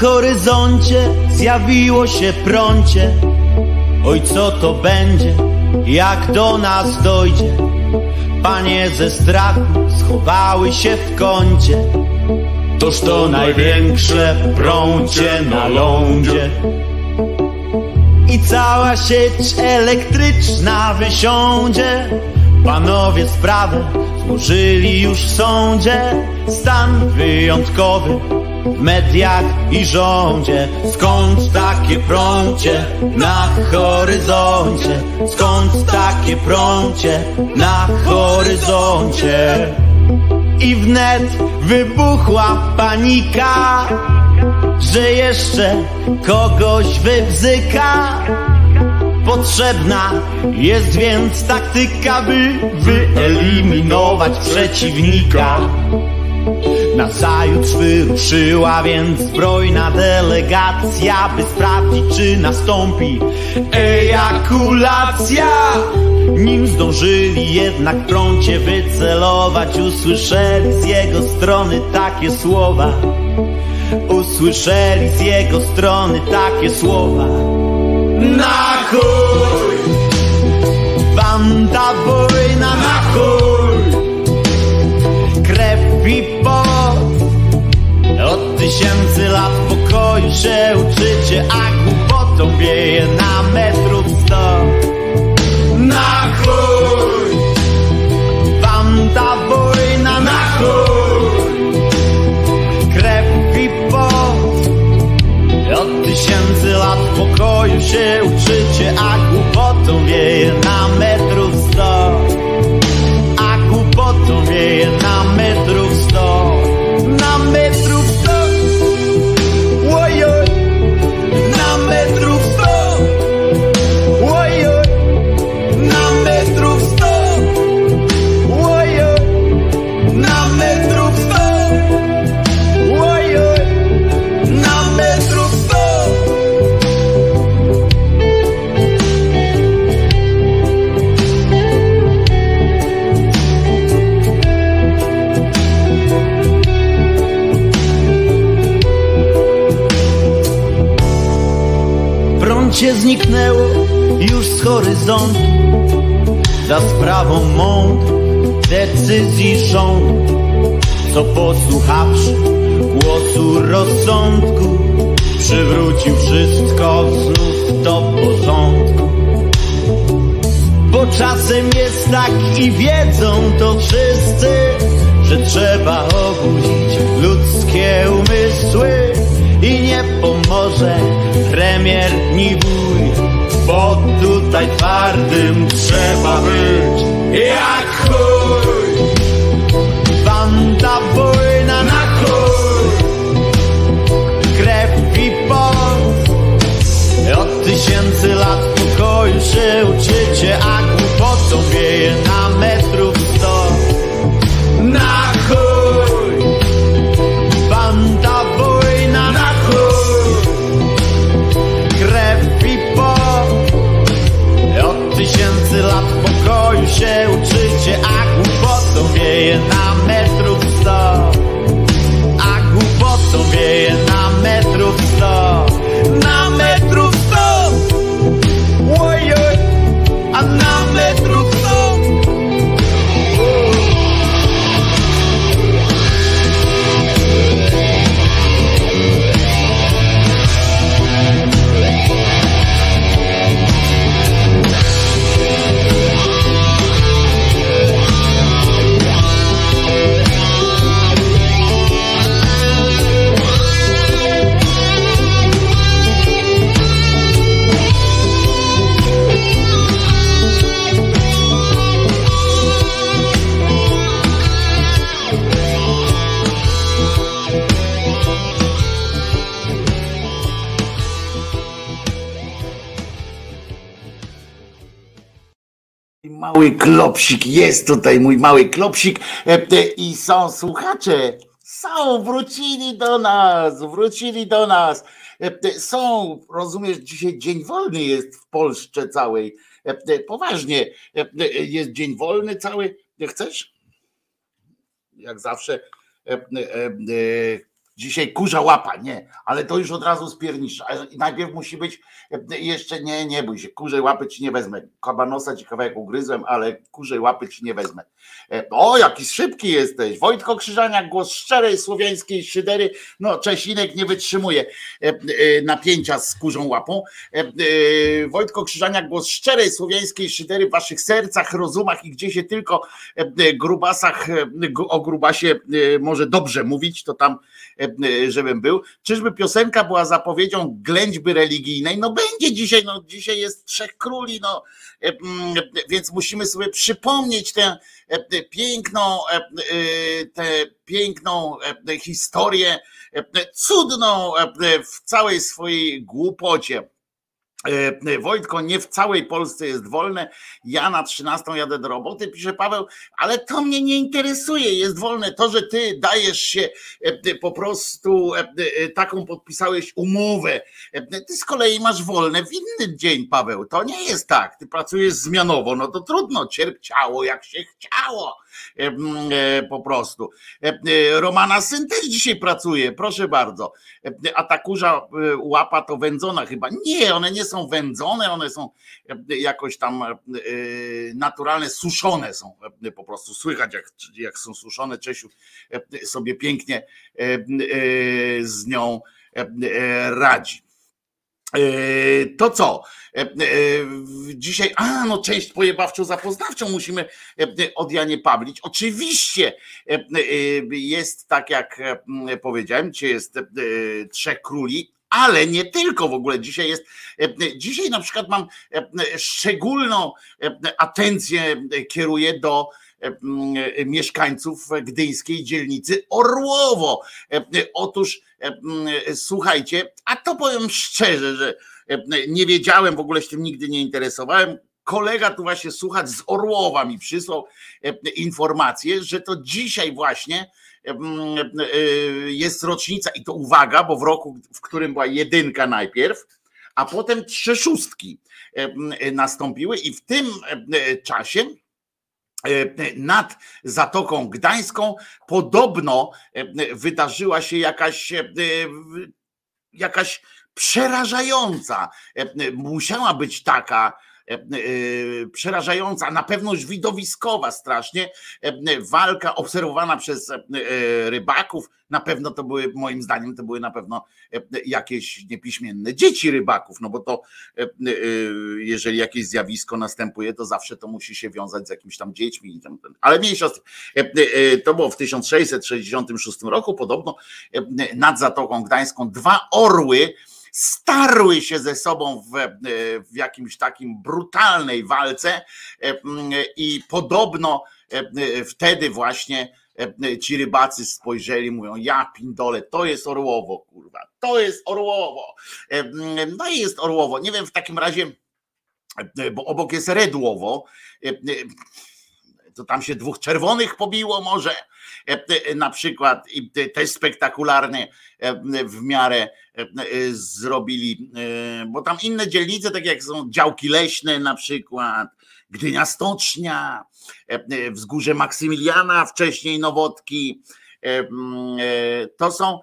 horyzoncie zjawiło się prącie. Oj, co to będzie, jak do nas dojdzie? Panie ze strachu schowały się w kącie. Toż to największe prącie na lądzie. I cała sieć elektryczna wysiądzie. Panowie sprawę złożyli już w sądzie. Stan wyjątkowy mediach i rządzie. Skąd takie prącie na horyzoncie? Skąd takie prącie na horyzoncie? I wnet wybuchła panika, że jeszcze kogoś wybzyka. Potrzebna jest więc taktyka, by wyeliminować przeciwnika. Nazajutrz wyruszyła więc zbrojna delegacja, by sprawdzić, czy nastąpi ejakulacja. Nim zdążyli jednak prącie wycelować, usłyszeli z jego strony takie słowa. Usłyszeli z jego strony takie słowa. Na chuj! Banda wojna na chuj! Krew i Od tysięcy lat pokoju się uczycie A głupotą wieje na metrów sto Na chuj! Banda wojna na chuj! Krew i pot Od tysięcy lat pokoju się uczycie A głupotą wieje na metrów Prącie zniknęło już z horyzontu. Za sprawą mądrych decyzji rządu Co posłuchawszy głosu rozsądku Przywrócił wszystko znów do porządku. Bo czasem jest tak i wiedzą to wszyscy Że trzeba obudzić ludzkie umysły I nie pomoże premier ni wuj Bo tutaj twardym trzeba być Jak chuj. Banda wojna na chuj Krew i pot Od tysięcy lat pokoju się uczycie A głupotą wieje na metrów Mały klopsik, jest tutaj mój mały klopsik e, e, i są słuchacze. Są, wrócili do nas, wrócili do nas. E, Są, rozumiesz, dzisiaj dzień wolny jest w Polsce całej. Poważnie, jest dzień wolny cały. Chcesz? Jak zawsze. E, e, e, Dzisiaj kurza łapa, nie, ale to już od razu spiernisz. Najpierw musi być jeszcze, nie, nie bój się, kurzej łapy ci nie wezmę. Kabanosa ci kawałek ugryzłem, ale kurzej łapy ci nie wezmę. O, jaki szybki jesteś. Wojtko Krzyżaniak, głos szczerej słowiańskiej szydery. No, Czesinek nie wytrzymuje napięcia z kurzą łapą. Wojtko Krzyżaniak, głos szczerej słowiańskiej szydery w waszych sercach, rozumach i gdzie się tylko grubasach, o grubasie może dobrze mówić, to tam żebym był. Czyżby piosenka była zapowiedzią ględźby religijnej? No będzie dzisiaj, no dzisiaj jest Trzech Króli, no więc musimy sobie przypomnieć tę piękną, tę piękną historię, cudną w całej swojej głupocie E, Wojtko, nie w całej Polsce jest wolne. Ja na 13 jadę do roboty, pisze Paweł, ale to mnie nie interesuje. Jest wolne to, że ty dajesz się e, po prostu e, taką podpisałeś umowę. Ty z kolei masz wolne w inny dzień, Paweł. To nie jest tak. Ty pracujesz zmianowo, no to trudno, cierpciało jak się chciało. E, po prostu. E, e, Romana syn też dzisiaj pracuje, proszę bardzo. A ta kurza łapa to wędzona chyba. Nie, one nie są wędzone, one są jakoś tam naturalne, suszone są po prostu. Słychać jak, jak są suszone. Czesiu sobie pięknie z nią radzi. E, to co? E, e, dzisiaj, a no część pojebawczą zapoznawczą musimy od Janie Pawlić. Oczywiście jest tak jak powiedziałem, dzisiaj jest Trzech Króli, ale nie tylko w ogóle dzisiaj jest. Dzisiaj na przykład mam szczególną atencję kieruję do mieszkańców gdyńskiej dzielnicy Orłowo. Otóż słuchajcie, a to powiem szczerze, że nie wiedziałem, w ogóle się tym nigdy nie interesowałem. Kolega tu właśnie słuchać z Orłowa mi przysłał informację, że to dzisiaj właśnie jest rocznica i to uwaga, bo w roku, w którym była jedynka najpierw, a potem trzy szóstki nastąpiły i w tym czasie E, nad Zatoką Gdańską podobno e, wydarzyła się jakaś e, jakaś przerażająca, musiała być taka przerażająca, na pewno widowiskowa strasznie, walka obserwowana przez rybaków, na pewno to były, moim zdaniem, to były na pewno jakieś niepiśmienne dzieci rybaków, no bo to jeżeli jakieś zjawisko następuje, to zawsze to musi się wiązać z jakimiś tam dziećmi. Ale mniejsza to było w 1666 roku, podobno nad Zatoką Gdańską. Dwa orły, starły się ze sobą w, w jakimś takim brutalnej walce i podobno wtedy właśnie ci rybacy spojrzeli, mówią, ja pindole, to jest Orłowo, kurwa, to jest Orłowo. No i jest Orłowo. Nie wiem, w takim razie, bo obok jest Redłowo, to tam się dwóch czerwonych pobiło może, na przykład i też spektakularnie w miarę zrobili, bo tam inne dzielnice, tak jak są działki leśne na przykład, Gdynia Stocznia, wzgórze Maksymiliana, wcześniej Nowotki, to są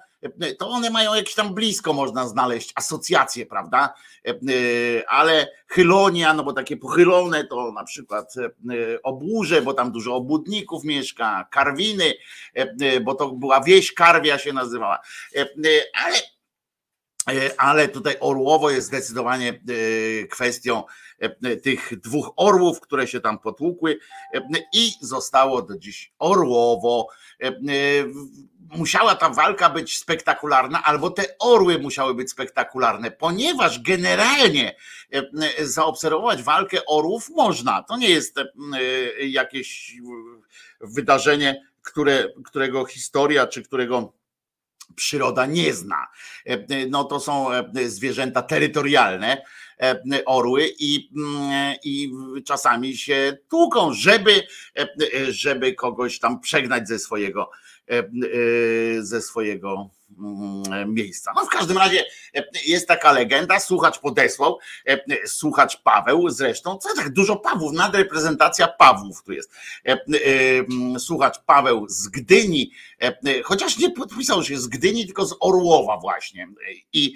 to one mają jakieś tam blisko można znaleźć asocjacje, prawda? Ale Chylonia, no bo takie pochylone to na przykład Obłuże, bo tam dużo obłudników mieszka, Karwiny, bo to była wieś Karwia się nazywała. Ale ale tutaj Orłowo jest zdecydowanie kwestią tych dwóch orłów, które się tam potłukły i zostało do dziś Orłowo musiała ta walka być spektakularna, albo te orły musiały być spektakularne, ponieważ generalnie e, e, zaobserwować walkę orłów można. To nie jest e, jakieś wydarzenie, które, którego historia czy którego przyroda nie zna. No to są zwierzęta terytorialne, orły i, mm, i czasami się tłuką, żeby, żeby kogoś tam przegnać ze swojego ze swojego miejsca. No w każdym razie jest taka legenda, słuchacz podesłał, słuchacz Paweł zresztą, co tak dużo Pawłów, nadreprezentacja Pawłów tu jest. Mm, słuchacz Paweł z Gdyni, chociaż nie podpisał się z Gdyni, tylko z Orłowa właśnie. I,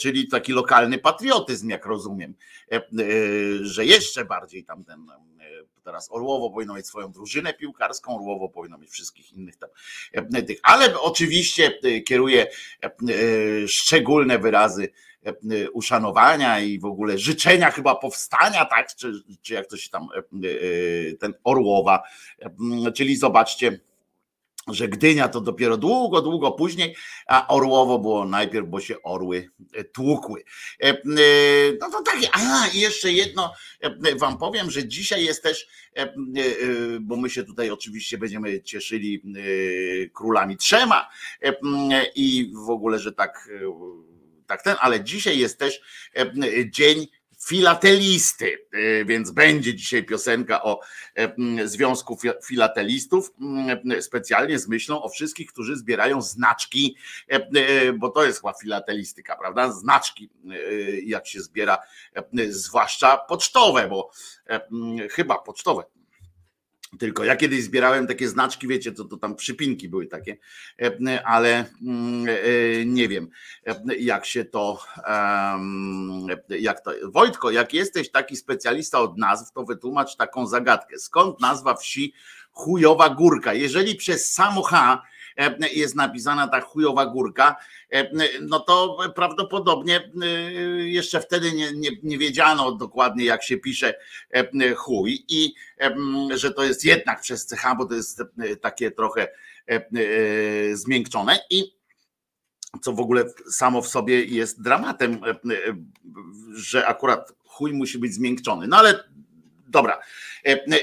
czyli taki lokalny patriotyzm, jak rozumiem, że jeszcze bardziej tam ten teraz Orłowo powinno mieć swoją drużynę piłkarską, Orłowo powinno mieć wszystkich innych tam ale oczywiście kieruje szczególne wyrazy uszanowania i w ogóle życzenia chyba powstania, tak, czy, czy jak to się tam ten Orłowa, czyli zobaczcie, że Gdynia to dopiero długo, długo później, a Orłowo było najpierw, bo się orły e, tłukły. E, e, no to takie, a jeszcze jedno wam powiem, że dzisiaj jest też, bo my się tutaj oczywiście będziemy cieszyli królami trzema i w ogóle, że tak, tak ten, ale dzisiaj jest też dzień filatelisty, y, więc będzie dzisiaj piosenka o e, Związku Filatelistów, specjalnie z myślą o wszystkich, którzy zbierają znaczki, e, e, bo to jest chyba filatelistyka, prawda? Znaczki, jak się zbiera, zwłaszcza pocztowe, bo chyba pocztowe, tylko ja kiedyś zbierałem takie znaczki, wiecie, to, to tam przypinki były takie, e, ale mm, e, nie wiem, e, jak się to, jak to. Wojtko, jak jesteś taki specjalista od nazw, to wytłumacz taką zagadkę. Skąd nazwa wsi Chujowa Górka? Jeżeli przez samo H E, jest napisana ta chujowa górka, e, no to prawdopodobnie e, jeszcze wtedy nie, nie, nie wiedziano dokładnie, jak się pisze chuj. I że to jest jednak przez CH, bo to jest takie trochę zmiękczone. I co w ogóle samo w sobie jest dramatem, że akurat chuj musi być zmiękczony. No ale dobra.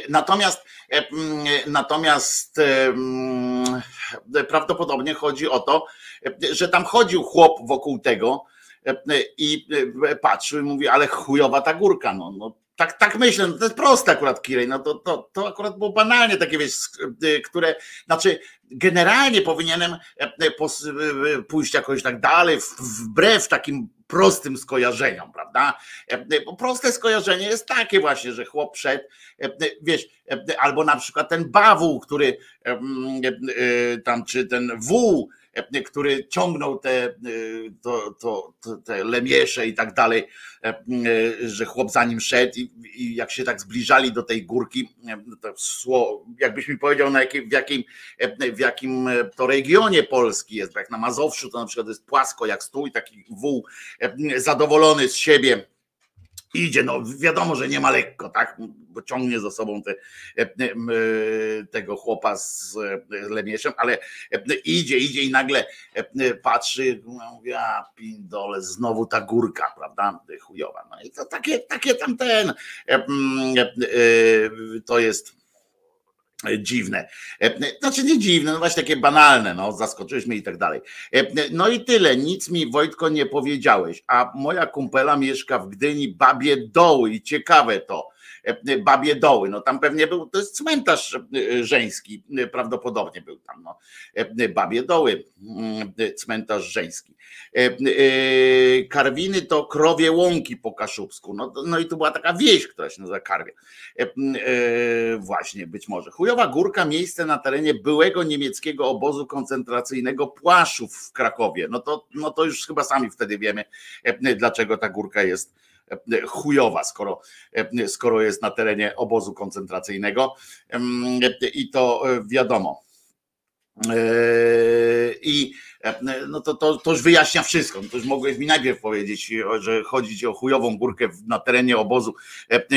Natomiast natomiast prawdopodobnie chodzi o to, że tam chodził chłop wokół tego i patrzył i mówi, ale chujowa ta górka, no, no tak, tak myślę, no to jest proste akurat Kirej, no to, to, to akurat było banalnie takie, wiesz, które, znaczy generalnie powinienem pójść jakoś tak dalej, wbrew takim prostym skojarzeniom, prawda? Bo proste skojarzenie jest takie właśnie, że chłop przed, wiesz, albo na przykład ten bawół, który tam, czy ten wół, który ciągnął te, to, to, to, te lemiesze i tak dalej, że chłop za nim szedł i, i jak się tak zbliżali do tej górki, to sło, jakbyś mi powiedział na jakim, w, jakim, w jakim to regionie Polski jest, bo jak na Mazowszu to na przykład jest płasko jak stół i taki wół zadowolony z siebie, idzie, no wiadomo, że nie ma lekko, tak, bo ciągnie za sobą te, e, e, tego chłopa z e, lemieszem, ale idzie, idzie i nagle patrzy, mówi, a pindole, znowu ta górka, prawda, chujowa, no i to takie, takie tamten, to jest dziwne. Znaczy nie dziwne, no właśnie takie banalne, no zaskoczyliśmy i tak dalej. No i tyle, nic mi Wojtko nie powiedziałeś, a moja kumpela mieszka w Gdyni, Babie Doły i ciekawe to, Babie Doły, no tam pewnie był, to jest cmentarz e, żeński, prawdopodobnie był tam, no. Babie Doły, mm, cmentarz żeński. Karwiny to krowie łąki po kaszubsku, no, no i tu była taka wieś, która się nazywa Karwie. Właśnie, być może. Chujowa Górka, miejsce na terenie byłego niemieckiego obozu koncentracyjnego Płaszów w Krakowie. No to, no to już chyba sami wtedy wiemy, dlaczego ta górka jest chujowa, skoro, skoro jest na terenie obozu koncentracyjnego. I to wiadomo. I no to, to, to już wyjaśnia wszystko. To już mogłeś mi najpierw powiedzieć, że chodzi ci o chujową górkę na terenie obozu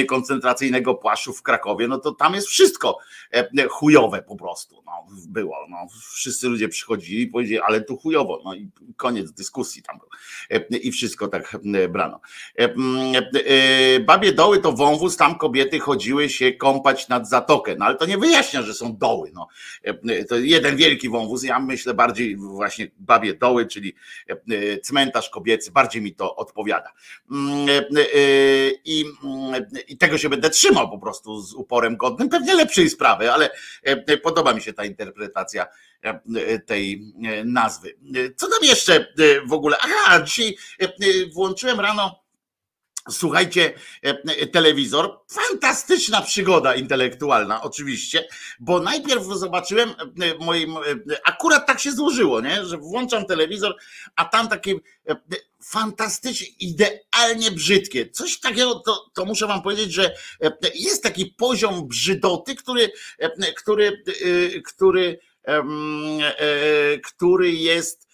koncentracyjnego Płaszczów w Krakowie, no to tam jest wszystko chujowe po prostu. No, było. No, wszyscy ludzie przychodzili i powiedzieli, ale tu chujowo. No i koniec dyskusji tam był. I wszystko tak brano. Babie doły to wąwóz, tam kobiety chodziły się kąpać nad zatokę. No ale to nie wyjaśnia, że są doły. No. To jeden wielki wąwóz. Ja myślę bardziej właśnie babie doły, czyli cmentarz kobiecy, bardziej mi to odpowiada. Mm, I, mm, I tego się będę trzymał po prostu z uporem godnym, pewnie lepszej sprawy, ale podoba mi się ta interpretacja tej nazwy. Co tam jeszcze w ogóle? Aha, dzisiaj włączyłem rano Słuchajcie, e, e, telewizor, fantastyczna przygoda intelektualna, oczywiście, bo najpierw zobaczyłem e, moim, akurat tak się złożyło, nie? że włączam telewizor, a tam takie fantastycznie, idealnie brzydkie. Coś takiego, to, to muszę wam powiedzieć, że jest taki poziom brzydoty, który, który, który, który jest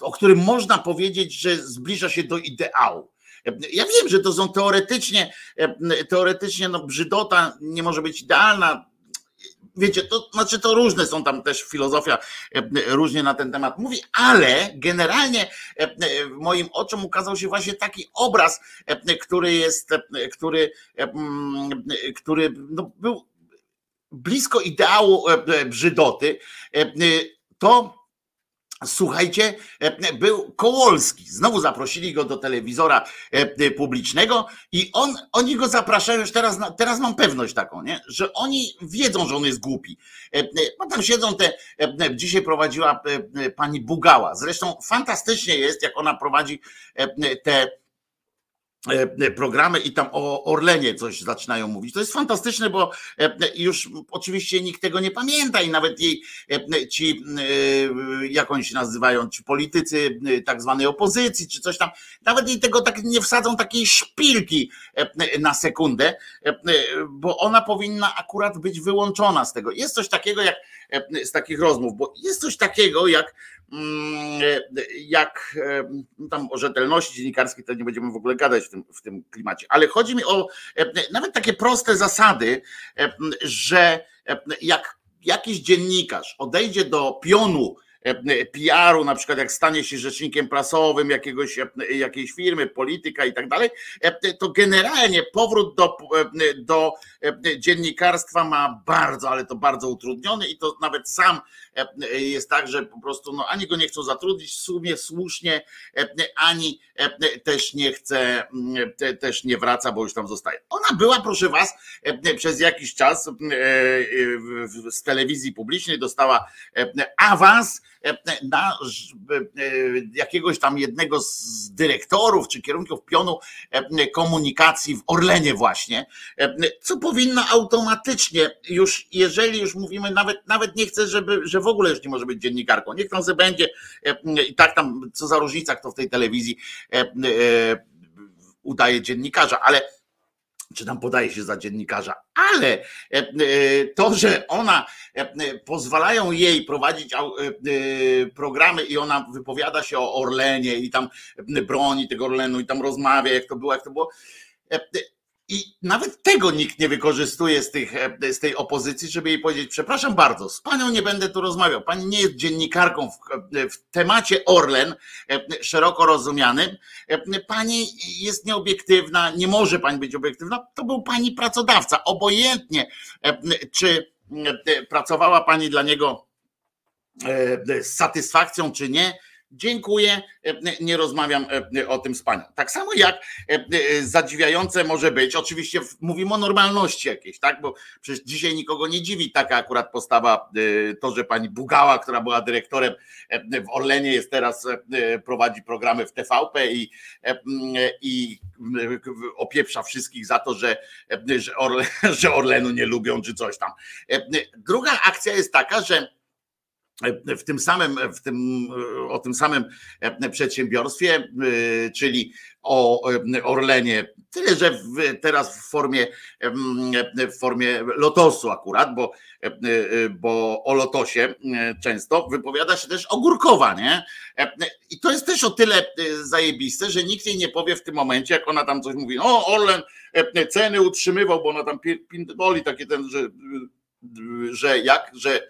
o którym można powiedzieć, że zbliża się do ideału. Ja wiem, że to są teoretycznie, teoretycznie no brzydota nie może być idealna. Wiecie, to znaczy to różne są tam też filozofia różnie na ten temat mówi, ale generalnie moim oczom ukazał się właśnie taki obraz, który jest, który, który no był blisko ideału brzydoty. To Słuchajcie, e, był Kołolski. Znowu zaprosili go do telewizora e, publicznego i on, oni go zapraszają już teraz, teraz mam pewność taką, nie? że oni wiedzą, że on jest głupi. Bo tam siedzą te, dzisiaj prowadziła pani Bugała. Zresztą fantastycznie jest, jak ona prowadzi te E, programy i tam o Orlenie coś zaczynają mówić. To jest fantastyczne, bo e, już oczywiście nikt tego nie pamięta i nawet jej e, ci, jak oni się nazywają, ci politycy tak zwanej opozycji, czy coś tam, nawet jej tego tak nie wsadzą takiej szpilki na sekundę, bo ona powinna akurat być wyłączona z tego. Jest coś takiego jak z takich rozmów, bo jest coś takiego jak jak no tam o rzetelności dziennikarskiej to nie będziemy w ogóle gadać w tym, w tym klimacie, ale chodzi mi o nawet takie proste zasady, że jak jakiś dziennikarz odejdzie do pionu E, PR-u, na przykład jak stanie się rzecznikiem prasowym jakiegoś, e, jakiejś firmy, polityka i tak dalej, e, to generalnie powrót do, do dziennikarstwa ma bardzo, ale to bardzo utrudniony i to nawet sam jest tak, że po prostu no, ani go nie chcą zatrudnić w sumie słusznie, ani też nie chce, też nie wraca, bo już tam zostaje. Ona była, proszę was, przez jakiś czas z telewizji publicznej dostała awans na jakiegoś tam jednego z dyrektorów czy kierunków pionu komunikacji w Orlenie właśnie, co powinno automatycznie już, jeżeli już mówimy, nawet, nawet nie chcę, żeby, że w ogóle już nie może być dziennikarką, niech tam sobie będzie i tak tam, co za różnica, kto w tej telewizji udaje dziennikarza, ale czy tam podaje się za dziennikarza, ale e, e, to, że ona e, pozwalają jej prowadzić programy i ona wypowiada się o Orlenie i tam broni tego Orlenu i tam rozmawia, jak to było, jak to było i nawet tego nikt nie wykorzystuje z, tych, e, z tej opozycji, żeby jej powiedzieć: Przepraszam bardzo, z panią nie będę tu rozmawiał. Pani nie jest dziennikarką w, e, w temacie Orlen, e, szeroko rozumianym. Pani jest nieobiektywna, nie może pani być obiektywna. To był pani pracodawca. Obojętnie, czy pracowała pani dla niego z satysfakcją, czy nie Dziękuję, e, nie rozmawiam e, o tym z panią. Tak samo jak e, zadziwiające może być, oczywiście mówimy o normalności jakiejś, tak? Bo przecież dzisiaj nikogo nie dziwi taka akurat postawa, to, że pani Bugała, która była dyrektorem w Orlenie, jest teraz, prowadzi programy w TVP i, i opieprza wszystkich za to, że, że, Orlen, że Orlenu nie lubią czy coś tam. Druga akcja jest taka, że w tym samym, w tym, o tym samym przedsiębiorstwie, czyli o Orlenie, tyle że w, teraz w formie, w formie lotosu akurat, bo, bo o lotosie często wypowiada się też Ogórkowa, nie? I to jest też o tyle zajebiste, że nikt jej nie powie w tym momencie, jak ona tam coś mówi, o Orlen ceny utrzymywał, bo ona tam pindoli takie ten, że, że jak, że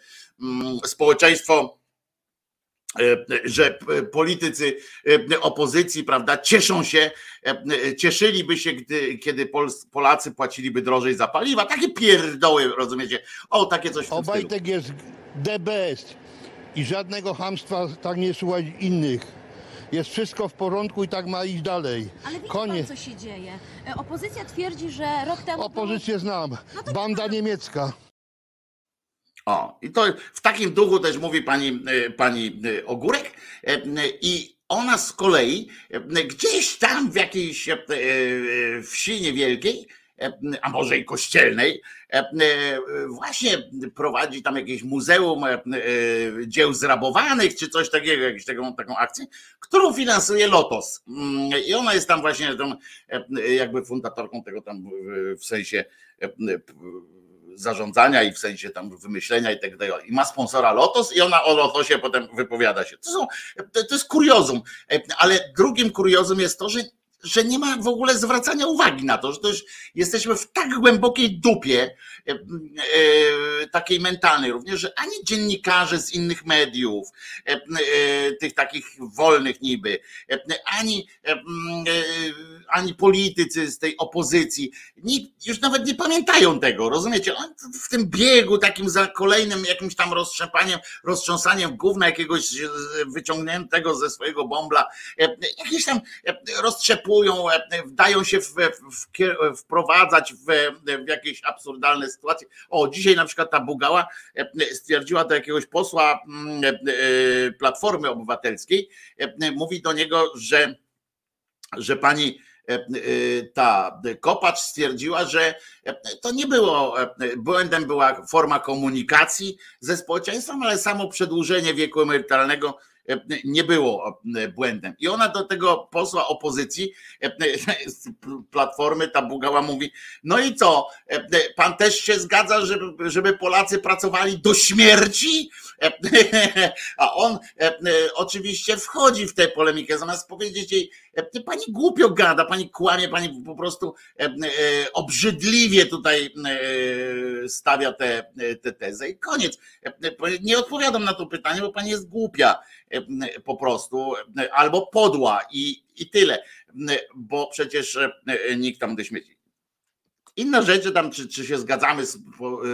społeczeństwo e, że politycy e, opozycji, prawda, cieszą się, e, cieszyliby się, gdy, kiedy Polacy płaciliby drożej za paliwa. Takie pierdoły, rozumiecie? O, takie coś w Obajtek jest the best. i żadnego hamstwa tak nie słuchać innych. Jest wszystko w porządku i tak ma iść dalej. Ale widzi Koniec. pan, co się dzieje. E, Opozycja twierdzi, że rok temu... Opozycję znam. No Banda niemiecka. O, i to w takim duchu też mówi pani, e, pani e, Ogórek. E, I ona z kolei gdzieś tam w jakiejś wsi niewielkiej, a może i kościelnej, właśnie prowadzi tam jakieś muzeum dzieł zrabowanych, czy coś takiego, jakąś taką, taką akcję, którą finansuje Lotos. Mm, I ona jest tam właśnie tą, jakby fundatorką tego tam w- sensie zarządzania i w sensie tam wymyślenia i tak dalej. I ma sponsora Lotos i ona o Lotosie potem wypowiada się. To, są, to, jest kuriozum, E, ale drugim kuriozum jest to, że że nie ma w ogóle zwracania uwagi na to, że to już jesteśmy w tak głębokiej dupie, e, e, takiej mentalnej również, że ani dziennikarze z innych mediów, e, tych takich wolnych niby, ani, ani politycy z tej opozycji, nikt, już nawet nie pamiętają tego, rozumiecie? On w tym biegu takim za kolejnym jakimś tam roztrzepaniem, roztrząsaniem gówna jakiegoś wyciągniętego ze swojego bąbla, jakieś tam e, roztrzepują, e, dają się w, w, wprowadzać w, w jakieś absurdalne sytuacje. O, dzisiaj na przykład ta Bugała e, stwierdziła do jakiegoś posła mm, e, Platformy Obywatelskiej, mówi do niego, że że pani ta Kopacz stwierdziła, że to nie było błędem, była forma komunikacji ze społeczeństwem, ale samo przedłużenie wieku emerytalnego nie było e, błędem. I ona do tego posła opozycji e, z Platformy, ta Bugała mówi, no i co, e, pan też się zgadza, żeby, żeby Polacy pracowali do śmierci? E, A on e, e, oczywiście wchodzi w tę polemikę, zamiast powiedzieć jej, e, pani głupio gada, pani kłamie, pani po prostu e, e, obrzydliwie tutaj e, stawia tę te tezę i koniec. E, e, Nie odpowiadam na to pytanie, bo pani jest głupia e, po prostu, e, albo podła i, i tyle, E, bo przecież e, nikt tam do śmieci. Inna rzecz, że tam czy, czy się zgadzamy z,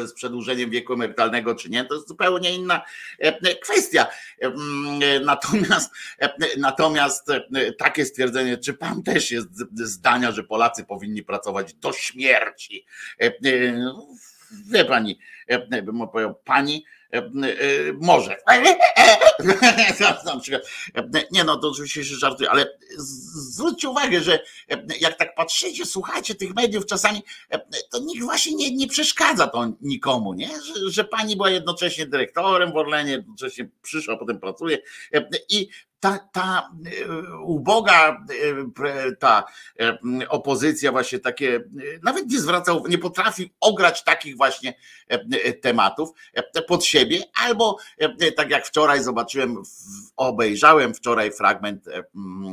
z przedłużeniem wieku emerytalnego, czy nie, to jest zupełnie inna e, kwestia. E, mm, e, Natomiast, e, natomiast e, takie stwierdzenie, czy pan też jest zdania, że Polacy powinni pracować do śmierci? E, e, Wie pani, e, bym opowiedział, pani e, e, może. Nie no, to oczywiście się żartuję, ale zwróćcie uwagę, że jak tak patrzycie, słuchajcie tych mediów czasami, to nikt właśnie nie, nie przeszkadza to nikomu, nie? Że, że pani była jednocześnie dyrektorem w Orlenie, jednocześnie przyszła, potem pracuje i ta, ta e, uboga e, ta e, opozycja właśnie takie, nawet nie zwracał, nie potrafi ograć takich właśnie tematów pod siebie, albo tak jak wczoraj zobaczyłem, w- obejrzałem wczoraj fragment e,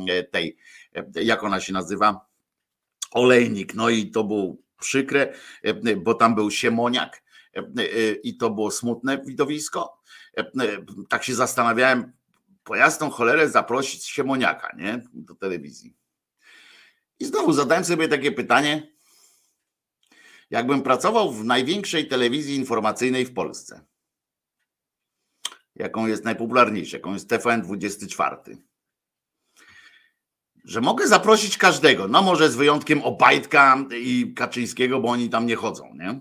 e, tej, e, jak ona się nazywa, olejnik, no i to było przykre, bo tam był Siemoniak i to było smutne widowisko. Tak się zastanawiałem, po jasną cholerę zaprosić Siemoniaka, nie, do telewizji. I znowu zadałem sobie takie pytanie, jakbym pracował w największej telewizji informacyjnej w Polsce, jaką jest najpopularniejsza, jaką jest TVN24, że mogę zaprosić każdego, no może z wyjątkiem Obajtka i Kaczyńskiego, bo oni tam nie chodzą, nie?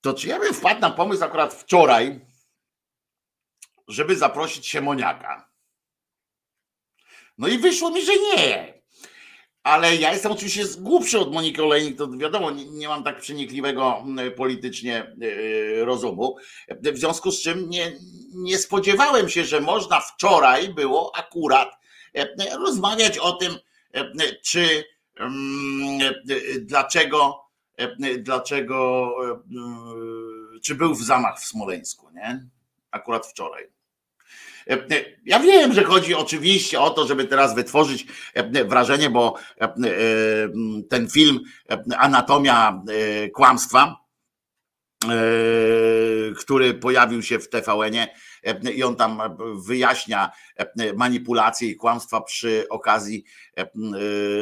To czy ja bym wpadł na pomysł akurat wczoraj, żeby zaprosić Siemoniaka? No i wyszło mi, że nie. Ale ja jestem oczywiście głupszy od Moniki Olejnik, to wiadomo, nie, nie mam tak przenikliwego mm, politycznie yy, rozumu. W związku z czym nie, nie spodziewałem się, że można wczoraj było akurat e, rozmawiać o tym, e, czy mm, e, dlaczego, dlaczego, e, czy był w zamach w Smoleńsku, nie? Akurat wczoraj. E, e, Ja wiem, że chodzi oczywiście o to, żeby teraz wytworzyć e, wrażenie, bo ten film Anatomia kłamstwa, który pojawił się w TVN-ie i on tam wyjaśnia manipulacje i kłamstwa przy okazji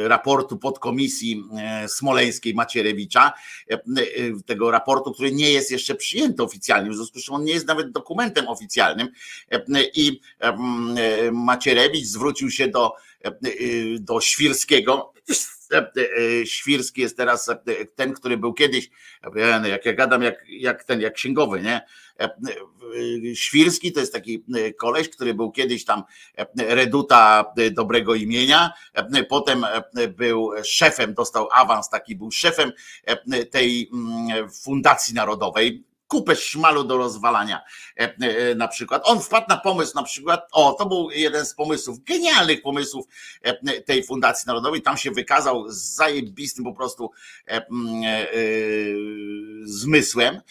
raportu podkomisji smoleńskiej Macierewicza, tego raportu, który nie jest jeszcze przyjęty oficjalnie, w związku z czym on nie jest nawet dokumentem oficjalnym i Macierewicz zwrócił się do, do Świrskiego, Świrski jest teraz ten, który był kiedyś, jak ja gadam, jak, jak ten, jak księgowy, nie? Świrski to jest taki koleś, który był kiedyś tam reduta dobrego imienia, potem był szefem, dostał awans, taki był szefem tej Fundacji Narodowej, kupę szmalu do rozwalania e, e, na przykład. On wpadł na pomysł na przykład, o to był jeden z pomysłów, genialnych pomysłów e, tej Fundacji Narodowej, tam się wykazał z zajebistym po prostu zmysłem,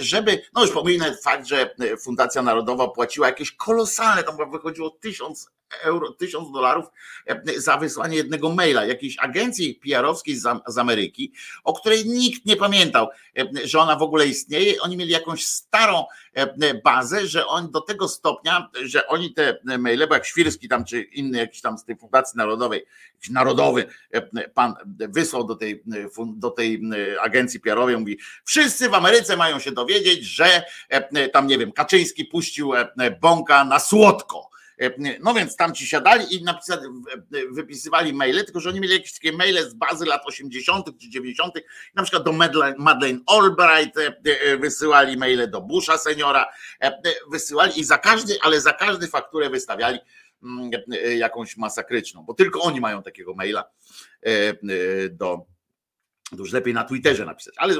żeby, no już pominę fakt, że Fundacja Narodowa płaciła jakieś kolosalne, tam wychodziło tysiąc euro, tysiąc dolarów e, za wysłanie jednego maila jakiejś agencji PR-owskiej z, Ameryki, o której nikt nie pamiętał, e, że ona w ogóle istnieje. Oni mieli jakąś starą e, bazę, że on do tego stopnia, że oni te maile, bo jak Świrski tam, czy inny jakiś tam z tej Fundacji Narodowej, jakiś narodowy pan wysłał do tej, do tej agencji PR-owej, mówi, wszyscy w Ameryce mają się dowiedzieć, że tam, nie wiem, Kaczyński puścił bąka na słodko E, no więc tam ci siadali i napisali, wypisywali maile, tylko że oni mieli jakieś takie maile z bazy lat 80. czy 90., na przykład do Madeleine Albright e, e, wysyłali maile do Busha seniora, wysyłali i za każdy, ale za każdy fakturę wystawiali mm, jakąś masakryczną, bo tylko oni mają takiego maila do, to już lepiej na Twitterze napisać, ale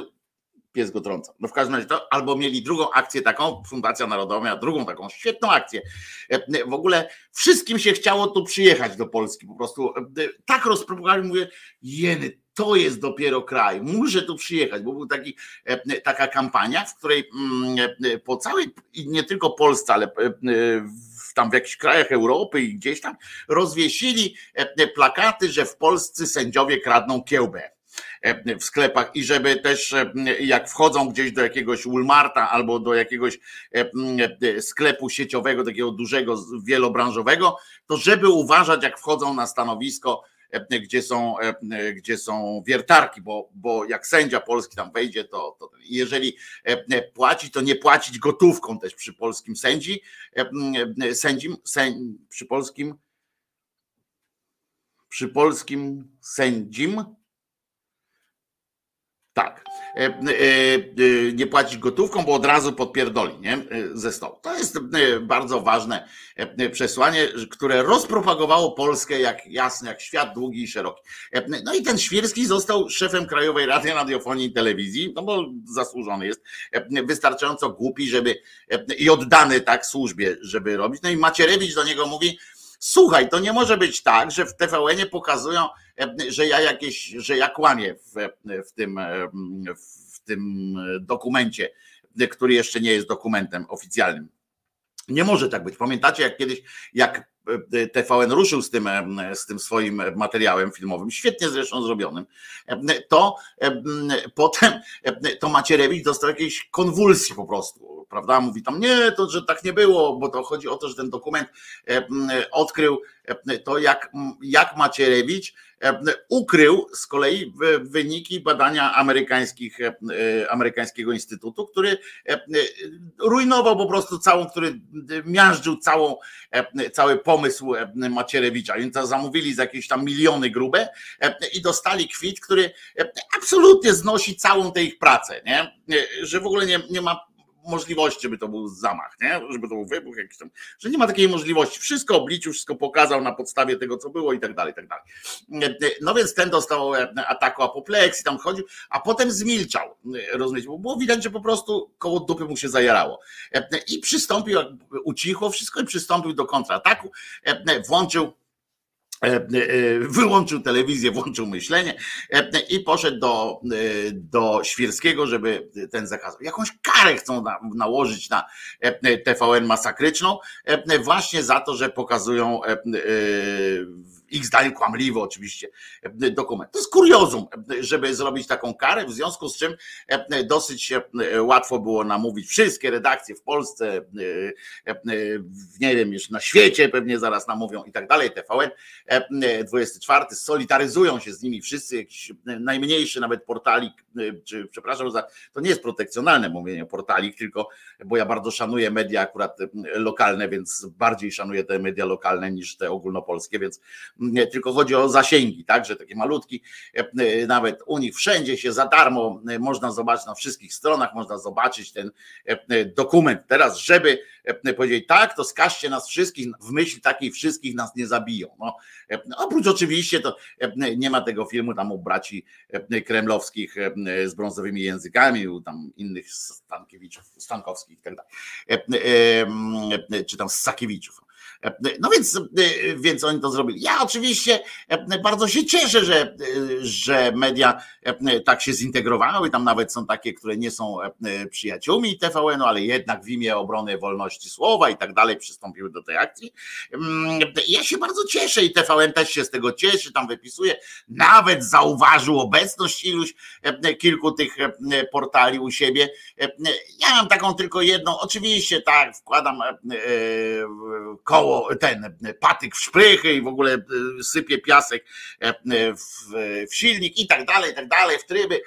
pies go trąca. No w każdym razie to albo mieli drugą akcję taką, Fundacja Narodowa miała drugą taką świetną akcję. E, w ogóle wszystkim się chciało tu przyjechać do Polski, po prostu e, tak rozpropagowali, mówię, jeny, to jest dopiero kraj, muszę tu przyjechać, bo był taki, e, taka kampania, w której mm, po całej, nie tylko Polsce, ale tam w jakichś krajach Europy i gdzieś tam rozwiesili plakaty, że w Polsce sędziowie kradną kiełbę. E, w sklepach i żeby też e, jak wchodzą gdzieś do jakiegoś Walmarta albo do jakiegoś e, sklepu sieciowego, takiego dużego, wielobranżowego, to żeby uważać jak wchodzą na stanowisko, gdzie są, gdzie są wiertarki, bo, bo jak sędzia polski tam wejdzie, to, to jeżeli płaci, to nie płacić gotówką też przy polskim sędzi, sędzim, sędzi, przy polskim przy polskim sędzim tak. E, e, e, nie płacić gotówką, bo od razu podpierdoli nie? ze stołu. To jest bardzo ważne przesłanie, które rozpropagowało Polskę jak jasny, jak świat długi i szeroki. No i ten Świrski został szefem Krajowej Rady Radiofonii i Telewizji, no bo zasłużony jest, wystarczająco głupi, żeby i oddany tak służbie, żeby robić. No i Macierewicz do niego mówi, słuchaj, to nie może być tak, że w TVN-ie pokazują że ja jakieś, że ja kłamię w, w, tym, w tym dokumencie, który jeszcze nie jest dokumentem oficjalnym. Nie może tak być. Pamiętacie, jak kiedyś, jak TVN ruszył z tym, z tym swoim materiałem filmowym, świetnie zresztą zrobionym, to potem to Macierewicz dostał jakieś konwulsji po prostu, prawda? Mówi tam, nie, to że tak nie było, bo to chodzi o to, że ten dokument odkrył to, jak, jak Macierewicz ukrył z kolei wyniki badania amerykańskich, amerykańskiego instytutu, który rujnował po prostu całą, który miażdżył całą, cały pomysł Macierewicza. Więc zamówili za jakieś tam miliony grube i dostali kwit, który absolutnie znosi całą tę ich pracę, nie? że w ogóle nie, nie ma możliwości, żeby to był zamach, nie? żeby to był wybuch jakiś tam, że nie ma takiej możliwości. Wszystko obliczył, wszystko pokazał na podstawie tego, co było i tak dalej, i tak dalej. No więc ten dostał e, ataku apopleksji, tam chodził, a potem zmilczał, rozumiecie, bo było widać, że po prostu koło dupy mu się zajarało. I przystąpił, ucichło wszystko i przystąpił do kontrataku, włączył wyłączył telewizję, włączył myślenie i poszedł do, do Świerskiego, żeby ten zakaz. Jakąś karę chcą na, nałożyć na TVN masakryczną, właśnie za to, że pokazują ich zdaniem kłamliwy oczywiście e, dokument. To jest kuriozum, e, żeby zrobić taką karę, w związku z czym e, dosyć się łatwo było namówić wszystkie redakcje w Polsce, nie wiem, już na świecie pewnie zaraz namówią i tak dalej, TVN 24, solidaryzują się z nimi wszyscy, jakiś najmniejszy nawet portalik, czy przepraszam, to nie jest protekcjonalne mówienie portalik, tylko, bo ja bardzo szanuję media akurat lokalne, więc bardziej szanuję te media lokalne niż te ogólnopolskie, więc tylko chodzi o zasięgi, tak, że takie malutki, e, nawet u nich wszędzie się za darmo e, można zobaczyć na wszystkich stronach, można zobaczyć ten e, dokument. Teraz, żeby powiedzieć tak, to skażcie nas wszystkich, w myśl takiej wszystkich nas nie zabiją. No, oprócz oczywiście to nie ma tego filmu tam u braci kremlowskich z brązowymi językami, u tam innych Stankiewiczów, Stankowskich i tak dalej, czy tam Sakiewiczów. No więc, więc oni to zrobili. Ja oczywiście bardzo się cieszę, że, że media tak się zintegrowały. Tam nawet są takie, które nie są przyjaciółmi TVN-u, ale jednak w imię obrony wolności słowa i tak dalej przystąpiły do tej akcji. Ja się bardzo cieszę i TVN też się z tego cieszy, tam wypisuje. Nawet zauważył obecność iluś, kilku tych portali u siebie. Ja mam taką tylko jedną, oczywiście tak, wkładam koło ten patyk w szprychy i w ogóle e, sypie piasek e, w, w silnik i tak dalej, i tak dalej, w tryby.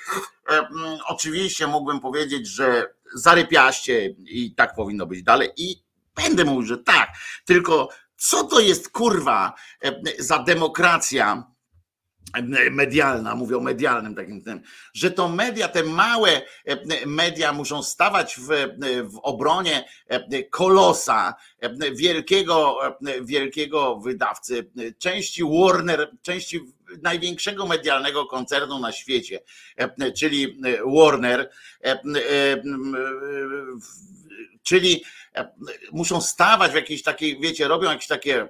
E, oczywiście mógłbym powiedzieć, że zarypiaście i tak powinno być dalej. I będę mówił, że tak, tylko co to jest kurwa za demokracja medialna, mówię o medialnym takim tym, że to media, te małe e, media muszą stawać w, w obronie e, kolosa, e, wielkiego, wielkiego wydawcy, części Warner, części największego medialnego koncernu na świecie, czyli Warner, czyli muszą stawać w jakiejś takiej, wiecie, robią jakieś takie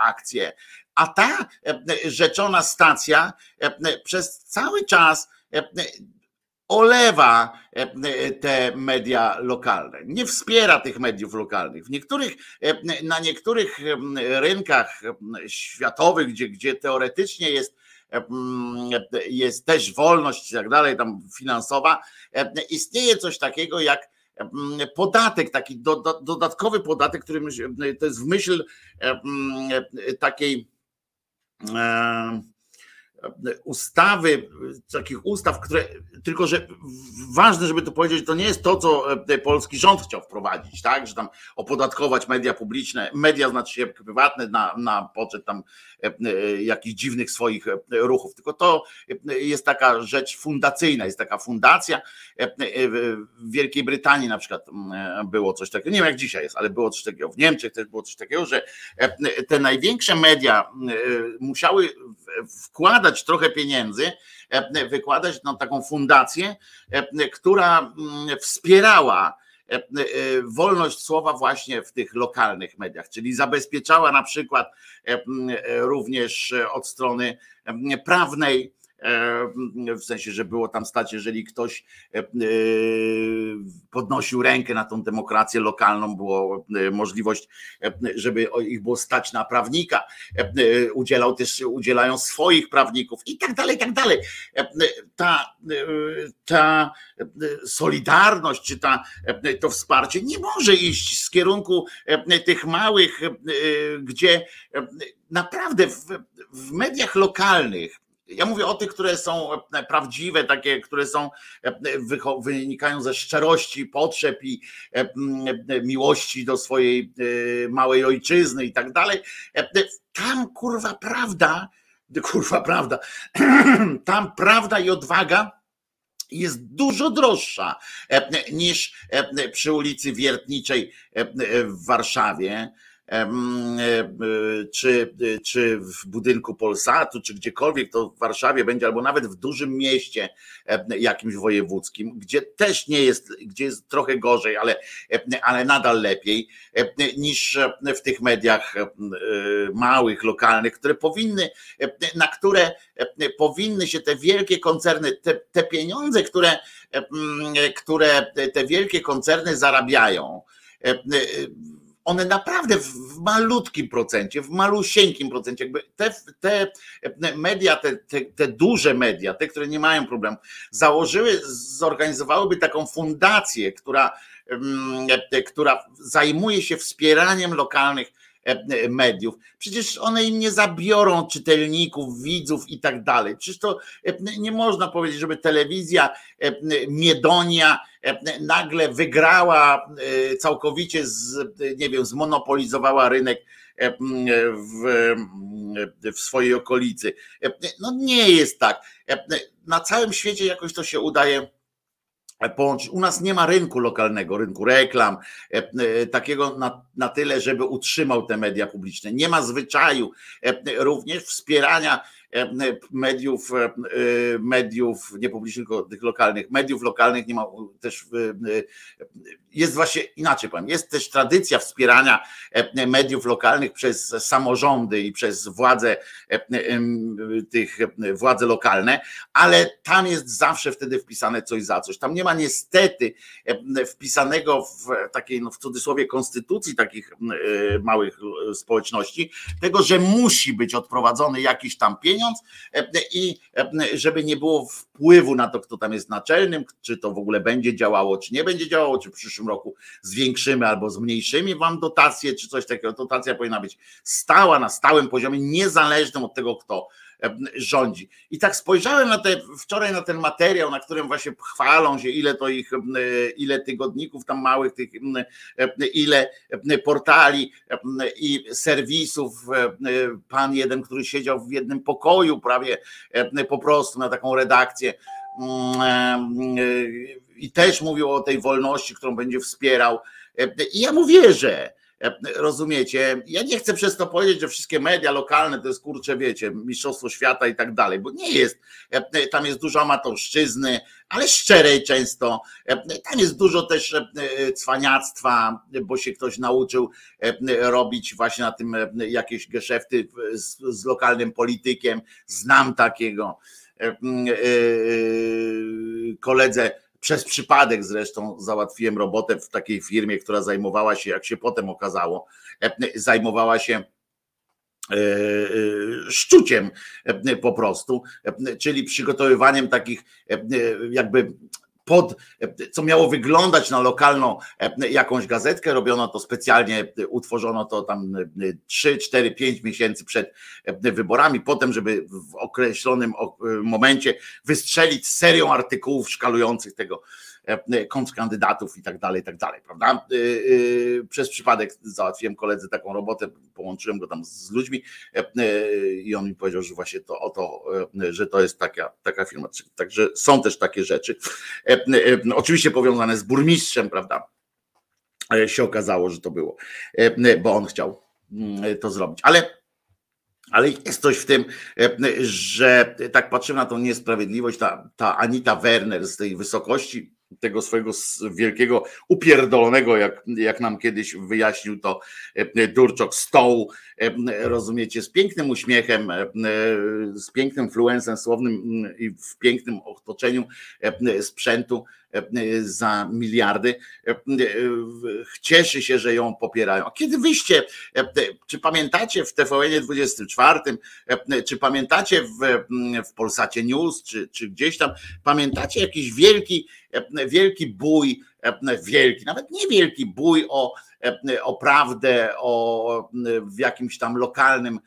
akcje, a ta e, rzeczona stacja e, przez cały czas e, olewa te media lokalne, nie wspiera tych mediów lokalnych. W niektórych, na niektórych rynkach światowych, gdzie, gdzie teoretycznie jest, jest też wolność i tak dalej, tam finansowa, istnieje coś takiego jak podatek, taki dodatkowy podatek, który to jest w myśl takiej Um, ustawy, takich ustaw, które tylko, że ważne, żeby to powiedzieć, to nie jest to, co e, polski rząd chciał wprowadzić, tak, że tam opodatkować media publiczne, media znaczy się prywatne na, na poczet tam e, e, jakichś dziwnych swoich ruchów, tylko to jest taka rzecz fundacyjna, jest taka fundacja w Wielkiej Brytanii na przykład było coś takiego, nie wiem jak dzisiaj jest, ale było coś takiego, w Niemczech też było coś takiego, że te największe media musiały wkładać trochę pieniędzy, e, wykładać na taką fundację, e, która mm, wspierała e, wolność słowa właśnie w tych lokalnych mediach, czyli zabezpieczała na przykład również od strony prawnej w sensie, że było tam stać, jeżeli ktoś e, e, podnosił rękę na tą demokrację lokalną, było możliwość, żeby ich było stać na prawnika, udzielał też, udzielają swoich prawników i tak dalej, i tak dalej. Ta, ta solidarność, czy ta, to wsparcie nie może iść z kierunku tych małych, gdzie naprawdę w, w mediach lokalnych ja mówię o tych, które są e, prawdziwe, takie, które są, e, wynikają ze szczerości, potrzeb i e, miłości do swojej małej ojczyzny i tak dalej. Tam kurwa prawda, kurwa prawda, tam prawda i odwaga jest dużo droższa niż przy ulicy Wiertniczej w Warszawie czy, czy w budynku Polsatu, czy gdziekolwiek to w Warszawie będzie, albo nawet w dużym mieście jakimś wojewódzkim, gdzie też nie jest, gdzie jest trochę gorzej, ale, ale nadal lepiej niż w tych mediach małych, lokalnych, które powinny, na które powinny się te wielkie koncerny, te, te pieniądze, które, które te wielkie koncerny zarabiają, one naprawdę w malutkim procencie, w malusieńkim procencie, jakby te, te media, te, te, te, duże media, te, które nie mają problemu, założyły, zorganizowałyby taką fundację, która, która zajmuje się wspieraniem lokalnych E, mediów. Przecież one im nie zabiorą czytelników, widzów i tak dalej. Przecież to e, nie można powiedzieć, żeby telewizja e, Miedonia nagle wygrała całkowicie, z, nie wiem, zmonopolizowała rynek w, w swojej okolicy. No nie jest tak. Na całym świecie jakoś to się udaje połączyć. U nas nie ma rynku lokalnego, rynku reklam, e, e, takiego na, na tyle, żeby utrzymał te media publiczne. Nie ma zwyczaju e, również wspierania mediów, mediów niepublicznych, tych lokalnych, mediów lokalnych nie ma też, jest właśnie inaczej powiem, jest też tradycja wspierania mediów lokalnych przez samorządy i przez władze tych władze lokalne, ale tam jest zawsze wtedy wpisane coś za coś. Tam nie ma niestety wpisanego w takiej, no w cudzysłowie, konstytucji takich małych społeczności, tego, że musi być odprowadzony jakiś tam pieniądz, e, i e, żeby nie było wpływu na to, kto tam jest naczelnym, czy to w ogóle będzie działało, czy nie będzie działało, czy w przyszłym roku zwiększymy albo zmniejszymy wam dotację, czy coś takiego. Dotacja powinna być stała, na stałym poziomie, niezależnym od tego, kto rządzi. I tak spojrzałem na te, wczoraj na ten materiał, na którym właśnie chwalą się, ile to ich, ile tygodników tam małych, tych, ile portali i serwisów. Pan jeden, który siedział w jednym pokoju prawie po prostu na taką redakcję i też mówił o tej wolności, którą będzie wspierał. I ja mu wierzę Rozumiecie? Ja nie chcę przez to powiedzieć, że wszystkie media lokalne to jest kurcze, wiecie, mistrzostwo świata i tak dalej, bo nie jest. Tam jest dużo amatorszczyzny, ale szczerej często. Tam jest dużo też cwaniactwa, bo się ktoś nauczył robić właśnie na tym jakieś geszefty z, z lokalnym politykiem. Znam takiego koledze przez przypadek zresztą załatwiłem robotę w takiej firmie, która zajmowała się, jak się potem okazało, e, zajmowała się e, e, szczuciem po prostu, czyli przygotowywaniem takich jakby pod, co miało wyglądać na lokalną jakąś gazetkę, robiono to specjalnie, utworzono to tam 3, 4, 5 miesięcy przed wyborami, potem, żeby w określonym momencie wystrzelić serią artykułów szkalujących tego E, kontrkandydatów i tak dalej, i tak dalej, prawda? E, e, przez przypadek załatwiłem koledze taką robotę, połączyłem go tam z ludźmi i on mi powiedział, że właśnie to o to, że to jest taka, taka firma. Także są też takie rzeczy. Oczywiście powiązane z burmistrzem, prawda? Się okazało, że to było, bo on chciał mm, to zrobić. Ale ale jest coś w tym, że tak patrzymy na tą niesprawiedliwość, ta, ta Anita Werner z tej wysokości tego swojego wielkiego upierdolonego, jak, jak nam kiedyś wyjaśnił to e, Durczok, stołu, e, rozumiecie, z pięknym uśmiechem, e, z pięknym fluensem słownym mm, i w pięknym otoczeniu sprzętu za miliardy, cieszy się, że ją popierają. A kiedy wyście, czy pamiętacie w TVN 24, czy pamiętacie w, w Polsacie News, czy, czy gdzieś tam, pamiętacie jakiś wielki, wielki bój, wielki, nawet nie wielki bój o, o prawdę, o w jakimś tam lokalnym,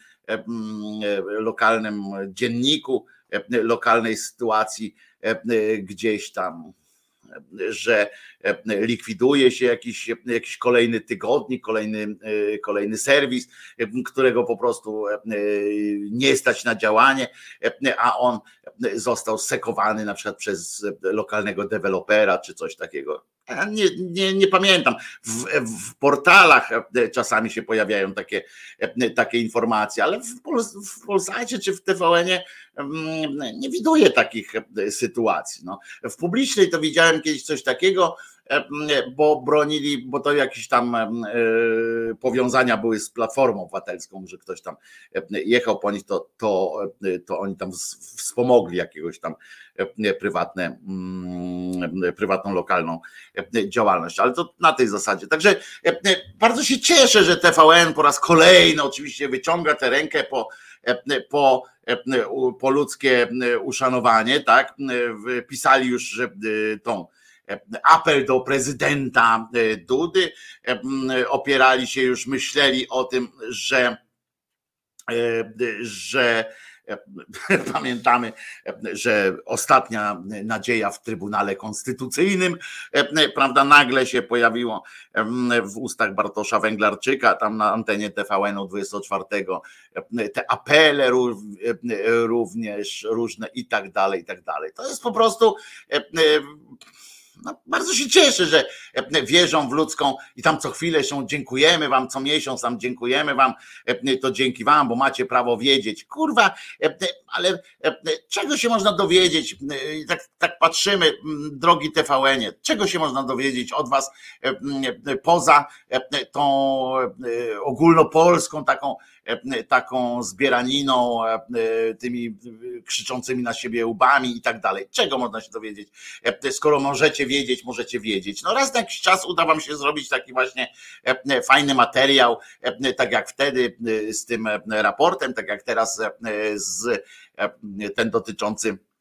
lokalnym dzienniku, lokalnej sytuacji gdzieś tam że e, likwiduje się jakiś, jakiś kolejny tygodnik, kolejny, e, kolejny serwis, e, którego po prostu nie stać na działanie, a on został sekowany na przykład przez lokalnego dewelopera czy coś takiego. Nie, nie, nie pamiętam. W, w, portalach czasami się pojawiają takie, takie informacje, ale w, Pol, w Polsacie czy w TVN-ie mm, nie widuję takich sytuacji. No. W publicznej to widziałem kiedyś coś takiego, bo bronili, bo to jakieś tam e, powiązania były z Platformą Obywatelską, że ktoś tam jechał po nich, to, to, to oni tam wspomogli jakiegoś tam prywatne, mm, prywatną, lokalną działalność, ale to na tej zasadzie. Także bardzo się cieszę, że TVN po raz kolejny oczywiście wyciąga tę rękę po, po, po ludzkie uszanowanie, tak? Pisali już, że tą apel do prezydenta e, Dudy. E, opierali się już, myśleli o tym, że, e, że Pamiętamy, że ostatnia nadzieja w Trybunale Konstytucyjnym, prawda, nagle się pojawiło w ustach Bartosza Węglarczyka, tam na antenie TVN-u 24, te apele również różne i tak dalej, i tak dalej. To jest po prostu no, bardzo się cieszę, że e, wierzą w ludzką i tam co chwilę się dziękujemy wam, co miesiąc tam dziękujemy wam, e, to dzięki wam, bo macie prawo wiedzieć. Kurwa, e, ale czego się można dowiedzieć? Tak, tak patrzymy, drogi TVN-ie, czego się można dowiedzieć od was poza tą ogólnopolską taką taką zbieraniną, e, tymi krzyczącymi na siebie łbami i tak dalej. Czego można się dowiedzieć? E, skoro możecie wiedzieć, możecie wiedzieć. No raz na jakiś czas uda wam się zrobić taki właśnie fajny materiał, tak jak wtedy z tym raportem, tak jak teraz z ten dotyczący E,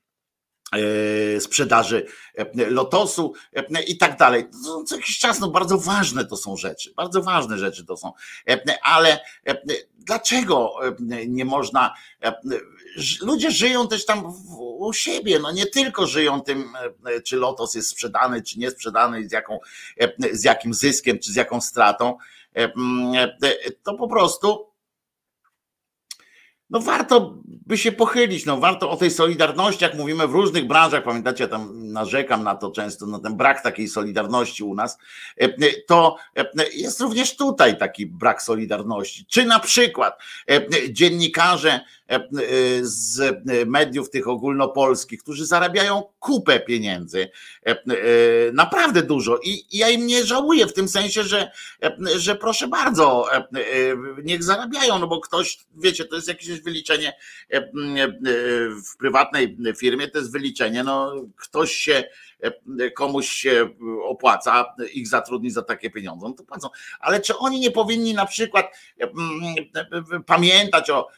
sprzedaży e, lotosu e, i tak dalej. Co jakiś czas, no bardzo ważne to są rzeczy, bardzo ważne rzeczy to są, ale dlaczego nie można, ludzie żyją też tam u siebie, no nie tylko żyją tym, czy lotos jest sprzedany, czy nie sprzedany, z, jaką, z jakim zyskiem, czy z jaką stratą, to po prostu no warto by się pochylić, no warto o tej solidarności, jak mówimy w różnych branżach, pamiętacie, tam narzekam na to często, na ten brak takiej solidarności u nas, e, e, to e, jest również tutaj taki brak solidarności. Czy na przykład dziennikarze z mediów tych ogólnopolskich, którzy zarabiają kupę pieniędzy, naprawdę dużo. I ja im nie żałuję w tym sensie, że, że proszę bardzo, niech zarabiają, no bo ktoś, wiecie, to jest jakieś wyliczenie e, e, w prywatnej firmie, to jest wyliczenie, no ktoś się, e, komuś się opłaca, ich zatrudni za takie pieniądze, no to płacą. Ale czy oni nie powinni na przykład pamiętać o,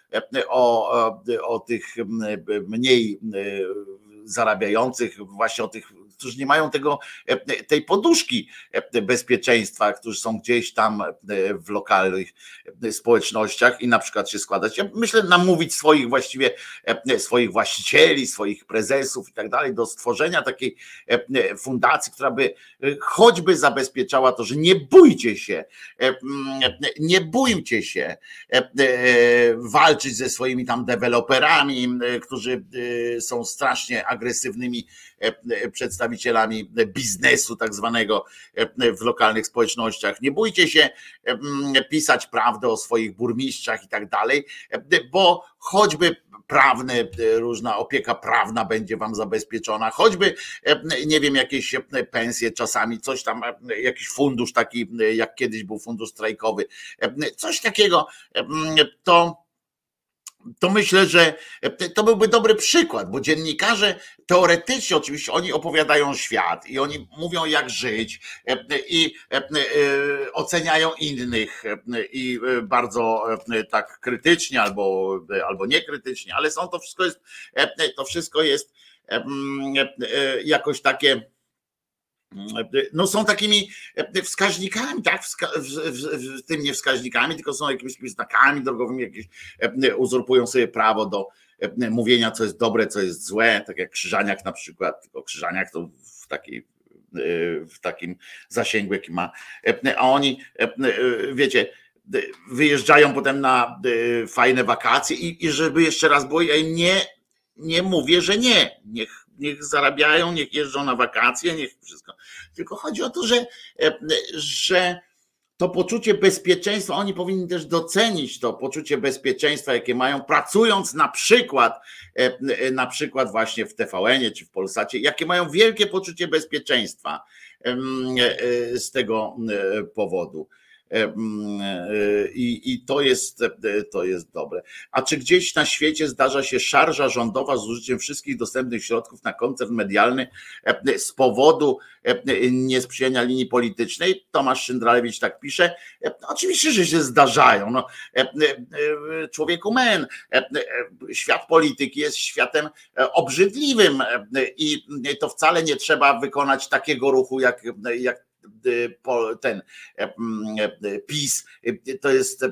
o, o tych mniej zarabiających, właśnie o tych którzy nie mają tego, e, tej poduszki e, bezpieczeństwa, którzy są gdzieś tam e, w lokalnych społecznościach i na przykład się składać. Ja myślę, namówić swoich właściwie, swoich właścicieli, swoich prezesów i tak dalej do stworzenia takiej fundacji, która by choćby zabezpieczała to, że nie bójcie się, nie bójcie się walczyć ze swoimi tam deweloperami, którzy są strasznie agresywnymi przedstawicielami przedstawicielami biznesu tak zwanego w lokalnych społecznościach. Nie bójcie się pisać prawdę o swoich burmistrzach i tak dalej, bo choćby prawne, różna opieka prawna będzie wam zabezpieczona, choćby nie wiem, jakieś pensje czasami, coś tam, jakiś fundusz taki, jak kiedyś był fundusz strajkowy, coś takiego, to to myślę, że to byłby dobry przykład, bo dziennikarze teoretycznie oczywiście oni opowiadają świat i oni mówią jak żyć i oceniają innych i bardzo tak krytycznie albo, albo niekrytycznie, ale są to wszystko jest to wszystko jest jakoś takie no są takimi e, wskaźnikami, tak, Wska w, tym nie wskaźnikami, tylko są jakimiś znakami drogowymi, jakieś e, uzurpują sobie prawo do e, mówienia, co jest dobre, co jest złe, tak jak Krzyżaniak na przykład, tylko Krzyżaniak to w takiej w takim zasięgu, jaki ma, a oni, wiecie, wyjeżdżają potem na fajne wakacje i, i żeby jeszcze raz było, ja im nie nie mówię, że nie. Niech, niech zarabiają, niech jeżdżą na wakacje, niech wszystko. Tylko chodzi o to, że, że to poczucie bezpieczeństwa, oni powinni też docenić to poczucie bezpieczeństwa, jakie mają, pracując na przykład, na przykład właśnie w TVN-ie czy w Polsacie, jakie mają wielkie poczucie bezpieczeństwa z tego powodu. E, mm, e, I, I to jest, e, to jest dobre. A czy gdzieś na świecie zdarza się szarża rządowa z użyciem wszystkich dostępnych środków na koncert medialny z powodu niesprzyjania linii politycznej? Tomasz Szyndralewicz tak pisze. Oczywiście, że się zdarzają. No, człowieku men, świat polityki jest światem obrzydliwym i to wcale nie trzeba wykonać takiego ruchu, jak, jak ten e, e, PiS to jest e,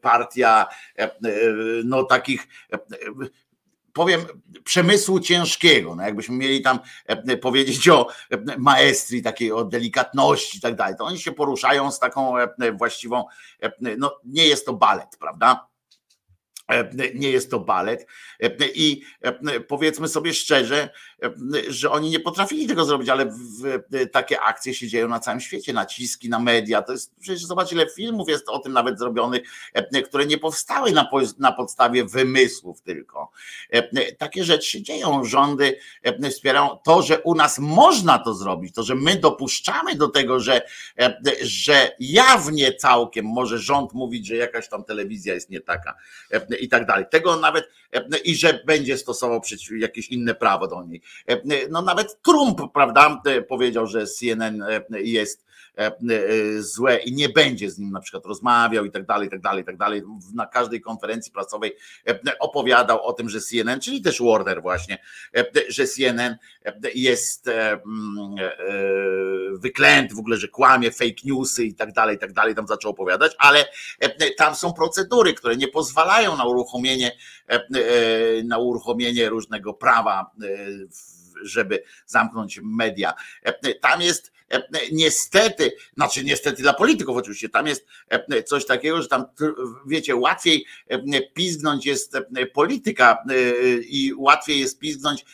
partia no takich powiem, przemysłu ciężkiego. No jakbyśmy mieli tam powiedzieć o maestrii, takiej o delikatności i tak dalej, to oni się poruszają z taką właściwą, no nie jest to balet, prawda? Nie jest to balet. I powiedzmy sobie szczerze, że oni nie potrafili tego zrobić, ale takie akcje się dzieją na całym świecie, naciski na media. To jest przecież zobacz, ile filmów jest o tym nawet zrobionych, które nie powstały na, na podstawie wymysłów tylko. Takie rzeczy się dzieją. Rządy wspierają to, że u nas można to zrobić, to, że my dopuszczamy do tego, że, że jawnie całkiem może rząd mówić, że jakaś tam telewizja jest nie taka i tak dalej. Tego nawet i że będzie stosował jakieś inne prawo do niej. No nawet Trump, prawda, powiedział, że CNN jest złe i nie będzie z nim na przykład rozmawiał i tak dalej, i tak dalej, i tak dalej. Na każdej konferencji prasowej opowiadał o tym, że CNN, czyli też Warner właśnie, że CNN jest mm, wyklęty w ogóle, że kłamie, fake newsy i tak dalej, i tak dalej, tam zaczął opowiadać, ale tam są procedury, które nie pozwalają na uruchomienie, na uruchomienie różnego prawa, żeby zamknąć media. Tam jest niestety, znaczy niestety dla polityków oczywiście, tam jest coś takiego, że tam wiecie, łatwiej pizgnąć jest polityka i łatwiej jest pizgnąć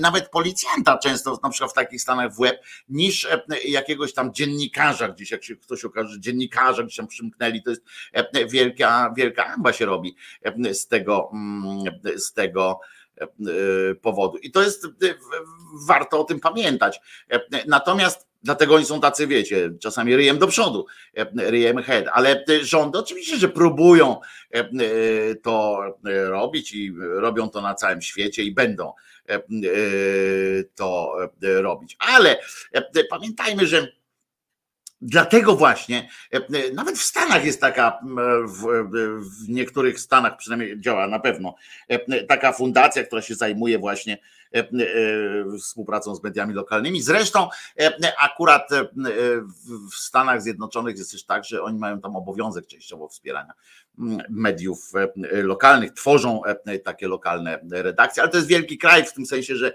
nawet policjanta często na przykład w takich stanach w łeb, niż jakiegoś tam dziennikarza gdzieś, jak się ktoś okaże, że dziennikarza gdzieś tam przymknęli, to jest wielka, wielka amba się robi z tego, z tego powodu. I to jest warto o tym pamiętać. Natomiast Dlatego oni są tacy, wiecie, czasami ryjem do przodu, ryjem head, ale rządy oczywiście, że próbują to robić i robią to na całym świecie i będą to robić. Ale pamiętajmy, że Dlatego właśnie, nawet w Stanach jest taka, w, w, niektórych Stanach przynajmniej działa na pewno, taka fundacja, która się zajmuje właśnie E, e, współpracą z mediami lokalnymi. Zresztą e, akurat w Stanach Zjednoczonych jest też tak, że oni mają tam obowiązek częściowo wspierania mediów lokalnych, tworzą takie lokalne redakcje, ale to jest wielki kraj w tym sensie, że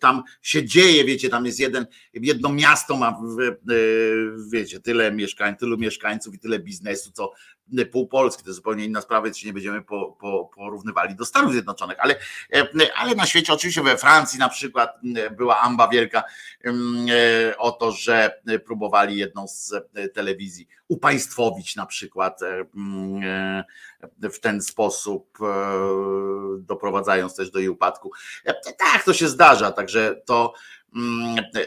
tam się dzieje, wiecie, tam jest jeden, jedno miasto ma, wiecie, tyle mieszkań, tylu mieszkańców i tyle biznesu, co pół Polski, to zupełnie inna sprawa, więc nie będziemy po, po, porównywali do Stanów Zjednoczonych, ale, ale na świecie, oczywiście we Francji na przykład była amba wielka o to, że próbowali jedną z telewizji upaństwowić na przykład w ten sposób, e, doprowadzając też do jej upadku. Tak, to się zdarza, także to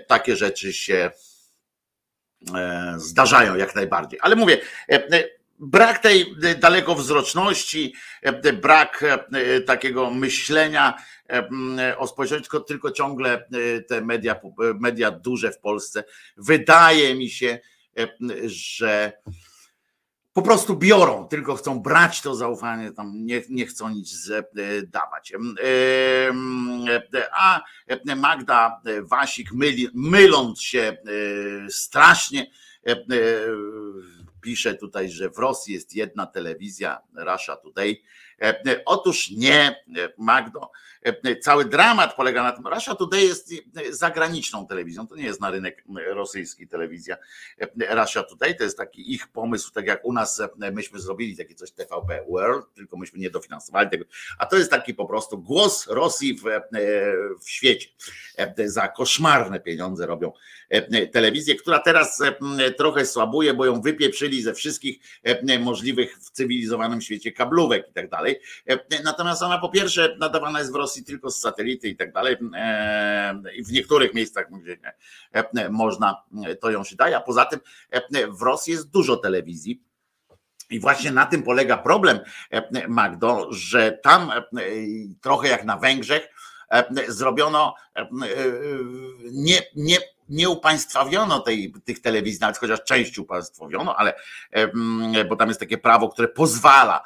takie rzeczy się e, zdarzają jak najbardziej. Ale mówię, brak tej dalekowzroczności, brak takiego myślenia o społeczeństwie, tylko, tylko ciągle te media, media duże w Polsce, wydaje mi się, że po prostu biorą, tylko chcą brać to zaufanie, tam nie, nie chcą nic dawać. A Magda Wasik, myli, myląc się strasznie, pisze tutaj, że w Rosji jest jedna telewizja, Russia Today. Otóż nie, Magdo. Cały dramat polega na tym, Russia Today jest zagraniczną telewizją, to nie jest na rynek rosyjski telewizja. Russia Today to jest taki ich pomysł, tak jak u nas myśmy zrobili takie coś TVP World, tylko myśmy nie dofinansowali tego, a to jest taki po prostu głos Rosji w, w świecie. Za koszmarne pieniądze robią telewizję, która teraz trochę słabuje, bo ją wypieprzyli ze wszystkich możliwych w cywilizowanym świecie kablówek i tak dalej. Natomiast ona po pierwsze nadawana jest w Rosji tylko z satelity i tak dalej. I w niektórych miejscach gdzie można, to ją się daje, a poza tym w Rosji jest dużo telewizji. I właśnie na tym polega problem, Magdo, że tam trochę jak na Węgrzech zrobiono nie, nie nie upaństwowiono tej, tych telewizji, nawet chociaż część upaństwowiono, ale bo tam jest takie prawo, które pozwala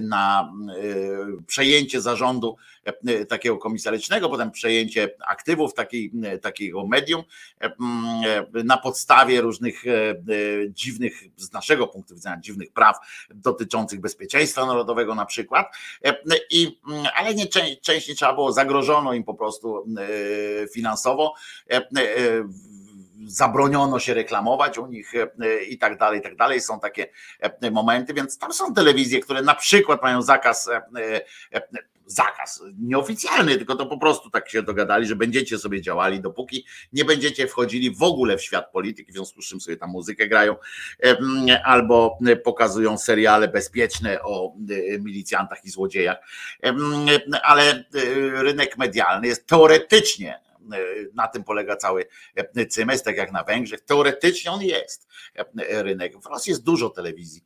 na przejęcie zarządu takiego komisarycznego, potem przejęcie aktywów takiej, takiego medium na podstawie różnych dziwnych, z naszego punktu widzenia, dziwnych praw dotyczących bezpieczeństwa narodowego na przykład. I, ale nie, część nie trzeba było, zagrożono im po prostu finansowo zabroniono się reklamować u nich e, i tak dalej, i tak dalej. Są takie e, momenty, więc tam są telewizje, które na przykład mają zakaz e, zakaz nieoficjalny, tylko to po prostu tak się dogadali, że będziecie sobie działali, dopóki nie będziecie wchodzili w ogóle w świat polityki, w związku z czym sobie tam muzykę grają, albo pokazują seriale bezpieczne o milicjantach i złodziejach. Ale rynek medialny jest teoretycznie na tym polega cały cymes, tak jak na Węgrzech. Teoretycznie on jest rynek. W Rosji jest dużo telewizji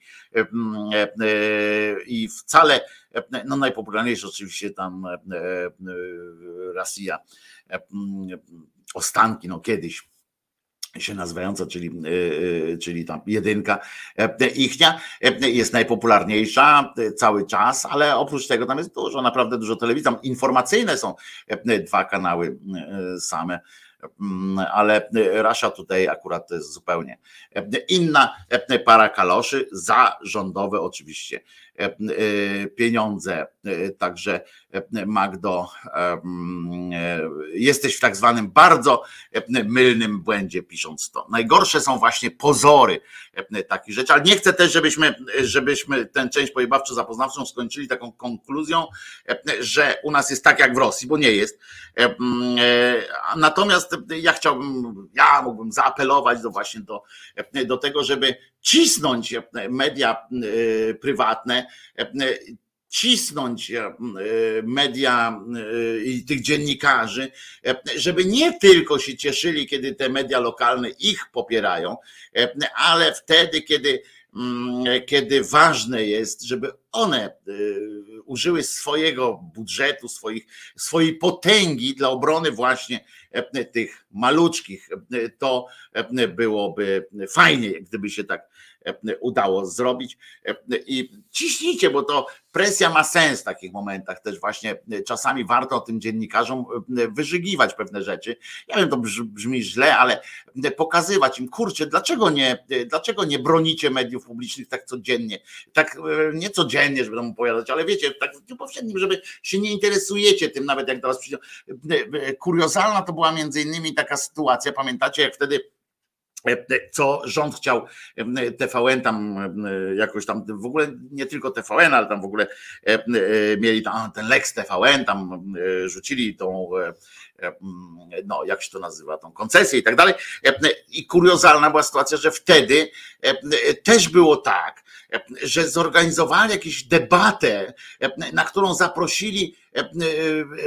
i wcale, no najpopularniejszy oczywiście tam Rosja, ostanki, no kiedyś się nazywająca, czyli, czyli tam jedynka ichnia, jest najpopularniejsza cały czas, ale oprócz tego tam jest dużo, naprawdę dużo telewizji. Tam informacyjne są dwa kanały same ale Rasza tutaj akurat to jest zupełnie inna para kaloszy, za rządowe oczywiście pieniądze. Także Magdo, jesteś w tak zwanym bardzo mylnym błędzie pisząc to. Najgorsze są właśnie pozory takich rzeczy, ale nie chcę też, żebyśmy, żebyśmy tę część pojebawczo zapoznawczą skończyli taką konkluzją, że u nas jest tak jak w Rosji, bo nie jest. Natomiast ja chciałbym, ja mógłbym zaapelować do właśnie do, do tego, żeby cisnąć media prywatne, cisnąć media i tych dziennikarzy, żeby nie tylko się cieszyli, kiedy te media lokalne ich popierają, ale wtedy, kiedy kiedy ważne jest, żeby one użyły swojego budżetu, swoich, swojej potęgi dla obrony właśnie tych maluczkich, to byłoby fajnie, gdyby się tak udało zrobić. I ciśnijcie, bo to presja ma sens w takich momentach też właśnie. Czasami warto tym dziennikarzom wyżygiwać pewne rzeczy. Ja wiem, to brzmi źle, ale pokazywać im, kurczę, dlaczego nie, dlaczego nie bronicie mediów publicznych tak codziennie? Tak nie codziennie, żeby tam opowiadać, ale wiecie, tak w dniu powszednim, żeby się nie interesujecie tym, nawet jak do was przyjdą. Kuriozalna to była między innymi taka sytuacja, pamiętacie, jak wtedy co rząd chciał TVN tam jakoś tam, w ogóle nie tylko TVN, ale tam w ogóle mieli tam ten Lex TVN, tam rzucili tą no jak się to nazywa, tą koncesję i tak dalej. I kuriozalna była sytuacja, że wtedy też było tak, że zorganizowali jakąś debatę, na którą zaprosili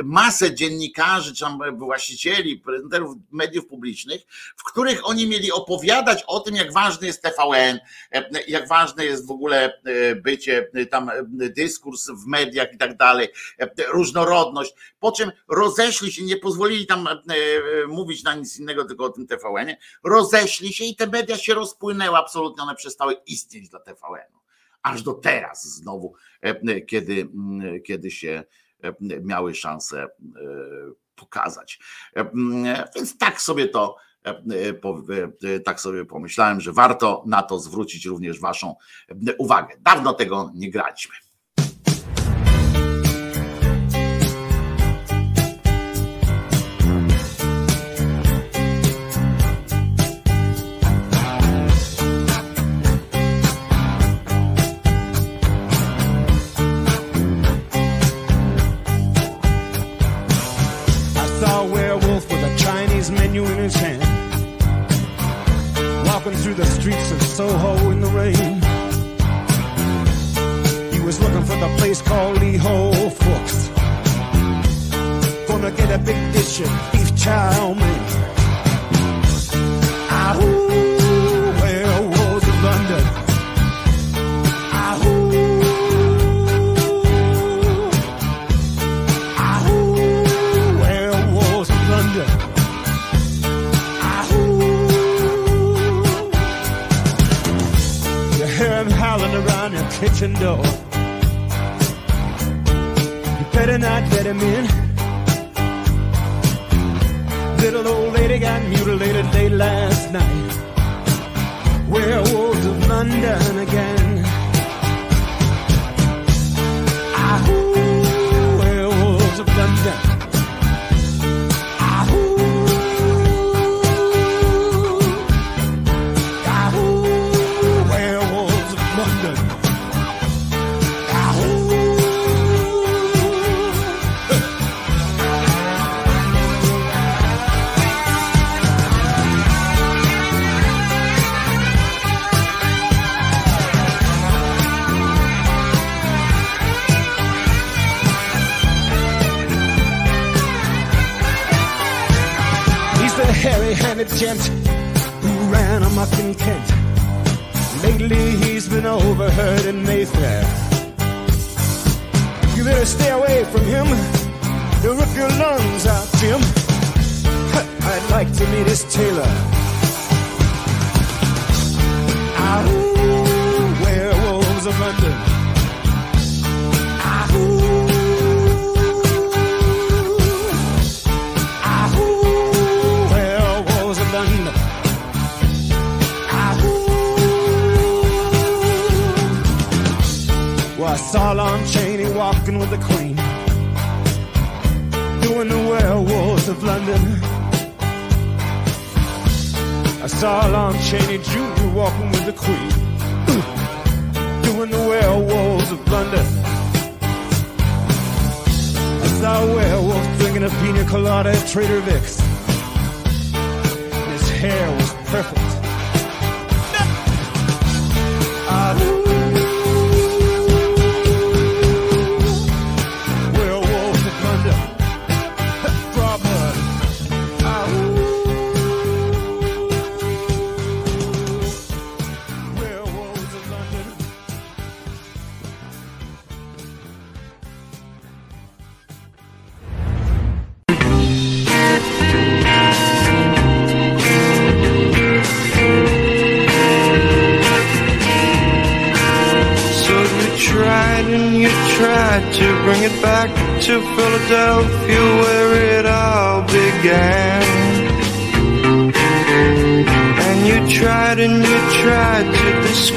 masę dziennikarzy, czy właścicieli, prezenterów mediów publicznych, w których oni mieli opowiadać o tym, jak ważny jest TVN, jak ważne jest w ogóle bycie tam dyskurs w mediach i tak dalej, różnorodność, po czym rozeszli się, nie pozwolili tam mówić na nic innego, tylko o tym TVN-ie, roześli się i te media się rozpłynęły absolutnie, one przestały istnieć dla TVN-u. Aż do teraz znowu, kiedy, kiedy się miały szansę pokazać. Więc tak sobie to Tak sobie pomyślałem, że warto na to zwrócić również Waszą uwagę. Dawno tego nie graliśmy. Place called Lee Ho Fooks. Gonna get a big dish of beef chow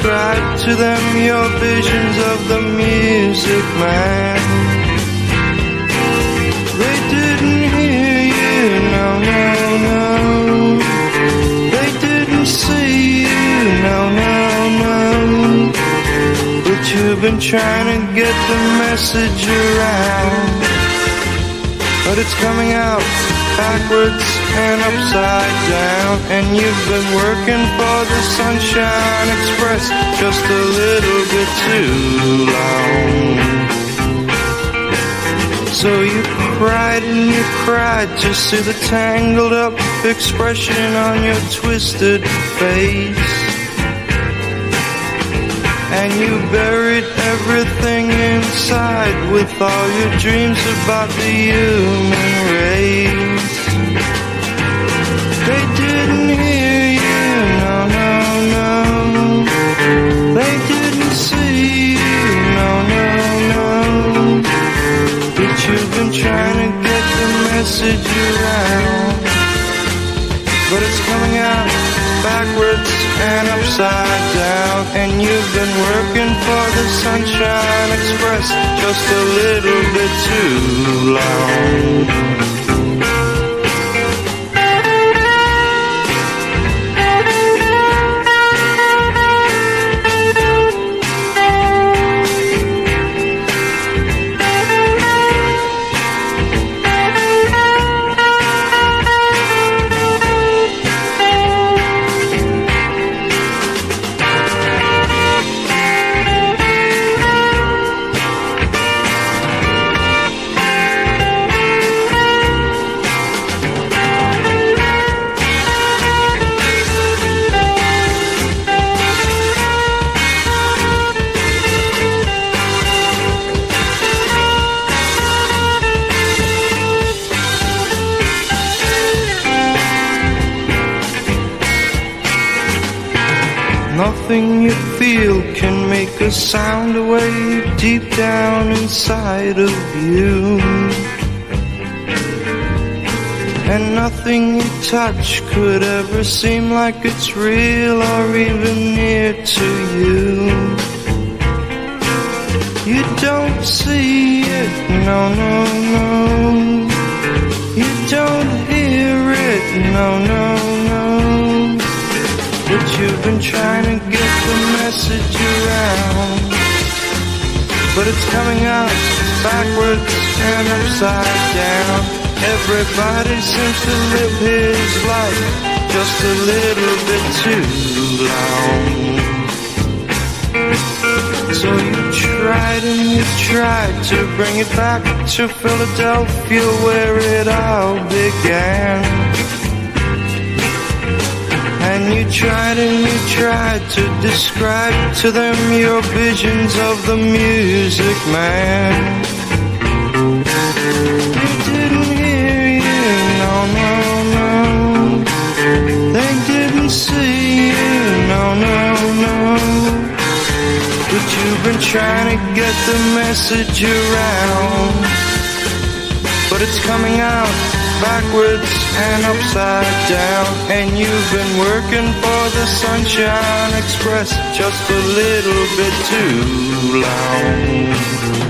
describe to them your visions of the music man. They didn't hear you, no, no, no. They didn't see you, no, no, no. But you've been trying to get the message around but it's coming out backwards and upside down. And you've been working for the Sunshine Express just a little bit too long. So you cried and you cried to see the tangled up expression on your twisted face and you buried everything inside with all your dreams about the human race. They didn't hear you, no, no, no. They didn't see you, no, no, no. But you've been trying to get the message around. But it's coming backwards and upside down. And you've been working for the Sunshine Express just a little bit too long. Nothing you feel can make a sound away deep down inside of you. And nothing you touch could ever seem like it's real or even near to you. You don't see it, no, no, no. You don't hear it, no, no, no. But you've been trying to the message around. But it's coming out backwards and upside down. Everybody seems to live his life just a little bit too long. So you tried and you tried to bring it back to Philadelphia where it all began. You tried and you tried to describe to them your visions of the music man. They didn't hear you, no, no, no. They didn't see you, no, no, no. But you've been trying to get the message around. But it's coming out backwards and upside down. And you've been working for the Sunshine Express just a little bit too long.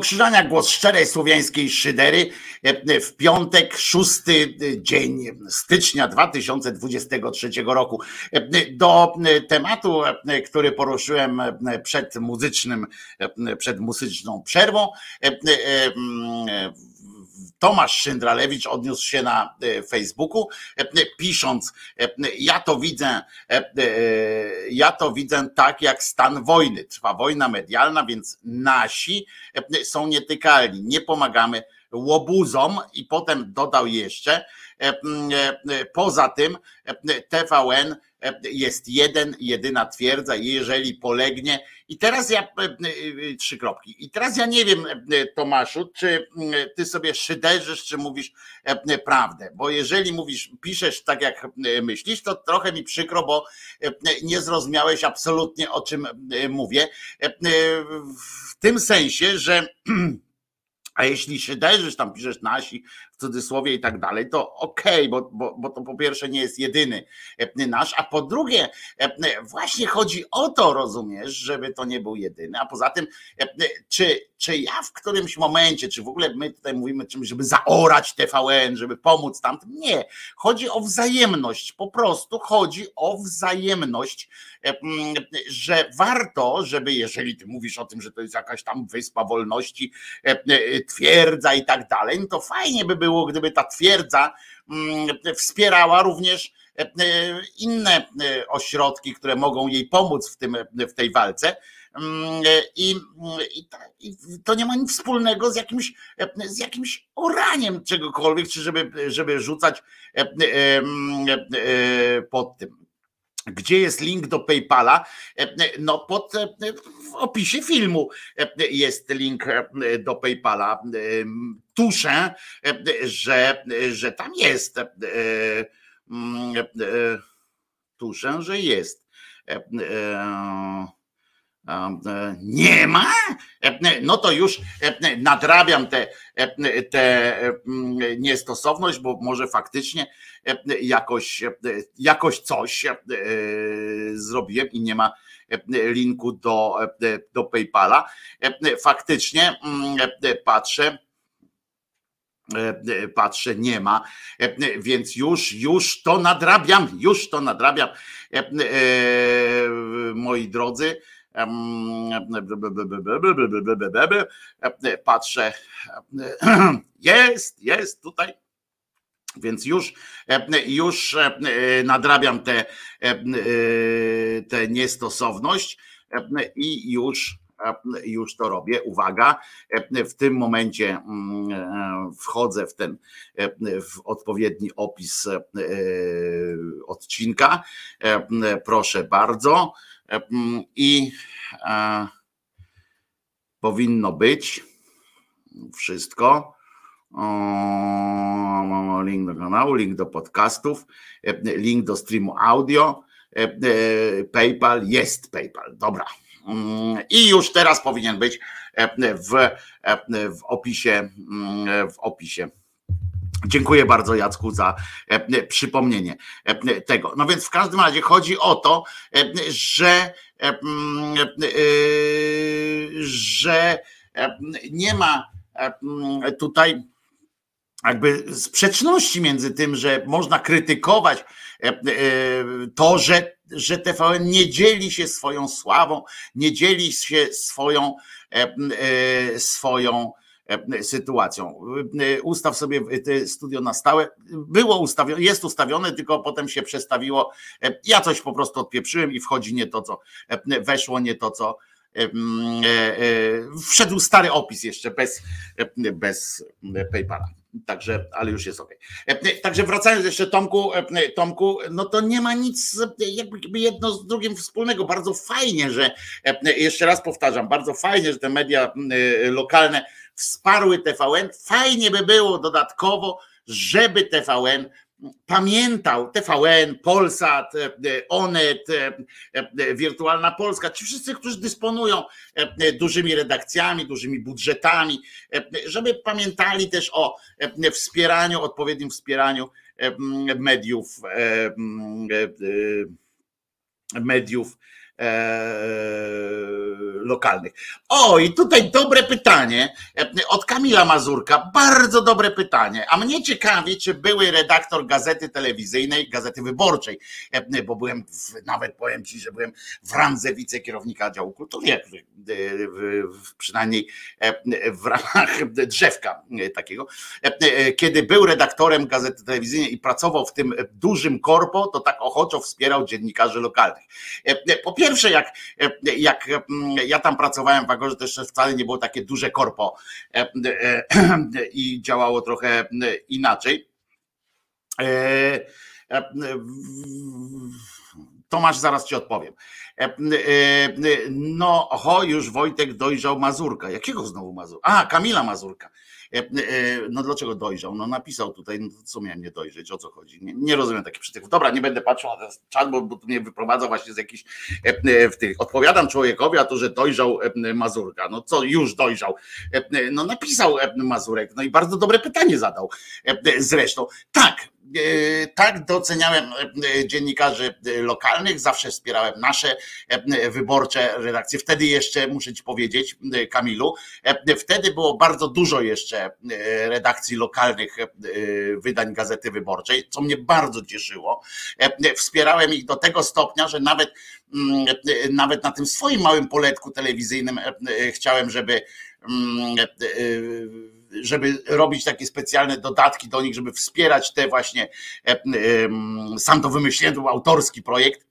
Krzyżania, głos szczerej słowiańskiej szydery e, w piątek, szósty dzień stycznia 2023 roku. E, Do tematu, e, który poruszyłem przed muzycznym, przed muzyczną przerwą, Tomasz Szyndralewicz odniósł się na e, Facebooku, e, pisząc: e, Ja to widzę, ja to widzę tak jak stan wojny. Trwa wojna medialna, więc nasi są nietykalni. Nie pomagamy łobuzom i potem dodał jeszcze, poza tym TVN jest jeden, jedyna twierdza, jeżeli polegnie. I teraz ja, trzy kropki. I teraz ja nie wiem, Tomaszu, czy ty sobie szyderzysz, czy mówisz prawdę, bo jeżeli mówisz, piszesz tak, jak myślisz, to trochę mi przykro, bo nie zrozumiałeś absolutnie, o czym mówię. W tym sensie, że a jeśli szyderzysz, tam piszesz nasi w cudzysłowie i tak dalej, to okej, okay, bo, bo, bo to po pierwsze nie jest jedyny e, nasz, a po drugie e, właśnie chodzi o to, rozumiesz, żeby to nie był jedyny, a poza tym e, czy, czy ja w którymś momencie, czy w ogóle my tutaj mówimy czymś, żeby zaorać TVN, żeby pomóc tamtym, nie, chodzi o wzajemność, po prostu chodzi o wzajemność, że warto, żeby jeżeli ty mówisz o tym, że to jest jakaś tam wyspa wolności, twierdza i tak dalej, no to fajnie by było, gdyby ta twierdza mm, wspierała również e, e, inne e, ośrodki, które mogą jej pomóc w, tym, w tej walce. Mm, I, i, to nie ma nic wspólnego z jakimś, z jakimś oraniem czegokolwiek, czy żeby, żeby rzucać pod tym. Gdzie jest link do PayPala? No, pod, w opisie filmu jest link do PayPala. Tuszę, że, że tam jest. Tuszę, że jest. Nie ma? No to już nadrabiam tę te, te niestosowność, bo może faktycznie jakoś, jakoś coś zrobiłem i nie ma linku do, do PayPala. Faktycznie patrzę, patrzę, nie ma, więc już, już to nadrabiam, już to nadrabiam, moi drodzy. Patrzę, jest, jest tutaj. Więc już, już nadrabiam tę te, niestosowność i już już to robię. Uwaga, w tym momencie wchodzę w ten w odpowiedni opis odcinka. Proszę bardzo. I powinno być wszystko. Link do kanału, link do podcastów, link do streamu audio. PayPal jest PayPal. Dobra. I już teraz powinien być w, w opisie w opisie Dziękuję bardzo Jacku za e, przypomnienie e, tego. No więc w każdym razie chodzi o to, e, że, że nie ma tutaj jakby sprzeczności między tym, że można krytykować to, że, że TVN nie dzieli się swoją sławą, nie dzieli się swoją swoją e, sytuacją. E, Ustaw sobie e, studio na stałe. Było ustawione, jest ustawione, tylko potem się przestawiło. E, Ja coś po prostu odpieprzyłem i wchodzi nie to, co e, weszło, nie to, co e, e, e, wszedł stary opis jeszcze bez, e, bez PayPala. Także, ale już jest ok. Także wracając jeszcze Tomku, e, Tomku, no to nie ma nic e, jakby jedno z drugim wspólnego. Bardzo fajnie, że e, jeszcze raz powtarzam, bardzo fajnie, że te media e, lokalne wsparły TVN. Fajnie by było dodatkowo, żeby TVN pamiętał TVN, Polsat, e, e, Onet, e, Wirtualna Polska, ci wszyscy, którzy dysponują dużymi redakcjami, dużymi budżetami, żeby pamiętali też o wspieraniu, odpowiednim wspieraniu mediów, mediów lokalnych. O, i tutaj dobre pytanie e, od Kamila Mazurka. Bardzo dobre pytanie. A mnie ciekawi, czy były redaktor gazety telewizyjnej, gazety wyborczej, e, bo byłem, w, nawet powiem ci, że byłem w randze wicekierownika działu kultury, przynajmniej e, w ramach drzewka e, takiego. E, e, Kiedy był redaktorem gazety telewizyjnej i pracował w tym dużym korpo, to tak ochoczo wspierał dziennikarzy lokalnych. E, Po pierwsze, jak, e, jak mm, ja tam pracowałem w Agorze, jeszcze wcale nie było takie duże korpo e, e, i działało trochę inaczej. E, Tomasz, zaraz ci odpowiem. No, ho, już Wojtek dojrzał Mazurka. Jakiego znowu Mazurka? A, Kamila Mazurka. E, e, No dlaczego dojrzał? No napisał tutaj, no co miałem nie dojrzeć, o co chodzi? Nie, nie rozumiem takich przytyków. Dobra, nie będę patrzył na ten czat, bo, bo mnie wyprowadza właśnie z jakichś e, w tych. Odpowiadam człowiekowi, a to, że dojrzał Mazurka. No co, już dojrzał. No napisał Mazurek, no i bardzo dobre pytanie zadał. Zresztą, tak, tak doceniałem e, dziennikarzy e, lokalnych, zawsze wspierałem nasze e, wyborcze redakcje. Wtedy jeszcze, muszę ci powiedzieć, e, Kamilu, e, wtedy było bardzo dużo jeszcze e, redakcji lokalnych e, wydań Gazety Wyborczej, co mnie bardzo cieszyło. E, Wspierałem ich do tego stopnia, że nawet mm, e, nawet na tym swoim małym poletku telewizyjnym e, e, chciałem, żeby mm, e, e, żeby robić takie specjalne dodatki do nich, żeby wspierać te właśnie, e, e, sam to wymyśliłem, to był autorski projekt,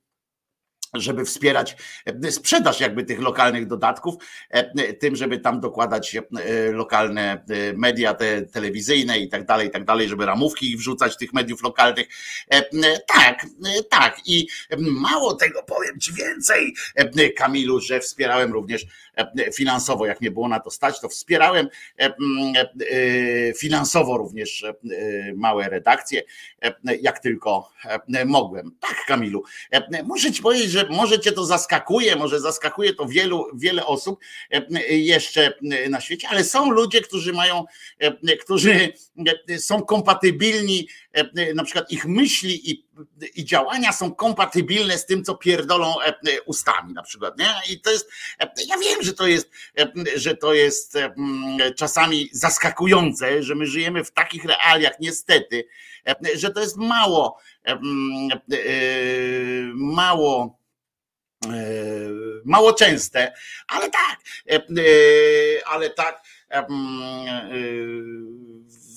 żeby wspierać e, sprzedaż jakby tych lokalnych dodatków, e, tym, żeby tam dokładać e, lokalne media te telewizyjne i tak dalej, i tak dalej, żeby ramówki wrzucać tych mediów lokalnych. Tak, tak. I mało tego powiem ci więcej, Kamilu, że wspierałem również finansowo, jak mnie było na to stać, to wspierałem finansowo również małe redakcje, jak tylko mogłem. Tak, Kamilu. Muszę ci powiedzieć, że może cię to zaskakuje, może zaskakuje to wielu, wiele osób e, jeszcze na świecie, ale są ludzie, którzy mają, e, którzy e, są kompatybilni, e, na przykład ich myśli i, i działania są kompatybilne z tym, co pierdolą e, ustami na przykład, nie? I to jest, e, ja wiem, że to jest, e, że to jest e, czasami zaskakujące, że my żyjemy w takich realiach, niestety, e, że to jest mało, e, e, mało e, mało częste, ale tak, e, e, ale tak e, e,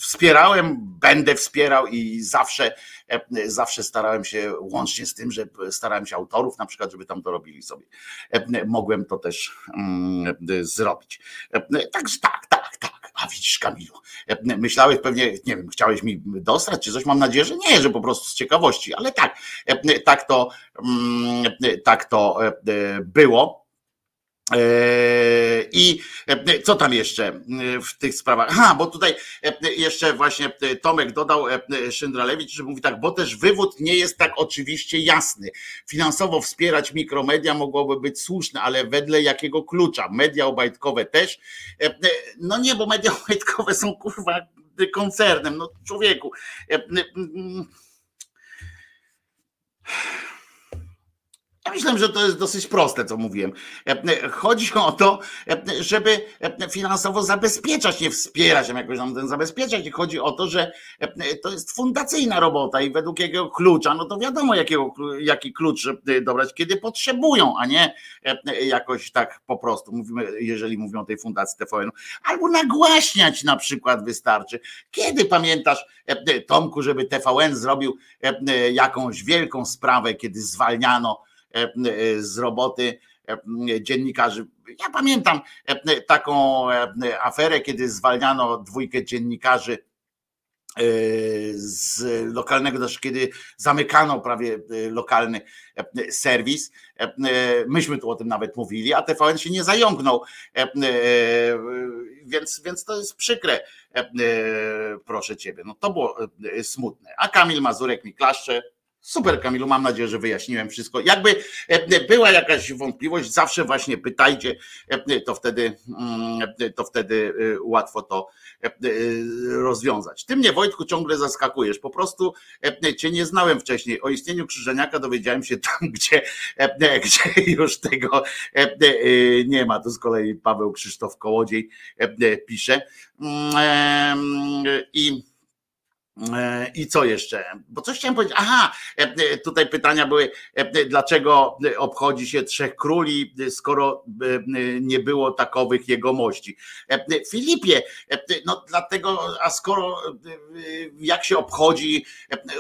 wspierałem, będę wspierał i zawsze, e, zawsze starałem się, łącznie z tym, że starałem się autorów na przykład, żeby tam to robili sobie. E, Mogłem to też zrobić. E, Także tak, tak, tak. A widzisz, Kamilu, e, myślałeś pewnie, nie wiem, chciałeś mi dostać czy coś? Mam nadzieję, że nie, że po prostu z ciekawości, ale tak, e, tak to, mm, tak to e, było. E, I e, co tam jeszcze e, w tych sprawach? Aha, bo tutaj jeszcze właśnie Tomek dodał Szyndralewicz, że mówi tak, bo też wywód nie jest tak oczywiście jasny. Finansowo wspierać mikromedia mogłoby być słuszne, ale wedle jakiego klucza? Media obajtkowe też? No nie, bo media obajtkowe są kurwa koncernem, no człowieku. E, Ja myślę, że to jest dosyć proste, co mówiłem. Chodzi o to, żeby finansowo zabezpieczać, nie wspierać, jakoś tam ten zabezpieczać. I chodzi o to, że to jest fundacyjna robota i według jakiego klucza, no to wiadomo, jakiego, jaki klucz dobrać, kiedy potrzebują, a nie jakoś tak po prostu, mówimy, jeżeli mówią o tej fundacji TVN, albo nagłaśniać na przykład wystarczy. Kiedy pamiętasz, Tomku, żeby TVN zrobił jakąś wielką sprawę, kiedy zwalniano E, e, z roboty e, dziennikarzy. Ja pamiętam taką aferę, kiedy zwalniano dwójkę dziennikarzy z lokalnego, też kiedy zamykano prawie lokalny serwis. Myśmy tu o tym nawet mówili, a TVN się nie zająknął. Więc, więc to jest przykre, proszę ciebie. No to było smutne. A Kamil Mazurek mi klaszcze, Super, Kamilu, mam nadzieję, że wyjaśniłem wszystko. Jakby e, była jakaś wątpliwość, zawsze właśnie pytajcie, e, to wtedy, mm, to wtedy e, łatwo to rozwiązać. Ty mnie, Wojtku, ciągle zaskakujesz. Po prostu cię nie znałem wcześniej. O istnieniu Krzyżeniaka dowiedziałem się tam, gdzie, gdzie już tego nie ma. Tu z kolei Paweł Krzysztof Kołodziej pisze. Mm, I E, I co jeszcze? Bo coś chciałem powiedzieć. Aha, e, e, tutaj pytania były, dlaczego obchodzi się trzech króli, skoro nie było takowych jegomości. Filipie, no dlatego, a skoro jak się obchodzi,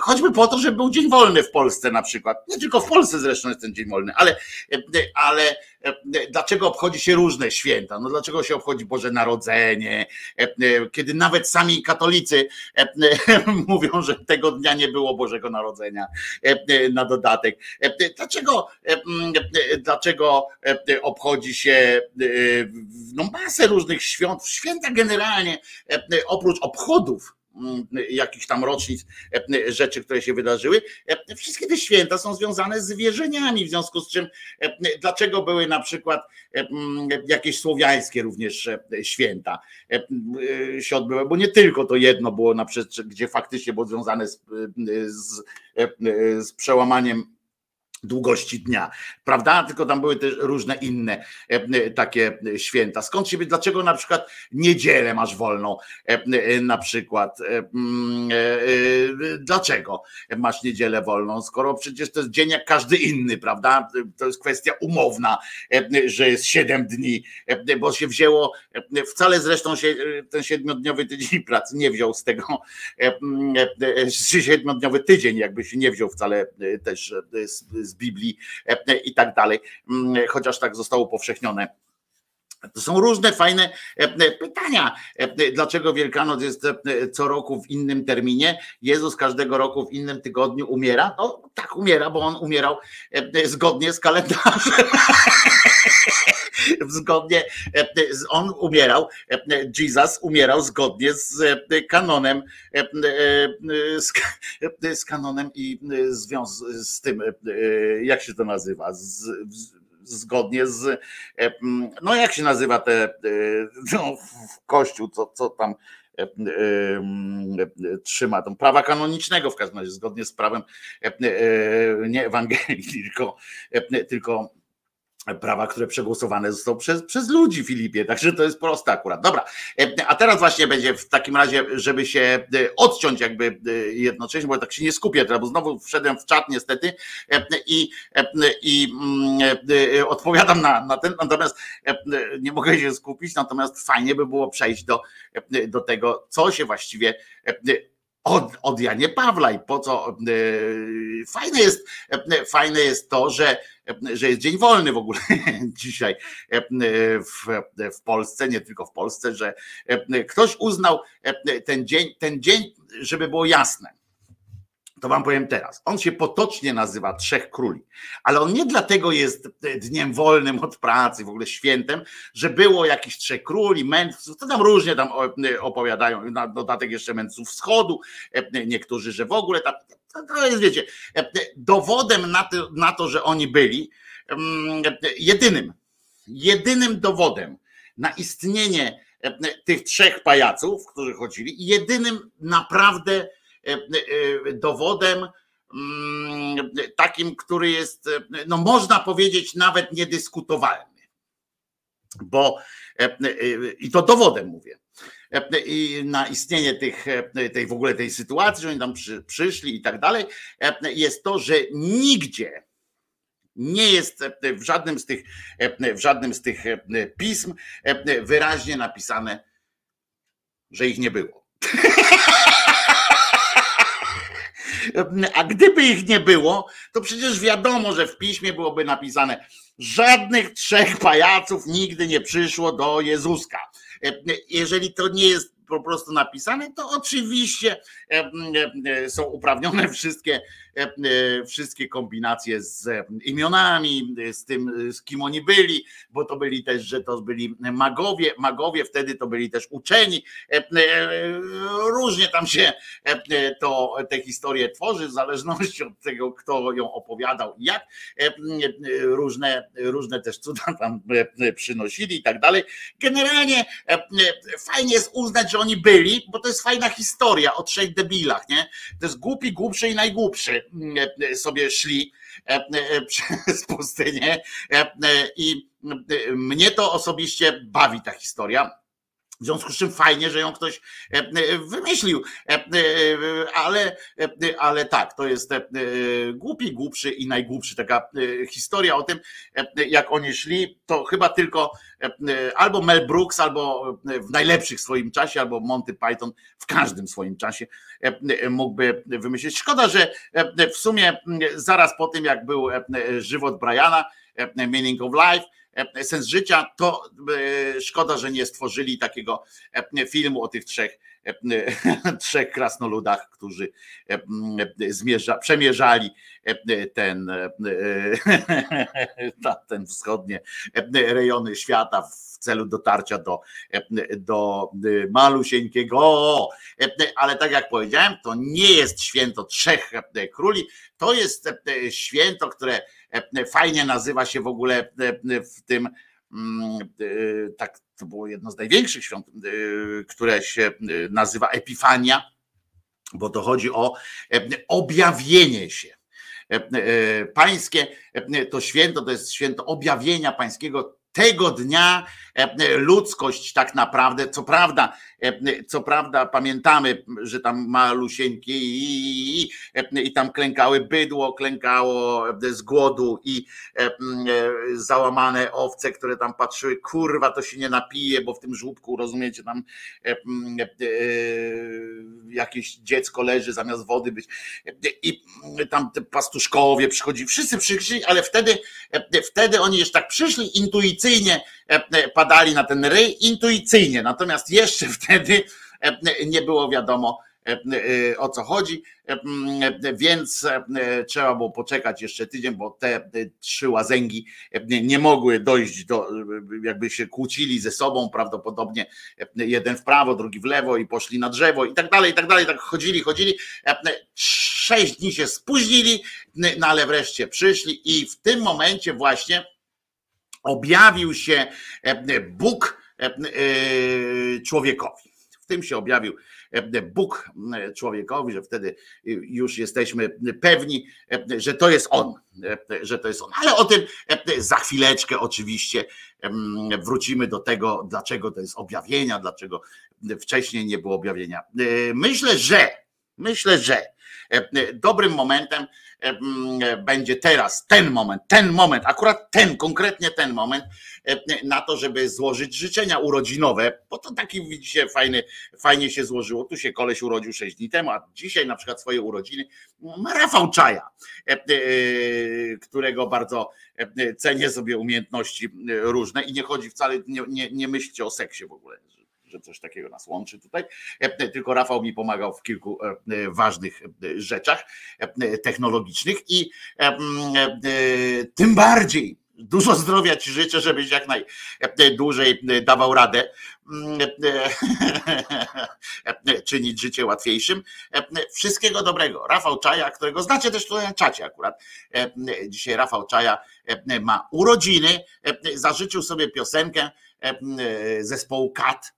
choćby po to, że był dzień wolny w Polsce na przykład. Nie tylko w Polsce zresztą jest ten dzień wolny, ale, ale dlaczego obchodzi się różne święta? No dlaczego się obchodzi Boże Narodzenie, kiedy nawet sami katolicy mówią, że tego dnia nie było Bożego Narodzenia na dodatek. Dlaczego, dlaczego obchodzi się no, masę różnych świąt, święta generalnie, oprócz obchodów jakichś tam rocznic e, rzeczy, które się wydarzyły. E, wszystkie te święta są związane z wierzeniami, w związku z czym e, dlaczego były na przykład mm, jakieś słowiańskie również święta się odbyły, bo nie tylko to jedno było na przykład, gdzie faktycznie było związane z, z, z przełamaniem długości dnia, prawda? Tylko tam były też różne inne e, e, takie święta. Skąd się, dlaczego na przykład niedzielę masz wolną e, na przykład? Mm, dlaczego masz niedzielę wolną, skoro przecież to jest dzień jak każdy inny, prawda? To jest kwestia umowna, że jest siedem dni, bo się wzięło, wcale zresztą się ten siedmiodniowy tydzień pracy nie wziął z tego, siedmiodniowy tydzień jakby się nie wziął wcale też z z Biblii e, e, i tak dalej, mm, chociaż tak zostało powszechnione. To są różne fajne e, pytania. Dlaczego Wielkanoc jest co roku w innym terminie? Jezus każdego roku w innym tygodniu umiera? No tak umiera, bo on umierał zgodnie z kalendarzem. zgodnie, on umierał, Jesus umierał zgodnie z kanonem, z, kanonem i związ z tym, jak się to nazywa, z, zgodnie z, no jak się nazywa te, no, w kościół, co, co tam trzyma tam prawa kanonicznego w każdym razie, zgodnie z prawem nie Ewangelii, tylko, tylko prawa, które przegłosowane zostały przez, przez ludzi, Filipie. Także to jest proste akurat. Dobra, e, a teraz właśnie będzie w takim razie, żeby się e, odciąć jakby e, jednocześnie, bo tak się nie skupię teraz, bo znowu wszedłem w czat niestety i, i mm, odpowiadam na, na ten, natomiast nie mogę się skupić, natomiast fajnie by było przejść do, do tego, co się właściwie od, od Janie Pawla i po co fajne jest, fajne jest to, że że jest dzień wolny w ogóle dzisiaj w, w Polsce, nie tylko w Polsce, że ktoś uznał ten dzień, ten dzień, żeby było jasne. To wam powiem teraz. On się potocznie nazywa Trzech Króli, ale on nie dlatego jest dniem wolnym od pracy, w ogóle świętem, że było jakiś Trzech Króli, mędrców, to tam różnie tam opowiadają, na dodatek jeszcze mędrców wschodu, niektórzy, że w ogóle tam, to jest, wiecie, dowodem na to, na to, że oni byli, mm, jedynym, jedynym dowodem na istnienie tych trzech pajaców, którzy chodzili, jedynym naprawdę dowodem mm, takim, który jest, e, no można powiedzieć, nawet niedyskutowalny. Bo i to dowodem mówię. I na istnienie tych, tej w ogóle tej sytuacji, że oni tam przy, przyszli i tak dalej, jest to, że nigdzie nie jest w żadnym z tych, w żadnym z tych pism wyraźnie napisane, że ich nie było. A gdyby ich nie było, to przecież wiadomo, że w piśmie byłoby napisane: żadnych trzech pajaców nigdy nie przyszło do Jezuska. Jeżeli to nie jest po prostu napisane, to oczywiście są uprawnione wszystkie, wszystkie kombinacje z imionami, z tym, z kim oni byli, bo to byli też, że to byli magowie, magowie wtedy to byli też uczeni. Różnie tam się to, te historie tworzy, w zależności od tego, kto ją opowiadał i jak. Różne, różne też cuda tam przynosili i tak dalej. Generalnie fajnie jest uznać, że oni byli, bo to jest fajna historia o trzech debilach, nie? To jest głupi, głupszy i najgłupszy e, sobie szli e, e, przez pustynię i mnie to osobiście bawi ta historia. W związku z czym fajnie, że ją ktoś e, e, wymyślił, e, ale, ale tak, to jest głupi, głupszy i najgłupszy. Taka historia o tym, jak oni szli, to chyba tylko albo Mel Brooks, albo w najlepszych swoim czasie, albo Monty Python w każdym swoim czasie mógłby wymyślić. Szkoda, że w sumie zaraz po tym, jak był żywot Briana, Meaning of Life, E, sens życia, to e, szkoda, że nie stworzyli takiego e, filmu o tych trzech, trzech krasnoludach, którzy zmierza, przemierzali ten, ten wschodnie rejony świata w celu dotarcia do, do malusieńkiego. Ale tak jak powiedziałem, to nie jest święto trzech króli, to jest święto, które fajnie nazywa się w ogóle w tym mm, tak to było jedno z największych świąt, które się nazywa Epifania, bo to chodzi o objawienie się. Pańskie to święto, to jest święto objawienia pańskiego tego dnia e, ludzkość tak naprawdę, co prawda, e, co prawda pamiętamy, że tam malusieńki i, i, i tam klękały bydło, klękało z głodu i e, załamane owce, które tam patrzyły, kurwa, to się nie napije, bo w tym żłóbku, rozumiecie, tam jakieś dziecko leży zamiast wody być. I tam te pastuszkowie przychodzi, wszyscy przyszli, ale wtedy, wtedy oni jeszcze tak przyszli intuicyjnie intuicyjnie e, e, padali na ten ryj, intuicyjnie. Natomiast jeszcze wtedy e, nie było wiadomo, o co chodzi, więc trzeba było poczekać jeszcze tydzień, bo te trzy łazęgi nie mogły dojść do, jakby się kłócili ze sobą, prawdopodobnie jeden w prawo, drugi w lewo i poszli na drzewo i tak dalej, i tak dalej, tak chodzili, chodzili. Sześć dni się spóźnili, no ale wreszcie przyszli i w tym momencie właśnie objawił się e, Bóg e, e, człowiekowi. W tym się objawił Bóg człowiekowi, że wtedy już jesteśmy pewni, że to jest On, że to jest On. Ale o tym za chwileczkę oczywiście wrócimy do tego, dlaczego to jest objawienia, dlaczego wcześniej nie było objawienia. Myślę, że myślę, że dobrym momentem będzie teraz, ten moment, ten moment, akurat ten, konkretnie ten moment, na to, żeby złożyć życzenia urodzinowe, bo to taki widzicie, fajny, fajnie się złożyło. Tu się koleś urodził 6 dni temu, a dzisiaj na przykład swoje urodziny ma Rafał Czaja, e, którego bardzo cenię sobie umiejętności różne i nie chodzi wcale, nie, nie, nie myślcie o seksie w ogóle że coś takiego nas łączy tutaj. E, tylko Rafał mi pomagał w kilku e, ważnych e, rzeczach technologicznych i tym bardziej dużo zdrowia ci życzę, żebyś jak najdłużej dawał radę czynić życie łatwiejszym. Wszystkiego dobrego. Rafał Czaja, którego znacie też tutaj na czacie akurat. Dzisiaj Rafał Czaja ma urodziny, zażyczył sobie piosenkę zespołu Kat E, e,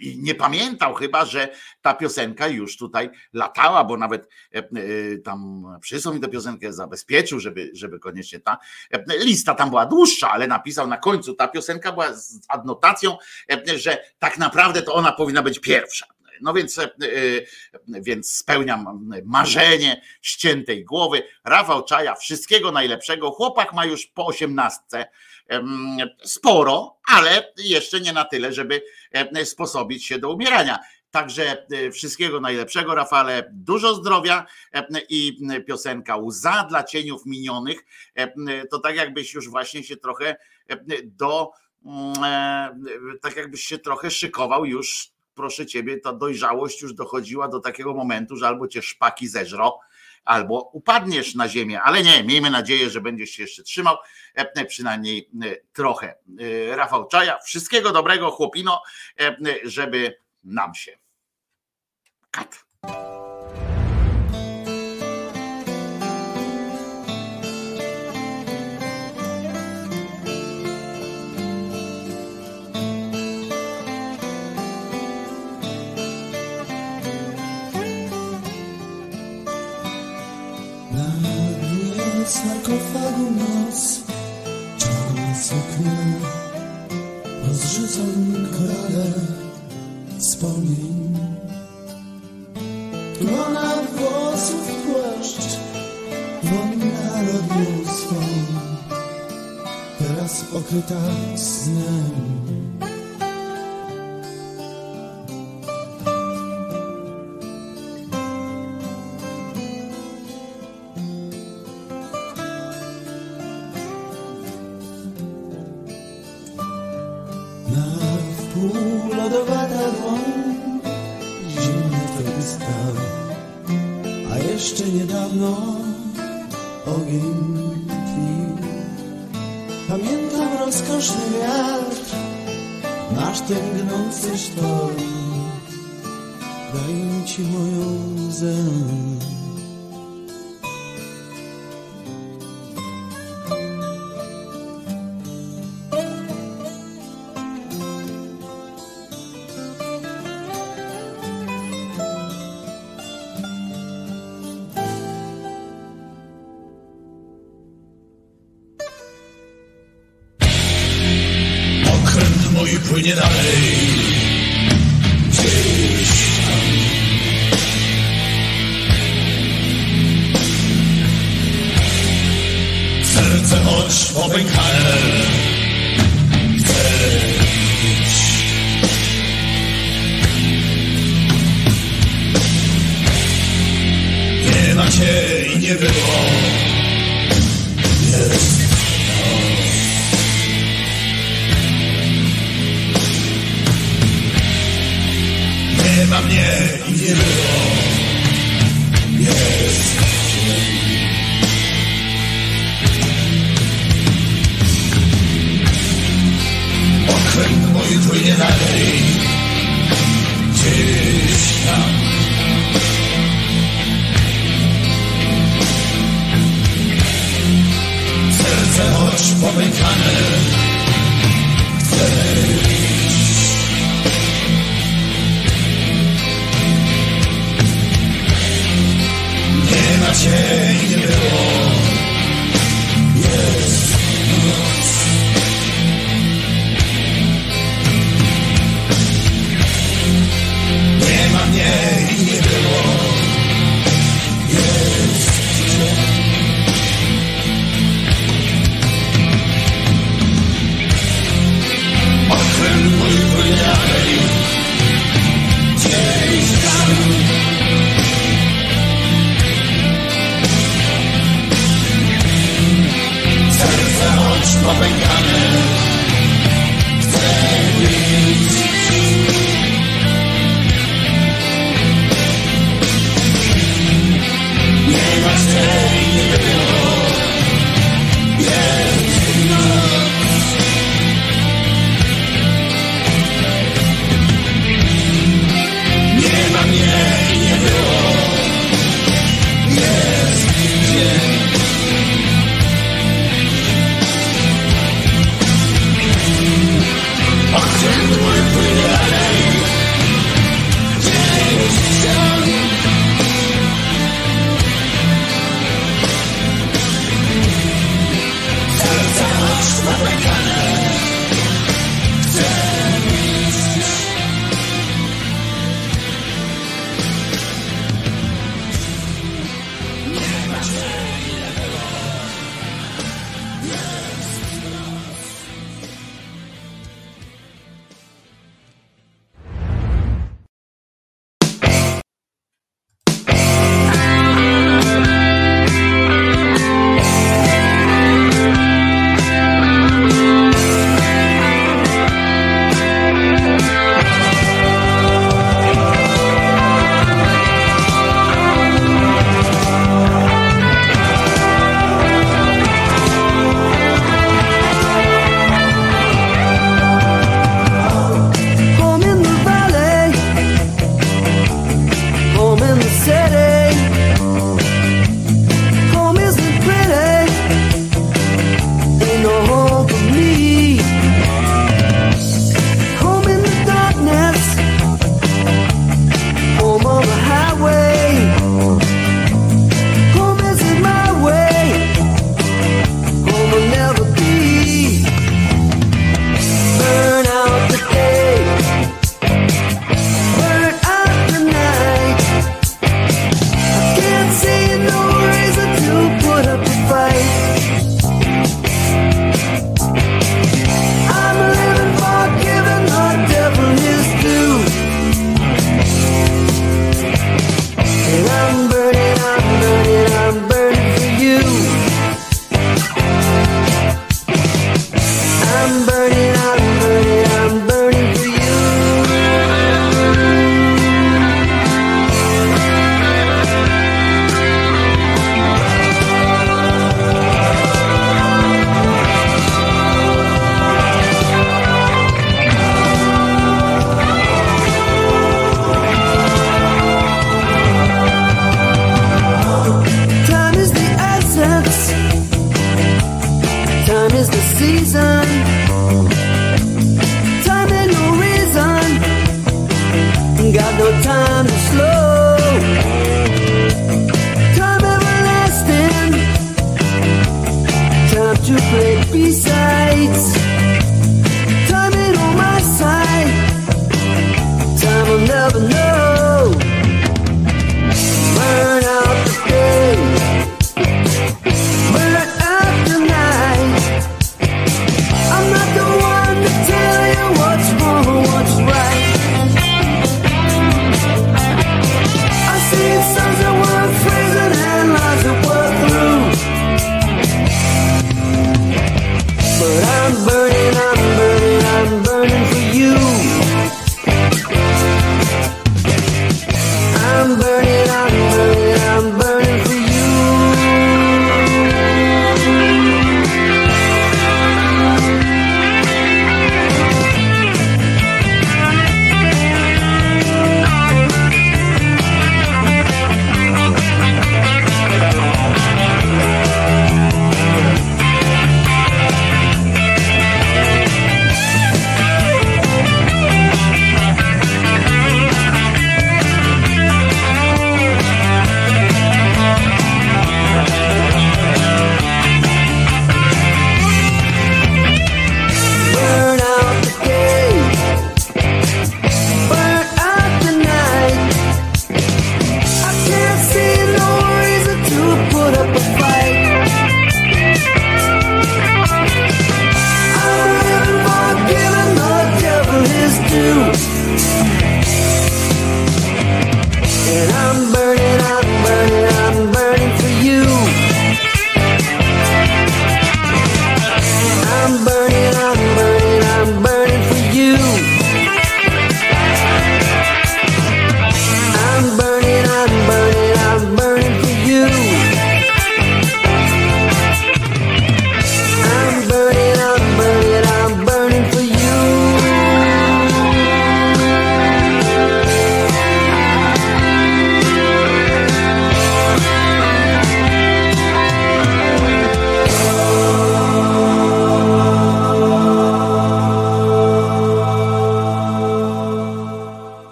I nie pamiętał chyba, że ta piosenka już tutaj latała, bo nawet e, tam przysłał mi tę piosenkę, zabezpieczył, żeby, żeby koniecznie ta lista tam była dłuższa, ale napisał na końcu, ta piosenka była z adnotacją, że tak naprawdę to ona powinna być pierwsza. No więc, więc spełniam marzenie ściętej głowy. Rafał Czaja, wszystkiego najlepszego. Chłopak ma już po osiemnastce sporo, ale jeszcze nie na tyle, żeby sposobić się do umierania. Także e, wszystkiego najlepszego, Rafale. Dużo zdrowia i piosenka Łza dla cieniów minionych. To tak jakbyś już właśnie się trochę do, mm, e, tak jakbyś się trochę szykował już, proszę ciebie, ta dojrzałość już dochodziła do takiego momentu, że albo cię szpaki zeżro, albo upadniesz na ziemię, ale nie, miejmy nadzieję, że będziesz się jeszcze trzymał, e, przynajmniej e, trochę. E, Rafał Czaja, wszystkiego dobrego chłopino, żeby nam się. Sarkofagu noc Czarne suknie Rozrzucam korale wspomnień Lona włosów płaszcz Wonna robił swą Teraz okryta snem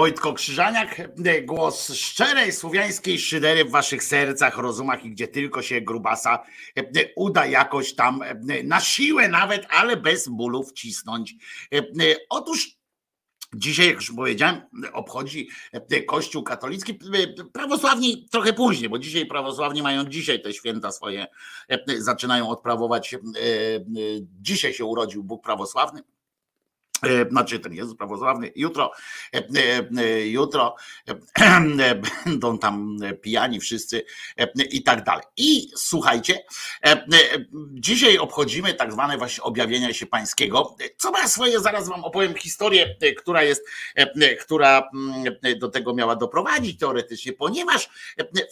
Wojtko Krzyżaniak, e, głos szczerej słowiańskiej szydery w waszych sercach, rozumach i gdzie tylko się grubasa e, uda jakoś tam e, na siłę nawet, ale bez bólu wcisnąć. Otóż Dzisiaj, jak już powiedziałem, obchodzi Kościół katolicki, prawosławni trochę później, bo dzisiaj prawosławni mają dzisiaj te święta swoje, zaczynają odprawować. Dzisiaj się urodził Bóg prawosławny, E, znaczy ten Jezus prawosławny, jutro, e, e, jutro będą tam pijani wszyscy i tak dalej. I słuchajcie, dzisiaj obchodzimy tak zwane właśnie objawienia się pańskiego, co ma swoje, zaraz wam opowiem historię, która jest, która do tego miała doprowadzić teoretycznie, ponieważ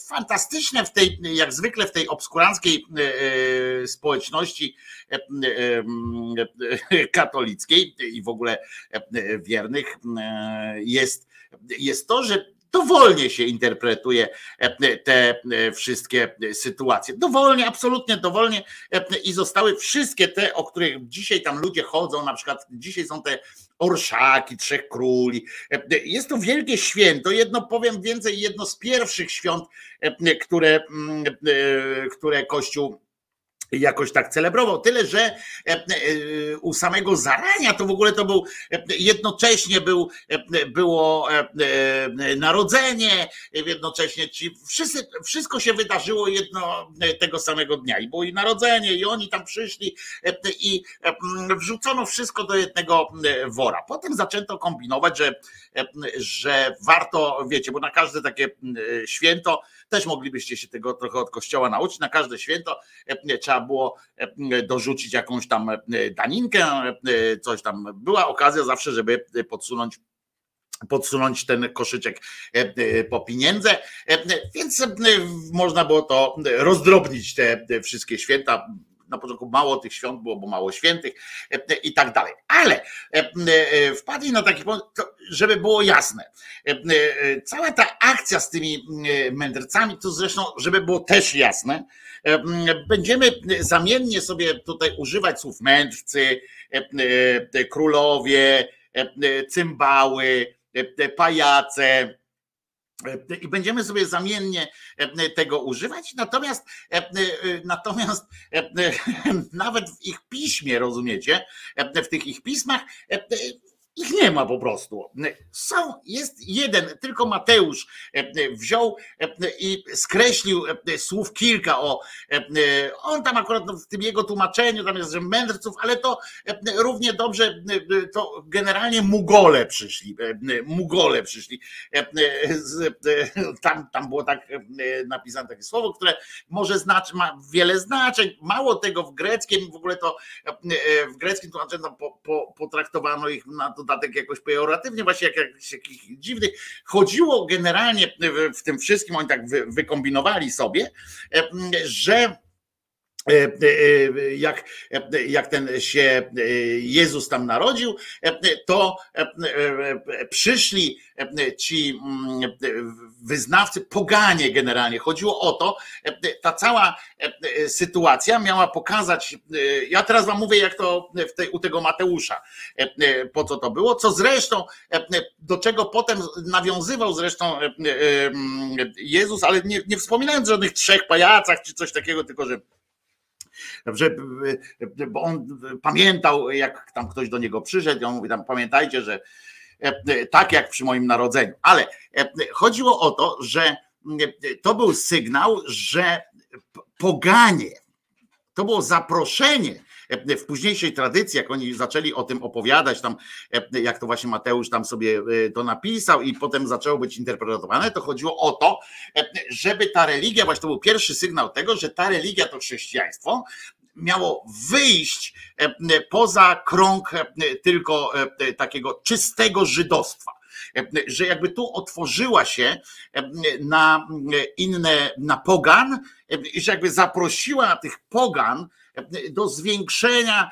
fantastyczne w tej, jak zwykle w tej obskuranckiej społeczności katolickiej i w ogóle wiernych jest, jest to, że dowolnie się interpretuje te wszystkie sytuacje. Dowolnie, absolutnie dowolnie i zostały wszystkie te, o których dzisiaj tam ludzie chodzą, na przykład dzisiaj są te orszaki, trzech króli. Jest to wielkie święto, jedno powiem więcej, jedno z pierwszych świąt, które, które Kościół jakoś tak celebrował. Tyle, że u samego zarania to w ogóle to był jednocześnie był, było narodzenie, jednocześnie ci wszyscy, wszystko się wydarzyło jedno tego samego dnia. I było i narodzenie, i oni tam przyszli i wrzucono wszystko do jednego wora. Potem zaczęto kombinować, że, że warto, wiecie, bo na każde takie święto też moglibyście się tego trochę od kościoła nauczyć. Na każde święto trzeba było dorzucić jakąś tam daninkę, coś tam. Była okazja zawsze, żeby podsunąć podsunąć ten koszyczek po pieniądze, więc można było to rozdrobnić te wszystkie święta na początku mało tych świąt było, bo mało świętych i tak dalej. Ale wpadli na taki pomysł, żeby było jasne. Cała ta akcja z tymi mędrcami, to zresztą, żeby było też jasne, będziemy zamiennie sobie tutaj używać słów mędrcy, królowie, cymbały, pajace, E, I będziemy sobie zamiennie e, tego używać. Natomiast, e, natomiast nawet w ich piśmie, rozumiecie, w tych ich pismach ich nie ma po prostu. Są, jest jeden, tylko Mateusz e, wziął e, i skreślił e, słów kilka o. On tam akurat no, w tym jego tłumaczeniu, tam jest, że mędrców, ale to równie dobrze, to generalnie Mugole przyszli. Mugole przyszli. Tam, tam było tak napisane takie słowo, które może znaczy, ma wiele znaczeń. Mało tego w greckim, w ogóle to w greckim tłumaczeniu po, po, potraktowano ich na to dodatek jakoś pejoratywnie, właśnie jak, jakichś dziwnych. Chodziło generalnie w tym wszystkim, oni tak wy, wykombinowali sobie, e, że jak, jak ten się e, Jezus tam narodził, to przyszli ci mm, wyznawcy, poganie generalnie. Chodziło o to, ta cała sytuacja miała pokazać, ja teraz wam mówię, jak to u tego Mateusza, po co to było, co zresztą, do czego potem nawiązywał zresztą Jezus, ale nie, nie wspominając żadnych trzech pajacach czy coś takiego, tylko że że, bo on pamiętał, jak tam ktoś do niego przyszedł, i on mówi tam, pamiętajcie, że e, tak jak przy moim narodzeniu. Ale e, chodziło o to, że e, to był sygnał, że poganie, to było zaproszenie w późniejszej tradycji, jak oni zaczęli o tym opowiadać, tam, jak to właśnie Mateusz tam sobie to napisał i potem zaczęło być interpretowane, to chodziło o to, żeby ta religia, właśnie to był pierwszy sygnał tego, że ta religia to chrześcijaństwo, miało wyjść poza krąg tylko takiego czystego żydostwa. Że jakby tu otworzyła się na inne, na pogan, i że jakby zaprosiła tych pogan do zwiększenia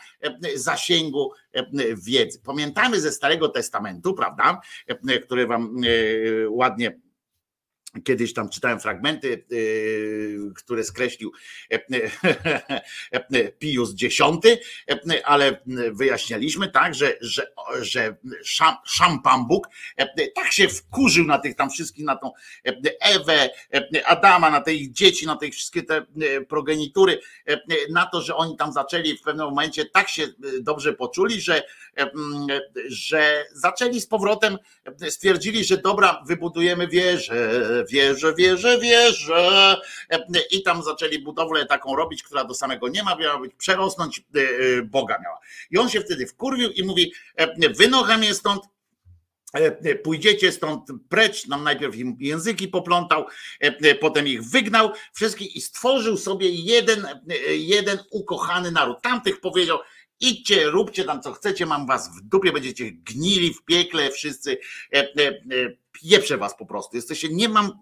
zasięgu wiedzy. Pamiętamy ze Starego Testamentu, prawda, który wam ładnie Kiedyś tam czytałem fragmenty, y, które skreślił e, e, Pius X, e, ale wyjaśnialiśmy tak, że, że, że szampan Bóg tak się wkurzył na tych tam wszystkich, na tą Ewę, Adama, na te ich dzieci, na te wszystkie te progenitury, na to, że oni tam zaczęli w pewnym momencie tak się dobrze poczuli, że, że zaczęli z powrotem, stwierdzili, że dobra, wybudujemy wieżę, wierzę, wierzę, wierzę. I tam zaczęli budowlę taką robić, która do samego nie ma, miała być przerosnąć, e, e, Boga miała. I on się wtedy wkurwił i mówi, e, wynocha mnie stąd, pójdziecie stąd precz, nam najpierw im języki poplątał, potem ich wygnał wszystkich i stworzył sobie jeden, jeden ukochany naród. Tamtych powiedział, idźcie, róbcie tam co chcecie, mam was w dupie, będziecie gnili w piekle wszyscy, pieprzę was po prostu. Jesteście, nie mam,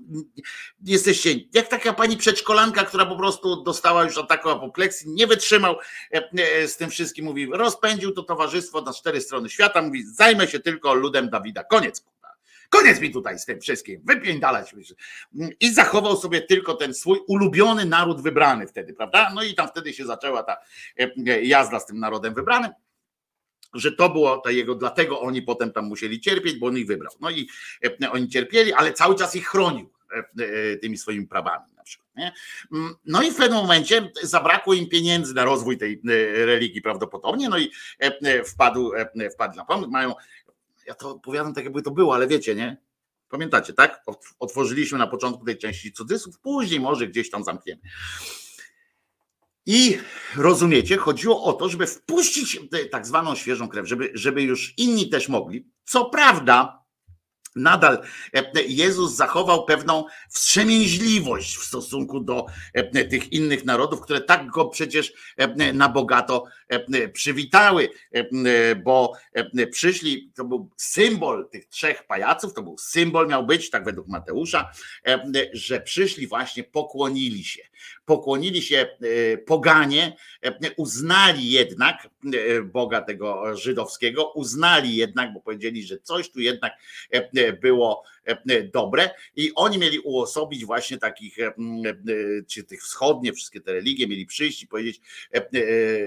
jesteście jak taka pani przedszkolanka, która po prostu dostała już ataku apopleksji, nie wytrzymał e, e, z tym wszystkim, mówi, rozpędził to towarzystwo na cztery strony świata, mówi, zajmę się tylko ludem Dawida, koniec. Koniec mi tutaj z tym wszystkim, wypiędalać. I zachował sobie tylko ten swój ulubiony naród wybrany wtedy, prawda? No i tam wtedy się zaczęła ta e, jazda z tym narodem wybranym że to było to jego, dlatego oni potem tam musieli cierpieć, bo on ich wybrał. No i e, oni cierpieli, ale cały czas ich chronił e, e, tymi swoimi prawami. Na przykład? Mm, no i w pewnym momencie zabrakło im pieniędzy na rozwój tej religii prawdopodobnie, no i wpadł, wpadł na pomysł, mają, ja to opowiadam tak jakby to było, ale wiecie, nie? Pamiętacie, tak? Otworzyliśmy na początku tej części cudzysłów, później może gdzieś tam zamkniemy. I rozumiecie, chodziło o to, żeby wpuścić tak zwaną świeżą krew, żeby, żeby już inni też mogli. Co prawda, nadal e, Jezus zachował pewną wstrzemięźliwość w stosunku do e, tych innych narodów, które tak go przecież e, na bogato przywitały, bo przyszli, to był symbol tych trzech pajaców, to był symbol, miał być, tak według Mateusza, że przyszli właśnie, pokłonili się. Pokłonili się poganie, uznali jednak Boga tego żydowskiego, uznali jednak, bo powiedzieli, że coś tu jednak było dobre i oni mieli uosobić właśnie takich, czy tych wschodnie, wszystkie te religie mieli przyjść i powiedzieć,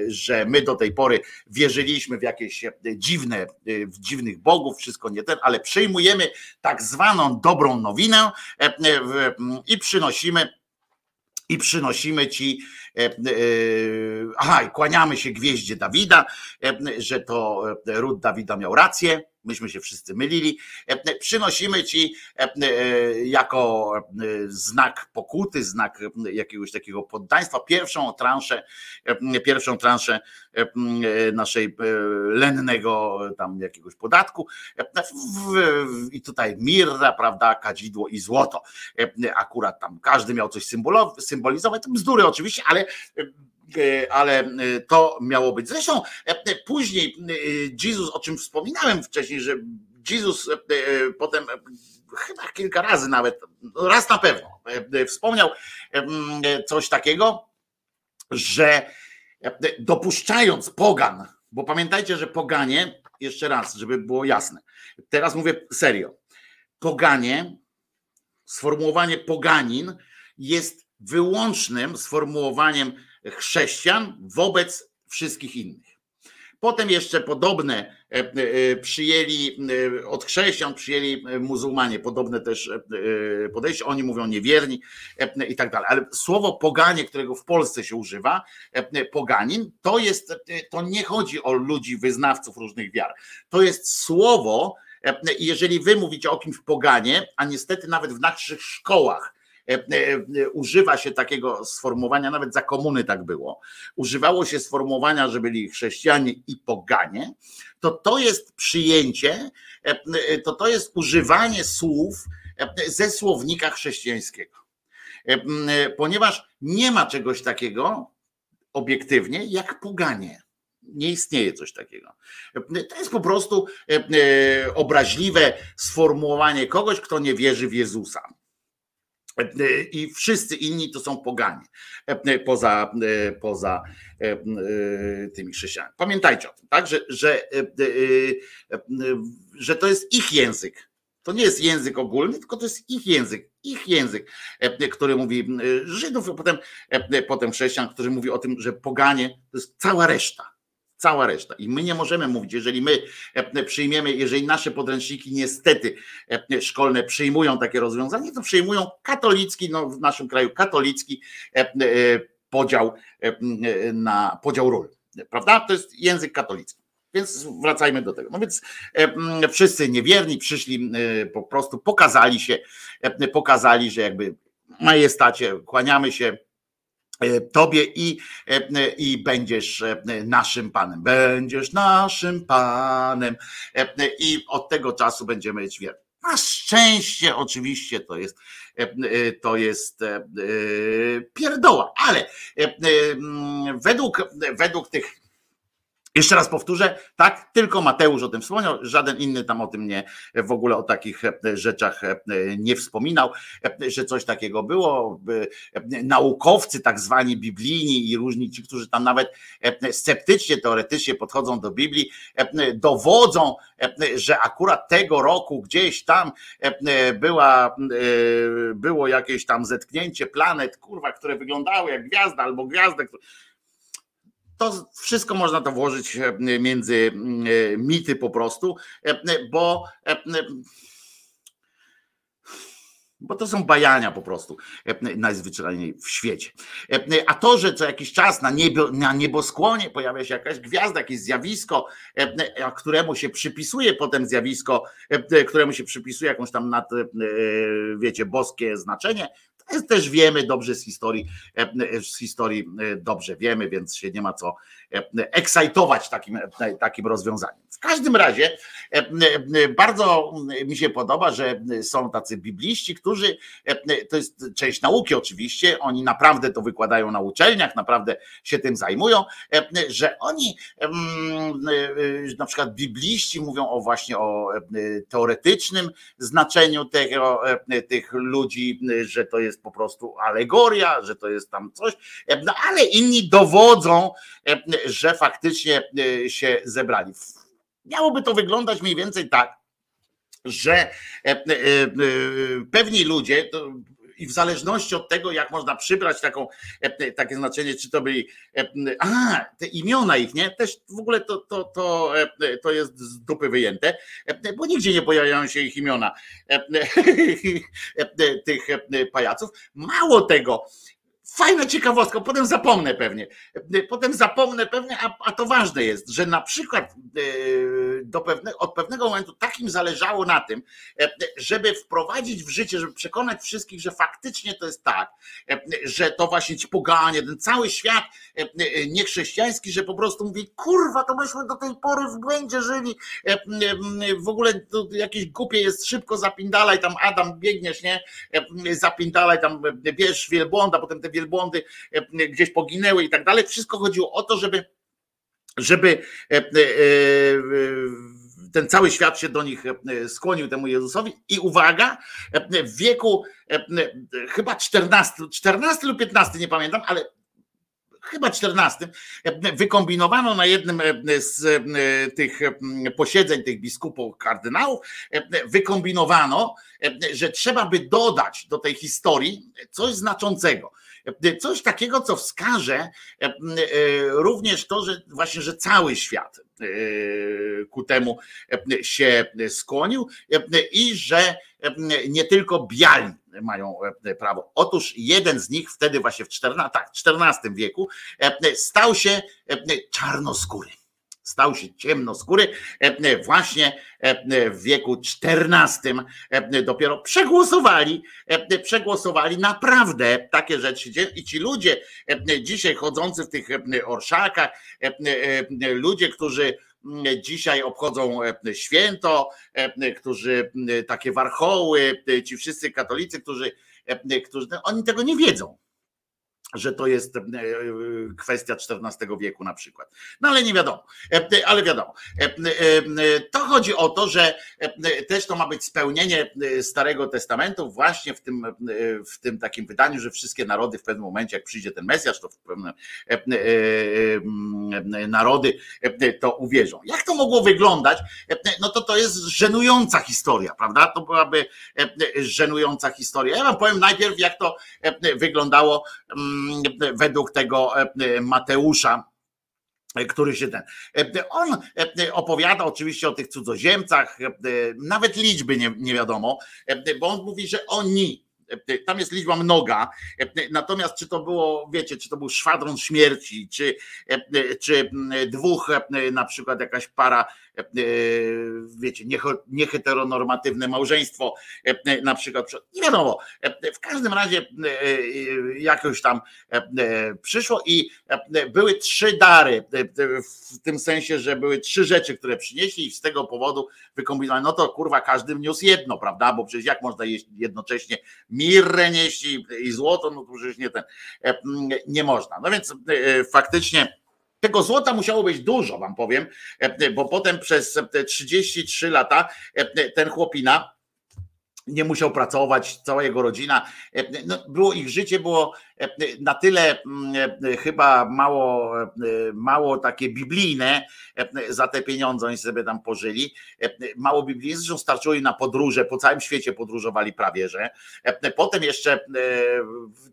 że my do tej pory wierzyliśmy w jakieś dziwne, w dziwnych bogów, wszystko nie ten, ale przyjmujemy tak zwaną dobrą nowinę i przynosimy i przynosimy ci, e, e, aha, i kłaniamy się gwieździe Dawida, e, że to ród Dawida miał rację, myśmy się wszyscy mylili. Przynosimy ci jako znak pokuty, znak jakiegoś takiego poddaństwa, pierwszą transzę, pierwszą transzę naszej lennego tam jakiegoś podatku. I tutaj mirra, prawda, kadzidło i złoto. Akurat tam każdy miał coś symbolizować, to bzdury oczywiście, ale ale to miało być. Zresztą później Jezus, o czym wspominałem wcześniej, że Jezus potem chyba kilka razy nawet, raz na pewno wspomniał coś takiego, że dopuszczając pogan, bo pamiętajcie, że poganie, jeszcze raz, żeby było jasne, teraz mówię serio, poganie, sformułowanie poganin jest wyłącznym sformułowaniem chrześcijan wobec wszystkich innych. Potem jeszcze podobne e, e, przyjęli e, od chrześcijan, przyjęli muzułmanie, podobne też podejście. Oni mówią niewierni i tak dalej. Ale słowo poganie, którego w Polsce się używa, poganin, to jest, to nie chodzi o ludzi, wyznawców różnych wiar. To jest słowo, jeżeli wy mówicie o kimś poganie, a niestety nawet w naszych szkołach używa się takiego sformułowania, nawet za komuny tak było, używało się sformułowania, że byli chrześcijanie i poganie, to to jest przyjęcie, e, to to jest używanie słów ze słownika chrześcijańskiego. Ponieważ nie ma czegoś takiego obiektywnie jak poganie. Nie istnieje coś takiego. To jest po prostu obraźliwe sformułowanie kogoś, kto nie wierzy w Jezusa. I wszyscy inni to są poganie poza, poza tymi chrześcijanami. Pamiętajcie o tym, tak? że, że, że to jest ich język. To nie jest język ogólny, tylko to jest ich język, ich język, który mówi Żydów, a potem, potem chrześcijan, który mówi o tym, że poganie to jest cała reszta Cała reszta. I my nie możemy mówić, jeżeli my e, przyjmiemy, jeżeli nasze podręczniki niestety e, szkolne przyjmują takie rozwiązanie, to przyjmują katolicki, no w naszym kraju katolicki e, podział na podział ról. Prawda? To jest język katolicki. Więc wracajmy do tego. No więc wszyscy niewierni przyszli, po prostu pokazali się, pokazali, że jakby majestacie, kłaniamy się tobie i, e, i będziesz e, naszym panem. Będziesz naszym panem. I od tego czasu będziemy mieć wierę. Na szczęście oczywiście to jest, to jest pierdoła, ale według, według tych jeszcze raz powtórzę, tak, tylko Mateusz o tym wspomniał, żaden inny tam o tym nie, w ogóle o takich e, rzeczach e, nie wspominał, e, że coś takiego było. Naukowcy, tak zwani biblijni i różni ci, którzy tam nawet sceptycznie, teoretycznie podchodzą do Biblii, dowodzą, że akurat tego roku gdzieś tam była, było jakieś tam zetknięcie planet, kurwa, które wyglądały jak gwiazda albo gwiazda, to wszystko można to włożyć e, między e, mity po prostu, e, bo bo to są bajania po prostu najzwyczajniej w świecie. A to, że co jakiś czas na, niebo, na nieboskłonie pojawia się jakaś gwiazda, jakieś zjawisko, któremu się przypisuje potem zjawisko, któremu się przypisuje jakąś tam nad, wiecie, boskie znaczenie, też wiemy dobrze z historii, e, z historii e, dobrze wiemy, więc się nie ma co e, ekscytować takim, takim rozwiązaniem. W każdym razie bardzo mi się podoba, że są tacy bibliści, którzy, to jest część nauki oczywiście, oni naprawdę to wykładają na uczelniach, naprawdę się tym zajmują, że oni na przykład bibliści mówią o właśnie o teoretycznym znaczeniu tego, tych ludzi, że to jest po prostu alegoria, że to jest tam coś, no ale inni dowodzą, że faktycznie się zebrali. Miałoby to wyglądać mniej więcej tak, że e, e, e, pewni ludzie, i w zależności od tego, jak można przybrać taką, e, takie znaczenie, czy to byli, e, a, te imiona ich, nie? Też w ogóle to, to, to, e, to jest z dupy wyjęte, bo nigdzie nie pojawiają się ich imiona tych pajaców. Mało tego, Fajna ciekawostka, potem zapomnę pewnie. Potem zapomnę pewnie, a, a to ważne jest, że na przykład e, do pewne, od pewnego momentu takim zależało na tym, e, żeby wprowadzić w życie, żeby przekonać wszystkich, że faktycznie to jest tak, e, że to właśnie ci poganie, ten cały świat e, e, niechrześcijański, że po prostu mówi, kurwa, to myśmy do tej pory w błędzie żyli, e, e, w ogóle to jakieś głupie jest, szybko zapindalaj, tam Adam biegniesz, nie, E, zapindalaj, tam e, bierz wielbłąda, potem te wielbłądy e, gdzieś poginęły i tak dalej. Wszystko chodziło o to, żeby, żeby e, e, e, ten cały świat się do nich e, skłonił temu Jezusowi i uwaga, e, w wieku e, e, chyba 14, 14 lub 15, nie pamiętam, ale chyba 14, e, wykombinowano na jednym e, z e, tych e, posiedzeń tych biskupów, kardynałów, e, wykombinowano, e, że trzeba by dodać do tej historii coś znaczącego. E, Coś takiego, co wskaże e, e, również to, że właśnie, że cały świat ku temu się skłonił i że nie tylko biali mają prawo. Otóż jeden z nich wtedy właśnie w XIV, tak, XIV wieku stał się czarnoskóry. Stał się ciemnoskóry e, właśnie e, w wieku XIV e, dopiero przegłosowali, e, przegłosowali naprawdę takie rzeczy i ci ludzie e, dzisiaj chodzący w tych e, orszakach, e, e, ludzie, którzy dzisiaj obchodzą e, święto, e, którzy takie warchoły, e, ci wszyscy katolicy, którzy, e, którzy no, oni tego nie wiedzą że to jest e, kwestia XIV wieku na przykład. No ale nie wiadomo, E, ale wiadomo. E, e, To chodzi o to, że e, też to ma być spełnienie e, Starego Testamentu właśnie w tym, e, w tym takim wydaniu, że wszystkie narody w pewnym momencie, jak przyjdzie ten Mesjasz, to w pewnym e, e, e, narody e, to uwierzą. Jak to mogło wyglądać? E, No to to jest żenująca historia, prawda? To byłaby e, żenująca historia. Ja wam powiem najpierw, jak to e, wyglądało mm, według tego e, Mateusza, e, który się ten. e, On opowiada oczywiście o tych cudzoziemcach, nawet liczby nie, nie wiadomo, bo on mówi, że oni. Tam jest liczba mnoga, natomiast czy to było, wiecie, czy to był szwadron śmierci, czy, czy dwóch, na przykład jakaś para, wiecie, niecho- nieheteronormatywne małżeństwo, e, na przykład, nie wiadomo. E, W każdym razie e, e, jakoś tam e, e, przyszło i e, były trzy dary, e, e, w tym sensie, że były trzy rzeczy, które przynieśli i z tego powodu wykombinowano, no to kurwa każdy wniósł jedno, prawda, bo przecież jak można jeść jednocześnie mirrę nieść i, złoto, no to przecież nie ten, e, nie można. No więc e, faktycznie tego złota musiało być dużo, wam powiem, e, bo potem przez te 33 lata e, ten chłopina nie musiał pracować, cała jego rodzina. E, No, było ich życie było e, na tyle mm, e, chyba mało, e, mało takie biblijne e, za te pieniądze oni sobie tam pożyli. E, Mało biblijne, zresztą starczyło im na podróże, po całym świecie podróżowali prawie, że. E, Potem jeszcze, e,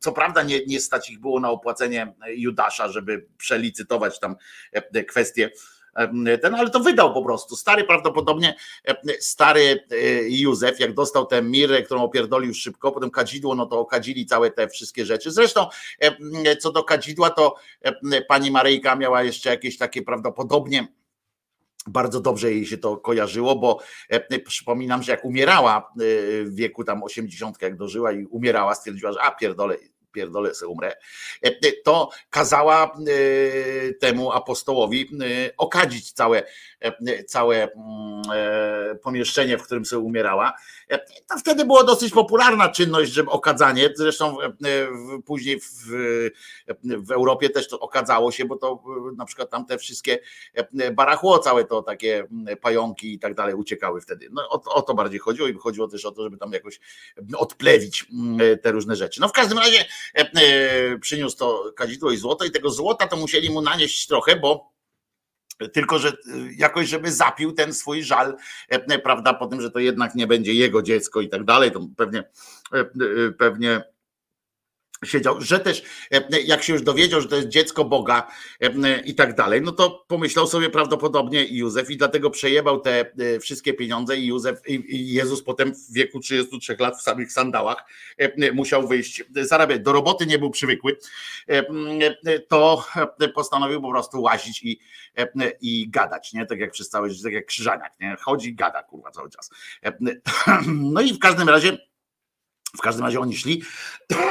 co prawda nie, nie stać ich było na opłacenie Judasza, żeby przelicytować tam e, kwestie ten, ale to wydał po prostu. Stary prawdopodobnie, e, stary e, Józef, jak dostał tę mirę, którą opierdolił szybko, potem kadzidło, no to okadzili całe te wszystkie rzeczy. Zresztą e, co do kadzidła, to e, pani Maryjka miała jeszcze jakieś takie prawdopodobnie bardzo dobrze jej się to kojarzyło, bo e, przypominam, że jak umierała e, w wieku tam 80, jak dożyła i umierała, stwierdziła, że a pierdolę, pierdolę se umrę, e, to kazała e, temu apostołowi e, okadzić całe, e, całe mm, e, pomieszczenie, w którym sobie umierała. E, To wtedy była dosyć popularna czynność, żeby okadzanie. Zresztą e, później w, w Europie też to okadzało się, bo to e, na przykład tam te wszystkie e, barachło, całe to takie mm, pająki i tak dalej uciekały wtedy. No o, o to bardziej chodziło i chodziło też o to, żeby tam jakoś odplewić mm, te różne rzeczy. No w każdym razie e, e, przyniósł to kadzidło i złoto i tego złota to musieli mu nanieść trochę, bo Tylko, że y, jakoś, żeby zapił ten swój żal, e, prawda, po tym, że to jednak nie będzie jego dziecko i tak dalej, to pewnie, e, e, pewnie siedział, że też e, jak się już dowiedział, że to jest dziecko Boga e, i tak dalej, no to pomyślał sobie prawdopodobnie Józef i dlatego przejebał te e, wszystkie pieniądze i Józef i Jezus potem w wieku 33 lat w samych sandałach musiał wyjść, zarabiać. Do roboty nie był przywykły, to postanowił po prostu łazić i, i gadać, nie? Tak jak przez całe tak jak krzyżaniak, nie? Chodzi gada, kurwa, cały czas. No i w każdym razie w każdym razie oni szli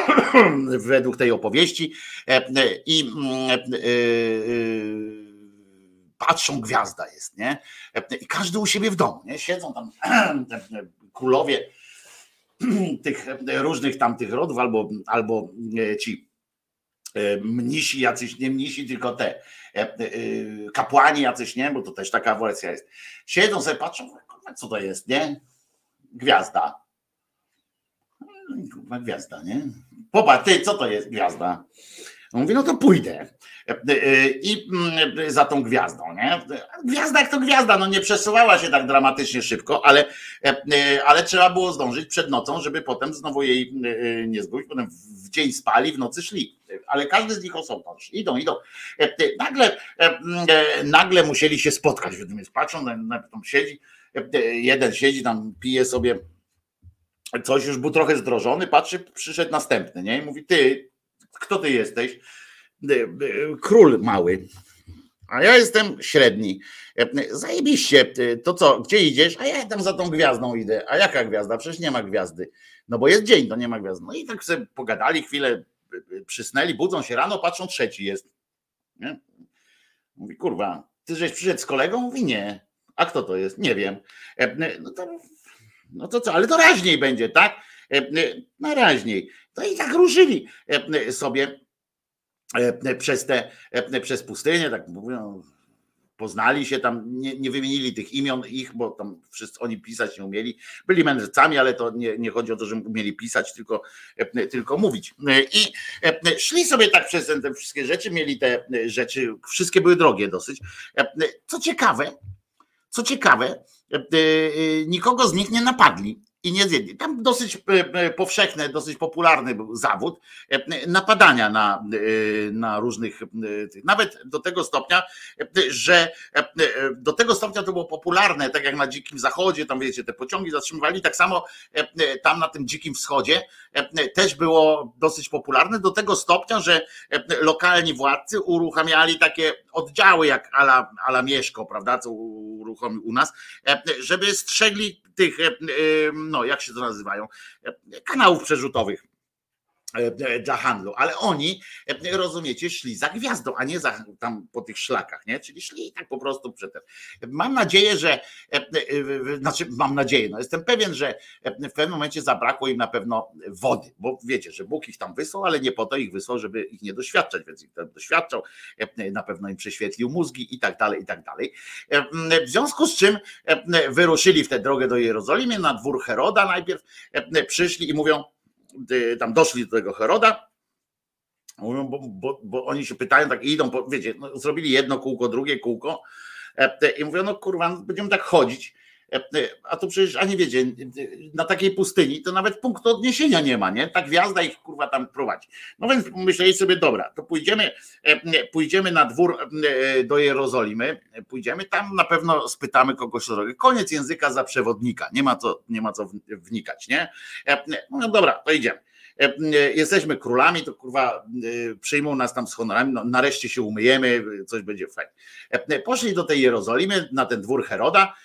według tej opowieści e, e, i mm, e, patrzą, gwiazda jest, nie? I każdy u siebie w domu, nie? Siedzą tam królowie tych różnych tamtych rodów, albo, albo ci mnisi jacyś, nie mnisi, tylko te kapłani jacyś, nie? Bo to też taka wersja jest. Siedzą sobie, patrzą, co to jest, nie? Gwiazda Kurwa, gwiazda, nie? Popatrz, ty, co to jest gwiazda? On mówi, no to pójdę. I mm, za tą gwiazdą, nie? Gwiazda jak to gwiazda, no nie przesuwała się tak dramatycznie szybko, ale, ale trzeba było zdążyć przed nocą, żeby potem znowu jej nie zgubić. Potem w dzień spali, w nocy szli. Ale każdy z nich osobno. Idą, idą. Nagle, nagle musieli się spotkać. Patrzą, tam siedzi, jeden siedzi, tam pije sobie coś już był trochę zdrożony, patrzy, przyszedł następny, nie? I mówi, ty, kto ty jesteś? Król mały. A ja jestem średni. Zajebiście, to co, gdzie idziesz? A ja tam za tą gwiazdą idę. A jaka gwiazda? Przecież nie ma gwiazdy. No bo jest dzień, to nie ma gwiazdy. No i tak sobie pogadali chwilę, przysnęli, budzą się rano, patrzą, trzeci jest. Nie? Mówi, kurwa, ty żeś przyszedł z kolegą? Mówi, nie. A kto to jest? Nie wiem. No to no to co, ale to raźniej będzie, tak? E, e, na raźniej. To i tak ruszyli e, sobie przez te, przez pustynię, tak mówią, poznali się tam, nie, nie, wymienili tych imion ich, bo tam wszyscy oni pisać nie umieli. Byli mędrcami, ale to nie, nie chodzi o to, że umieli pisać, tylko, tylko mówić. I szli sobie tak przez te wszystkie rzeczy, mieli te rzeczy, wszystkie były drogie dosyć. Co ciekawe, co ciekawe, E, e, nikogo z nich nie napadli i nie zjedli. Tam dosyć e, powszechny, dosyć popularny był zawód napadania na, na różnych, nawet do tego stopnia, że do tego stopnia to było popularne, tak jak na Dzikim Zachodzie, tam wiecie, te pociągi zatrzymywali, tak samo tam na tym Dzikim Wschodzie też było dosyć popularne, do tego stopnia, że lokalni władcy uruchamiali takie oddziały jak ala, ala Mieszko, prawda, co uruchomił u nas, żeby strzegli tych, e, e, no jak się to nazywają, kanałów przerzutowych dla handlu, ale oni, rozumiecie, szli za gwiazdą, a nie za, tam po tych szlakach, nie? Czyli szli tak po prostu przed. Mam nadzieję, że, znaczy mam nadzieję, no jestem pewien, że w pewnym momencie zabrakło im na pewno wody, bo wiecie, że Bóg ich tam wysłał, ale nie po to ich wysłał, żeby ich nie doświadczać, więc ich tam doświadczał, na pewno im prześwietlił mózgi i tak dalej, i tak dalej. W związku z czym wyruszyli w tę drogę do Jerozolimy, na dwór Heroda najpierw, przyszli i mówią, tam doszli do tego Heroda, mówią, bo, bo, bo oni się pytają, tak idą, wiecie, no, zrobili jedno kółko, drugie kółko e, i mówią, no kurwa, będziemy tak chodzić a to przecież, a nie wiecie, na takiej pustyni to nawet punktu odniesienia nie ma, nie? Ta gwiazda ich kurwa tam prowadzi. No więc myśleli sobie, dobra, to pójdziemy, e, pójdziemy na dwór do Jerozolimy, pójdziemy tam, na pewno spytamy kogoś o drogę. Koniec języka za przewodnika, nie ma co, nie ma co wnikać, nie? No dobra, to idziemy. E, e, jesteśmy królami, to kurwa e, przyjmą nas tam z honorami, no, nareszcie się umyjemy, coś będzie fajnie. Poszli do tej Jerozolimy, na ten dwór Heroda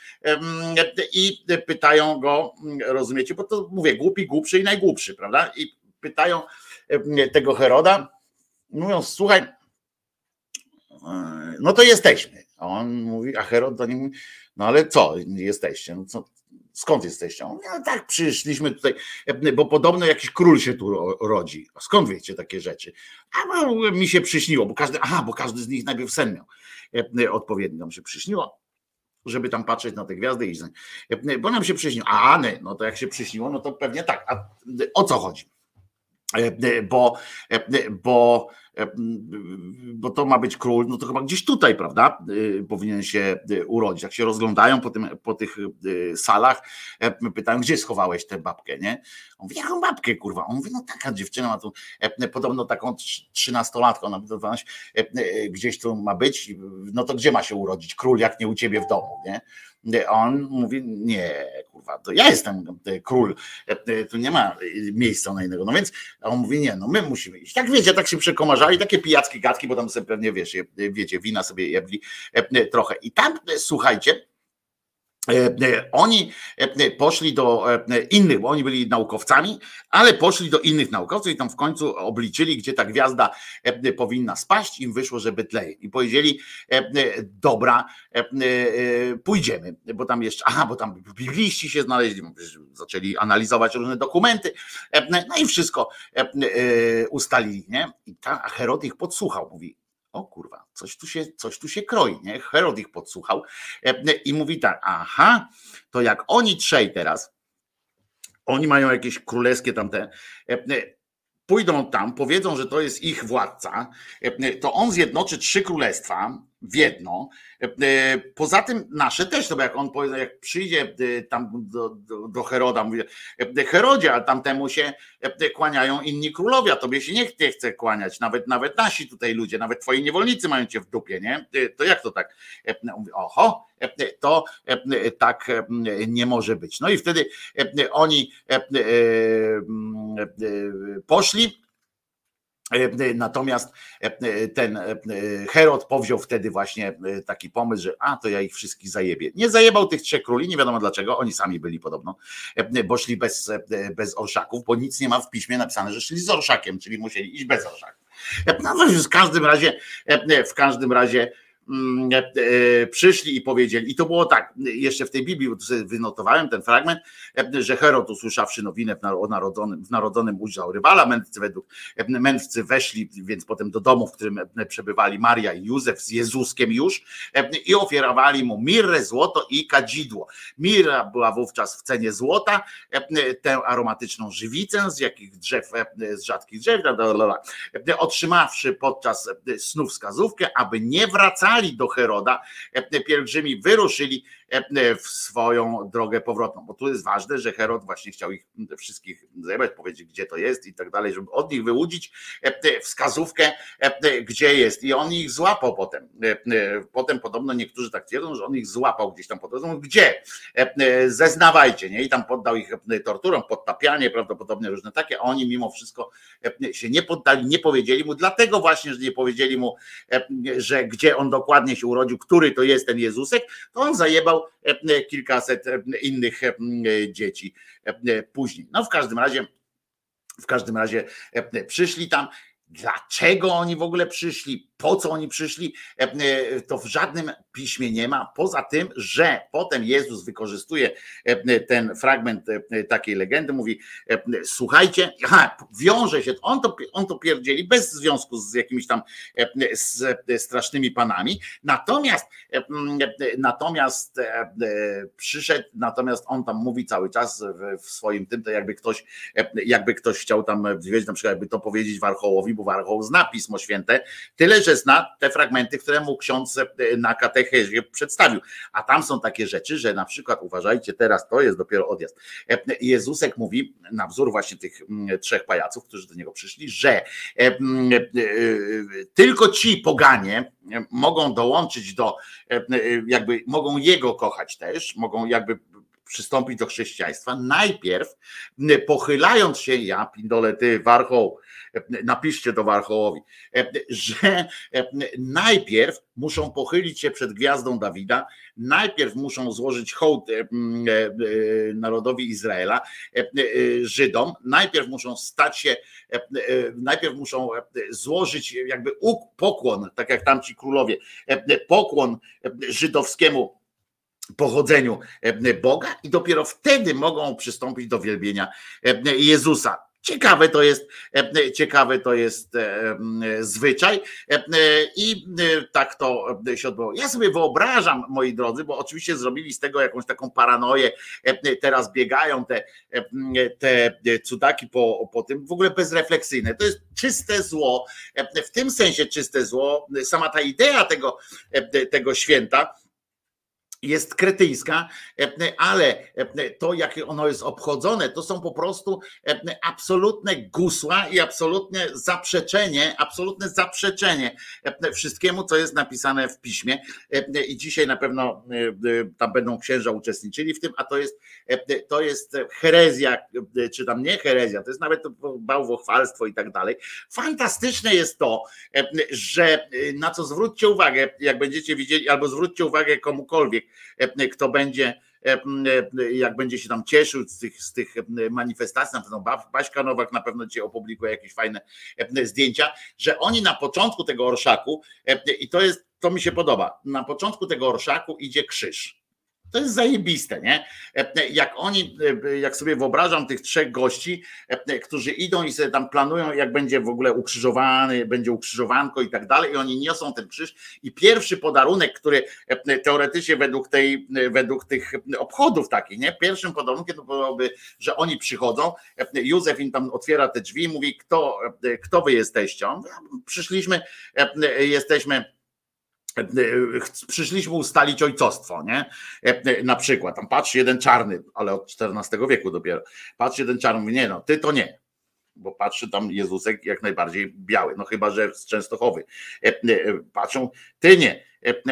i pytają go, rozumiecie, bo to mówię, głupi, głupszy i najgłupszy, prawda? I pytają tego Heroda, mówią, słuchaj, no to jesteśmy. A on mówi, a Herod do niego mówi, no ale co jesteście? No co, skąd jesteście? No tak, przyszliśmy tutaj, bo podobno jakiś król się tu rodzi. Skąd wiecie takie rzeczy? A mi się przyśniło, bo każdy, aha, bo każdy z nich najpierw sen miał. Odpowiednio nam się przyśniło, żeby tam patrzeć na te gwiazdy i bo nam się przyśniło. A, nie, no to jak się przyśniło, no to pewnie tak. A o co chodzi? Bo, bo bo to ma być król, no to chyba gdzieś tutaj, prawda, powinien się urodzić. Jak się rozglądają po, tym, po tych salach, pytają, gdzie schowałeś tę babkę, nie? On mówi, jaką babkę, kurwa? On mówi, no taka dziewczyna ma tu podobno taką trzynastolatką, ona gdzieś tu ma być, no to gdzie ma się urodzić król, jak nie u ciebie w domu, nie? On mówi, nie, kurwa, to ja jestem król, tu nie ma miejsca na innego. No więc on mówi, nie, no my musimy iść. Tak wiecie, tak się przekomarzali, takie pijackie gadki, bo tam sobie pewnie wiesz, wiecie, wina sobie jedli trochę. I tam, słuchajcie, E, e, oni e, poszli do innych, bo oni byli naukowcami, ale poszli do innych naukowców i tam w końcu obliczyli, gdzie ta gwiazda powinna spaść. Im wyszło, że Betlejem. I powiedzieli, dobra, pójdziemy, bo tam jeszcze, aha, bo tam bibliści się znaleźli, zaczęli analizować różne dokumenty, no i wszystko ustalili, nie? I ta Herod ich podsłuchał, mówi, o kurwa, coś tu się, coś tu się kroi, nie? Herod ich podsłuchał e, i mówi tak, aha, to jak oni trzej teraz, oni mają jakieś królewskie tamte, e, pójdą tam, powiedzą, że to jest ich władca, e, to on zjednoczy trzy królestwa w jedno. E, poza tym nasze też, to bo jak on powie, jak przyjdzie e, tam do, do, do Heroda, mówi, Herodzie, a tamtemu się kłaniają inni królowie, a tobie się nie chce kłaniać, nawet, nawet nasi tutaj ludzie, nawet twoi niewolnicy mają cię w dupie, nie? To jak to tak? Mówi, oho, to tak nie może być. No i wtedy oni poszli E, natomiast e, ten e, Herod powziął wtedy właśnie taki pomysł, że a to ja ich wszystkich zajebie. Nie zajebał tych trzech króli, nie wiadomo dlaczego, oni sami byli podobno, bo szli bez, bez orszaków, bo nic nie ma w piśmie napisane, że szli z orszakiem, czyli musieli iść bez orszaków. No, w każdym razie, w każdym razie e, e, przyszli i powiedzieli, i to było tak, jeszcze w tej Biblii, wynotowałem ten fragment, e, że Herod usłyszawszy nowinę o narodzonym, w narodzonym ujrzał rywala, mędrcy według mędrcy weszli więc potem do domu, w którym przebywali Maria i Józef z Jezuskiem już i ofiarowali mu mirrę, złoto i kadzidło. Mirra była wówczas w cenie złota, tę aromatyczną żywicę z jakich drzew, z rzadkich drzew, otrzymawszy podczas snu wskazówkę, aby nie wracali do Heroda, e, pielgrzymi wyruszyli w swoją drogę powrotną, bo tu jest ważne, że Herod właśnie chciał ich wszystkich zajebać, powiedzieć gdzie to jest i tak dalej, żeby od nich wyłudzić e, wskazówkę, gdzie jest i on ich złapał potem. Potem podobno niektórzy tak twierdzą, że on ich złapał gdzieś tam po drodze, gdzie? Zeznawajcie, nie? I tam poddał ich torturom, podtapianie, prawdopodobnie różne takie, oni mimo wszystko się nie poddali, nie powiedzieli mu, dlatego właśnie, że nie powiedzieli mu, że gdzie on dokładnie się urodził, który to jest ten Jezusek, to on zajebał e, kilkaset e, innych e, dzieci później. No w każdym razie, w każdym razie przyszli tam. Dlaczego oni w ogóle przyszli? Po co oni przyszli, e, e, to w żadnym piśmie nie ma, poza tym, że potem Jezus wykorzystuje e, ten fragment takiej legendy, mówi, słuchajcie, wiąże się, on to, on to pierdzieli bez związku z jakimiś tam z strasznymi panami, natomiast natomiast przyszedł, natomiast on tam mówi cały czas w swoim tym, to jakby ktoś, jakby ktoś chciał tam, wiecie, na przykład jakby to powiedzieć Warchołowi, bo Warchoł zna Pismo Święte, tyle, że zna te fragmenty, które mu ksiądz e, na katechezie przedstawił. A tam są takie rzeczy, że na przykład uważajcie, teraz to jest dopiero odjazd. E, Jezusek mówi na wzór właśnie tych mm, trzech pajaców, którzy do niego przyszli, że e, mm, tylko ci poganie mogą dołączyć do, jakby mogą jego kochać też, mogą jakby przystąpić do chrześcijaństwa, najpierw pochylając się, ja pindole ty warchoł, napiszcie to Warchołowi, że najpierw muszą pochylić się przed gwiazdą Dawida, najpierw muszą złożyć hołd narodowi Izraela, Żydom, najpierw muszą stać się, najpierw muszą złożyć jakby pokłon, tak jak tamci królowie, pokłon żydowskiemu pochodzeniu e, Boga i dopiero wtedy mogą przystąpić do wielbienia e, Jezusa. Ciekawe to jest, e, ciekawe to jest e, zwyczaj. E, i tak to się odbyło. Ja sobie wyobrażam, moi drodzy, bo oczywiście zrobili z tego jakąś taką paranoję, teraz biegają te, te cudaki po, po tym, w ogóle bezrefleksyjne. To jest czyste zło, w tym sensie czyste zło, sama ta idea tego, tego święta, jest kretyńska, e, ale e, to, jak ono jest obchodzone, to są po prostu e, absolutne gusła i absolutne zaprzeczenie, absolutne zaprzeczenie wszystkiemu, co jest napisane w piśmie. I dzisiaj na pewno tam będą księża uczestniczyli w tym, a to jest, to jest herezja, czy tam nie herezja, to jest nawet bałwochwalstwo i tak dalej. Fantastyczne jest to, że na co zwróćcie uwagę, jak będziecie widzieli, albo zwróćcie uwagę komukolwiek, kto będzie e, e, jak będzie się tam cieszył z tych, z tych manifestacji, na pewno Baśka Nowak na pewno dzisiaj opublikuje jakieś fajne zdjęcia, że oni na początku tego orszaku, i to jest, to mi się podoba, na początku tego orszaku idzie krzyż. To jest zajebiste, nie? E, e, jak oni, e, jak sobie wyobrażam tych trzech gości, którzy idą i sobie tam planują, jak będzie w ogóle ukrzyżowany, będzie ukrzyżowanko i tak dalej, i oni niosą ten krzyż. I pierwszy podarunek, który teoretycznie według tej, według tych obchodów takich, nie? Pierwszym podarunkiem to byłoby, że oni przychodzą, Józef im tam otwiera te drzwi i mówi, kto, kto wy jesteście? On, przyszliśmy, jesteśmy przyszliśmy ustalić ojcostwo, nie? Na przykład, tam patrzy jeden czarny, ale od XIV wieku dopiero, patrzy jeden czarny, mówi, nie no, ty to nie, bo patrzy tam Jezusek jak najbardziej biały, no chyba, że z Częstochowy. Patrzą, ty nie, E,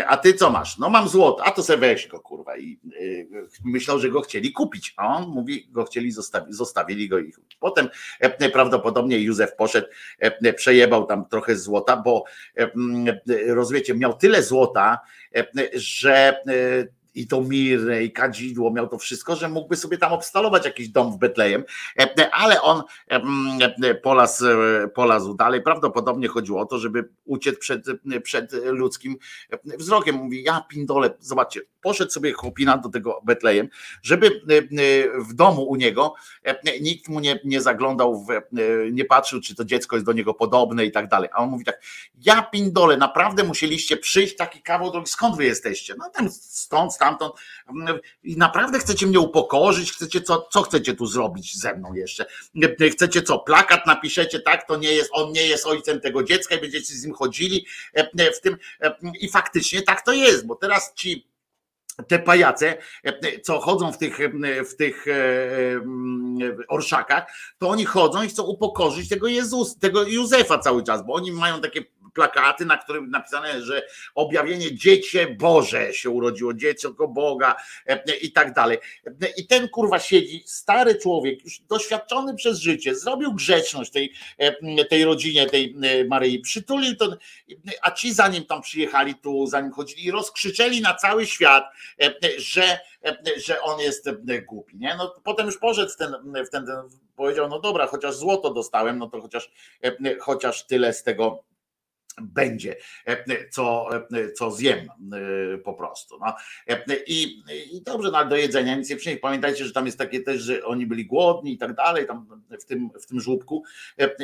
a ty co masz? No mam złoto, a to se weź go kurwa. I e, myślał, że go chcieli kupić, a on mówi, go chcieli zostawić, zostawili go i potem e, prawdopodobnie Józef poszedł, przejebał tam trochę złota, bo rozumiecie, miał tyle złota, że i to mirę, i kadzidło, miał to wszystko, że mógłby sobie tam obstalować jakiś dom w Betlejem, e, ale on e, e, polazł dalej. Prawdopodobnie chodziło o to, żeby uciec przed, przed ludzkim wzrokiem. Mówi, ja pindole, zobaczcie, poszedł sobie chłopina do tego Betlejem, żeby w domu u niego nikt mu nie, nie zaglądał, w, nie patrzył, czy to dziecko jest do niego podobne i tak dalej. A on mówi tak, ja pindole, naprawdę musieliście przyjść taki kawał drogi, skąd wy jesteście? No tam stąd, stąd stamtąd. I naprawdę chcecie mnie upokorzyć, chcecie co, co chcecie tu zrobić ze mną jeszcze? Chcecie co, plakat napiszecie, tak, to nie jest, on nie jest ojcem tego dziecka i będziecie z nim chodzili w tym. I faktycznie tak to jest, bo teraz ci te pajace, co chodzą w tych, w tych e, orszakach, to oni chodzą i chcą upokorzyć tego Jezus, tego Józefa cały czas, bo oni mają takie plakaty, na którym napisane, że objawienie dziecię Boże się urodziło, dziecko Boga e, i tak dalej. I ten kurwa siedzi, stary człowiek, już doświadczony przez życie, zrobił grzeczność tej, e, tej rodzinie, tej e, Maryi, przytulił to, a ci zanim tam przyjechali tu, zanim chodzili rozkrzyczeli na cały świat, że, że on jest głupi. Nie? No, potem już poszedł w ten, w ten, powiedział, no dobra, chociaż złoto dostałem, no to chociaż, chociaż tyle z tego będzie, e, co, e, co zjem e, po prostu. No. I, I dobrze, no, do jedzenia nic nie przynieść. Pamiętajcie, że tam jest takie też, że oni byli głodni i tak dalej, tam w tym, w tym żłóbku.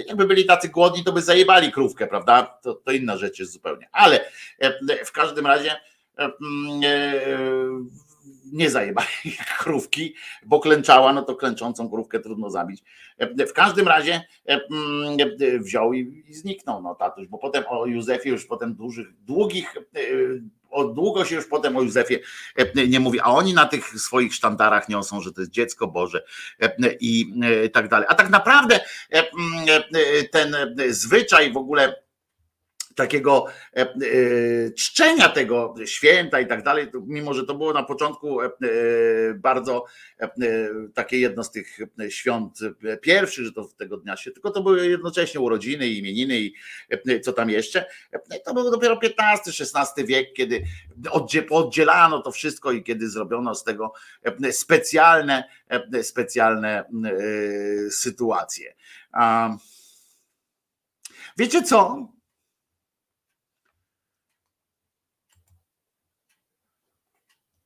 Jakby byli tacy głodni, to by zajebali krówkę, prawda? To, to inna rzecz jest zupełnie. Ale w każdym razie nie zajebali krówki, bo klęczała, no to klęczącą krówkę trudno zabić. E, w każdym razie e, mm, e, wziął i, zniknął no tatuś, bo potem o Józefie już potem dużych, długich o długo się już potem o Józefie nie mówi, a oni na tych swoich sztandarach niosą, że to jest dziecko Boże i tak dalej. A tak naprawdę mm, ten zwyczaj w ogóle takiego e, e, czczenia tego święta i tak dalej, mimo że to było na początku e, bardzo takie jedno z tych świąt pierwszych, że to tego dnia się, tylko to były jednocześnie urodziny i imieniny i co tam jeszcze. To był dopiero XV-XVI wiek, kiedy oddzielano to wszystko i kiedy zrobiono z tego specjalne, specjalne sytuacje. Wiecie co?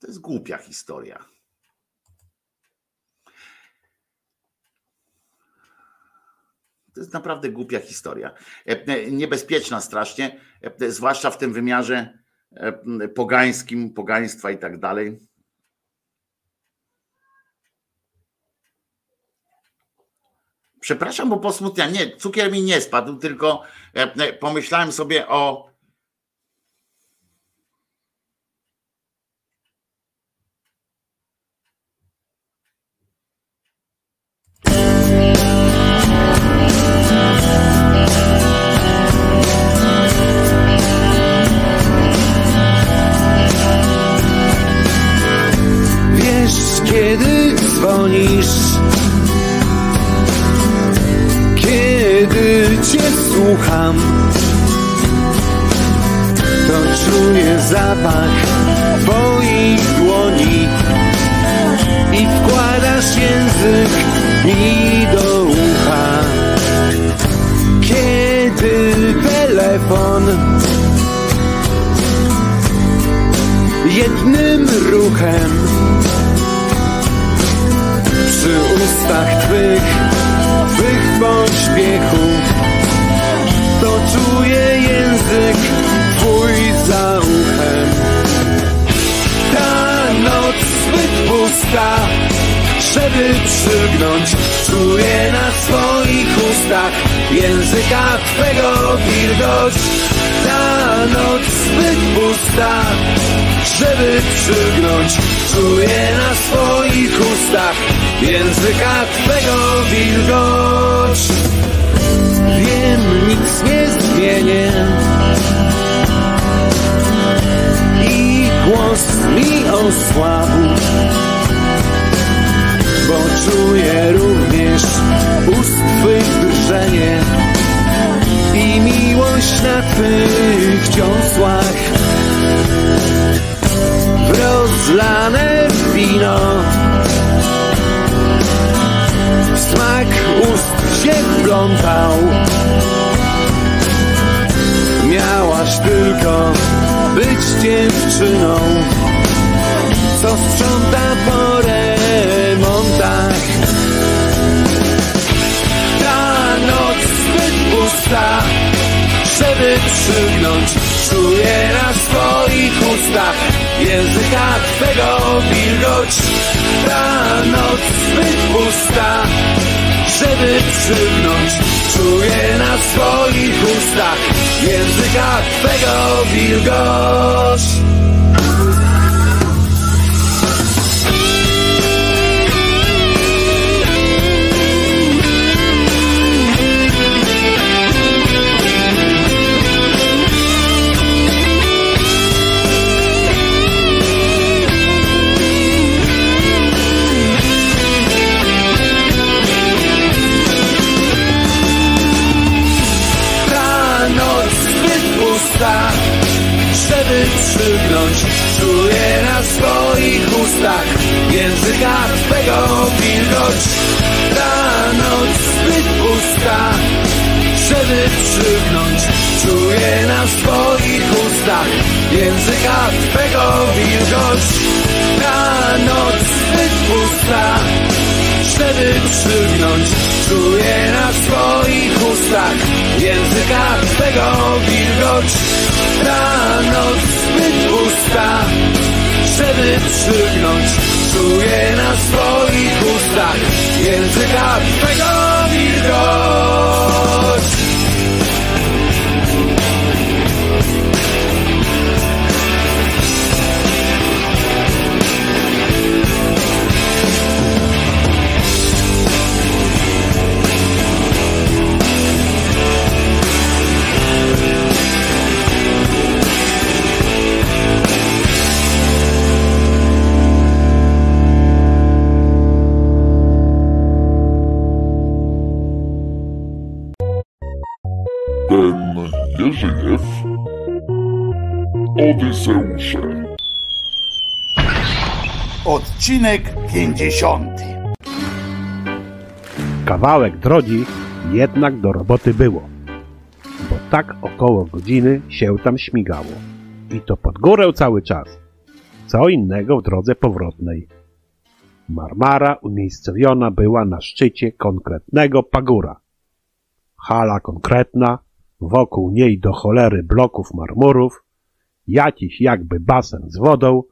To jest głupia historia. To jest naprawdę głupia historia. E, Niebezpieczna strasznie, e, zwłaszcza w tym wymiarze e, pogańskim, pogaństwa i tak dalej. Przepraszam, bo posmutnia. Nie, cukier mi nie spadł, tylko e, pomyślałem sobie o. pusta, żeby przygnąć, czuję na swoich ustach języka twego wilgoć. Czuję na swoich ustach języka twego wilgoć. Ta noc zbyt pusta, żeby przygnąć, czuję na swoich ustach języka twego wilgoć. Ta noc żeby przygnąć, czuję na swoich ustach języka twego wilgoć. Ta noc zbyt pusta, żeby przygnąć, czuję na swoich ustach języka twego wilgoć. Odcinek 50. Kawałek drogi jednak do roboty było, bo tak około godziny się tam śmigało. I to pod górę cały czas. Co innego w drodze powrotnej. Marmara umiejscowiona była na szczycie konkretnego pagóra. Hala konkretna, wokół niej do cholery bloków marmurów, jakiś jakby basen z wodą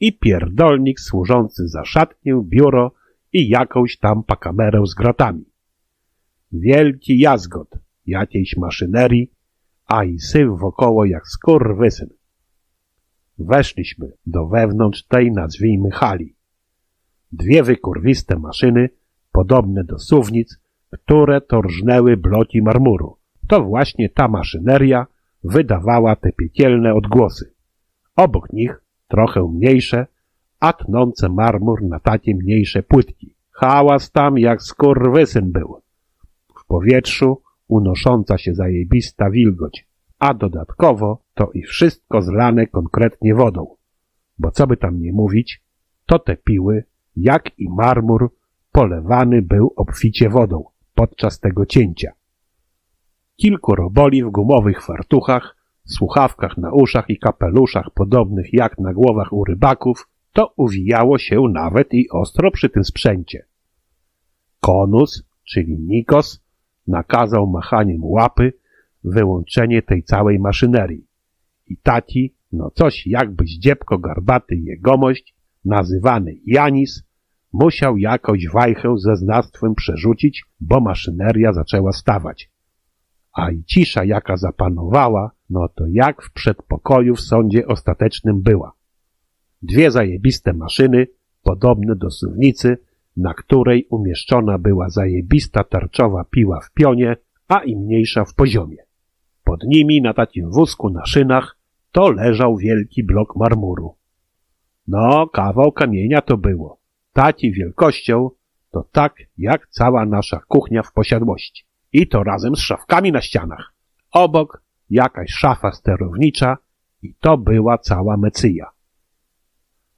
i pierdolnik służący za szatnię, biuro i jakąś tam pakamerę z gratami. Wielki jazgot jakiejś maszynerii, a i syf wokoło jak skurwysyn. Weszliśmy do wewnątrz tej, nazwijmy, hali. Dwie wykurwiste maszyny, podobne do suwnic, które to rżnęły bloki marmuru. To właśnie ta maszyneria wydawała te piekielne odgłosy. Obok nich, trochę mniejsze, a tnące marmur na takie mniejsze płytki. Hałas tam jak skurwysyn był. W powietrzu unosząca się zajebista wilgoć, a dodatkowo to i wszystko zlane konkretnie wodą. Bo co by tam nie mówić, to te piły, jak i marmur, polewany był obficie wodą podczas tego cięcia. Kilku roboli w gumowych fartuchach, słuchawkach na uszach i kapeluszach podobnych jak na głowach u rybaków, to uwijało się nawet i ostro przy tym sprzęcie. Konus, czyli Nikos, nakazał machaniem łapy wyłączenie tej całej maszynerii. I taki, no coś jakby zdziebko garbaty jegomość, nazywany Janis, musiał jakąś wajchę ze znawstwem przerzucić, bo maszyneria zaczęła stawać. A i cisza jaka zapanowała, no to jak w przedpokoju w sądzie ostatecznym była. Dwie zajebiste maszyny, podobne do suwnicy, na której umieszczona była zajebista tarczowa piła w pionie, a i mniejsza w poziomie. Pod nimi na takim wózku na szynach to leżał wielki blok marmuru. No, kawał kamienia to było. Taki wielkością to tak jak cała nasza kuchnia w posiadłości. I to razem z szafkami na ścianach. Obok jakaś szafa sterownicza i to była cała mecyja.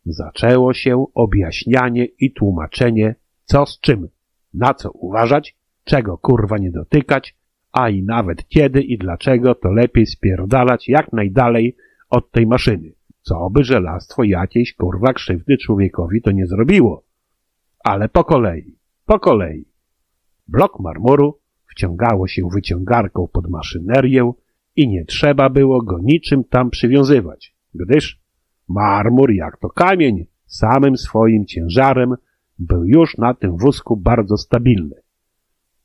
Zaczęło się objaśnianie i tłumaczenie, co z czym, na co uważać, czego kurwa nie dotykać, a i nawet kiedy i dlaczego to lepiej spierdalać jak najdalej od tej maszyny. Co by żelastwo jakiejś kurwa krzywdy człowiekowi to nie zrobiło. Ale po kolei, po kolei. Blok marmuru wciągało się wyciągarką pod maszynerię i nie trzeba było go niczym tam przywiązywać, gdyż marmur, jak to kamień, samym swoim ciężarem był już na tym wózku bardzo stabilny.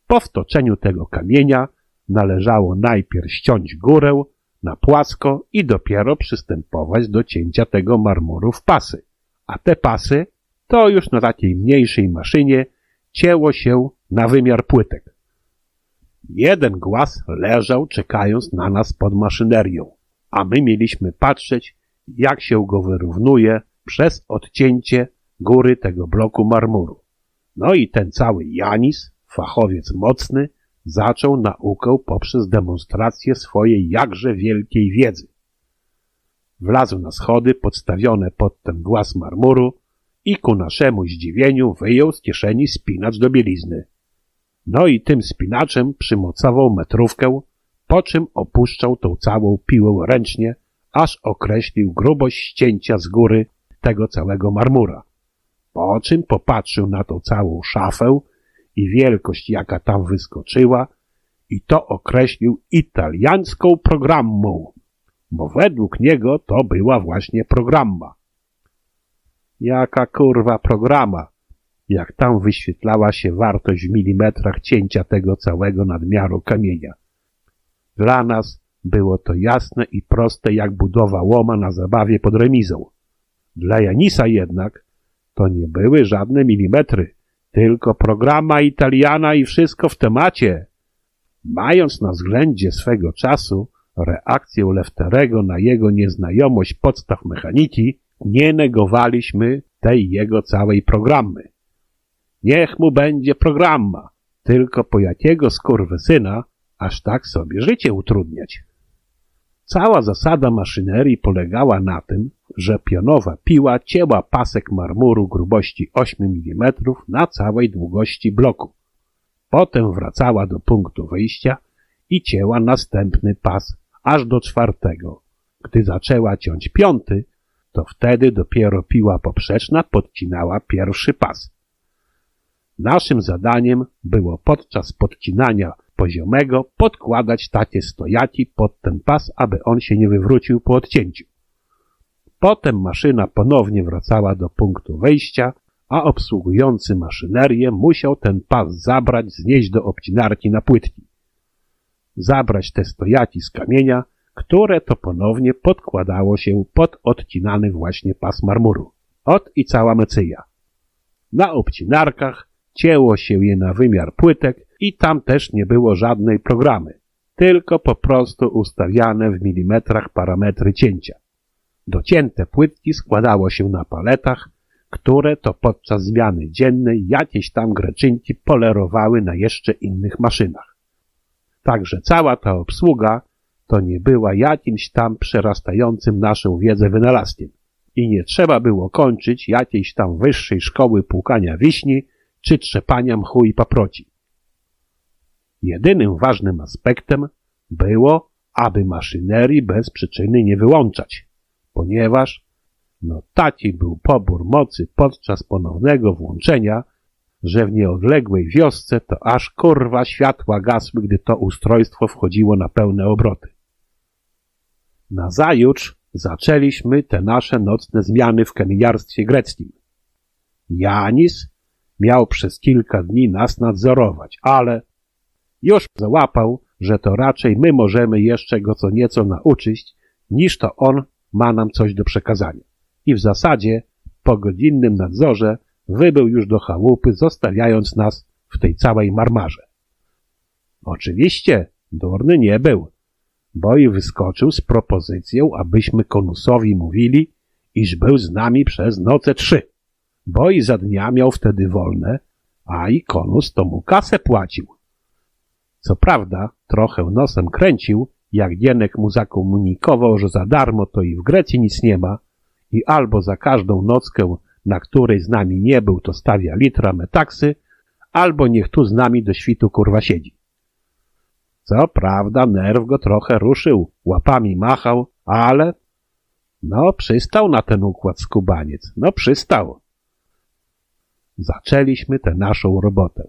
Po wtoczeniu tego kamienia należało najpierw ściąć górę na płasko i dopiero przystępować do cięcia tego marmuru w pasy. A te pasy to już na takiej mniejszej maszynie cięło się na wymiar płytek. Jeden głaz leżał czekając na nas pod maszynerią, a my mieliśmy patrzeć, jak się go wyrównuje przez odcięcie góry tego bloku marmuru. No i ten cały Janis, fachowiec mocny, zaczął naukę poprzez demonstrację swojej jakże wielkiej wiedzy. Wlazł na schody podstawione pod ten głaz marmuru i ku naszemu zdziwieniu wyjął z kieszeni spinacz do bielizny. No i tym spinaczem przymocował metrówkę, po czym opuszczał tą całą piłę ręcznie, aż określił grubość ścięcia z góry tego całego marmura. Po czym popatrzył na tą całą szafę i wielkość, jaka tam wyskoczyła, i to określił italiańską programmą, bo według niego to była właśnie programma. Jaka kurwa programa, jak tam wyświetlała się wartość w milimetrach cięcia tego całego nadmiaru kamienia. Dla nas było to jasne i proste jak budowa łoma na zabawie pod remizą. Dla Janisa jednak to nie były żadne milimetry, tylko programa italiana i wszystko w temacie. Mając na względzie swego czasu reakcję Lefterego na jego nieznajomość podstaw mechaniki, nie negowaliśmy tej jego całej programy. Niech mu będzie programma, tylko po jakiego skurwysyna aż tak sobie życie utrudniać. Cała zasada maszynerii polegała na tym, że pionowa piła cięła pasek marmuru grubości 8 mm na całej długości bloku. Potem wracała do punktu wyjścia i cięła następny pas aż do czwartego. Gdy zaczęła ciąć piąty, to wtedy dopiero piła poprzeczna podcinała pierwszy pas. Naszym zadaniem było podczas podcinania poziomego podkładać tacie stojaci pod ten pas, aby on się nie wywrócił po odcięciu. Potem maszyna ponownie wracała do punktu wejścia, a obsługujący maszynerię musiał ten pas zabrać, znieść do obcinarki na płytki. Zabrać te stojaci z kamienia, które to ponownie podkładało się pod odcinany właśnie pas marmuru. Ot i cała mecyja. Na obcinarkach cięło się je na wymiar płytek i tam też nie było żadnej programy, tylko po prostu ustawiane w milimetrach parametry cięcia. Docięte płytki składało się na paletach, które to podczas zmiany dziennej jakieś tam greczynki polerowały na jeszcze innych maszynach. Także cała ta obsługa to nie była jakimś tam przerastającym naszą wiedzę wynalazkiem i nie trzeba było kończyć jakiejś tam wyższej szkoły płukania wiśni czy trzepania mchu i paproci. Jedynym ważnym aspektem było, aby maszynerii bez przyczyny nie wyłączać, ponieważ no taki był pobór mocy podczas ponownego włączenia, że w nieodległej wiosce to aż kurwa światła gasły, gdy to ustrojstwo wchodziło na pełne obroty. Nazajutrz zaczęliśmy te nasze nocne zmiany w kamieniarstwie greckim. Janis miał przez kilka dni nas nadzorować, ale już załapał, że to raczej my możemy jeszcze go co nieco nauczyć, niż to on ma nam coś do przekazania. I w zasadzie po godzinnym nadzorze wybył już do chałupy, zostawiając nas w tej całej marmarze. Oczywiście durny nie był, bo i wyskoczył z propozycją, abyśmy konusowi mówili, iż był z nami przez noce trzy, bo i za dnia miał wtedy wolne, a i konus to mu kasę płacił. Co prawda, trochę nosem kręcił, jak Gienek mu zakomunikował, że za darmo to i w Grecji nic nie ma i albo za każdą nockę, na której z nami nie był, to stawia litra metaksy, albo niech tu z nami do świtu kurwa siedzi. Co prawda, nerw go trochę ruszył, łapami machał, ale no przystał na ten układ skubaniec, no przystał. Zaczęliśmy tę naszą robotę.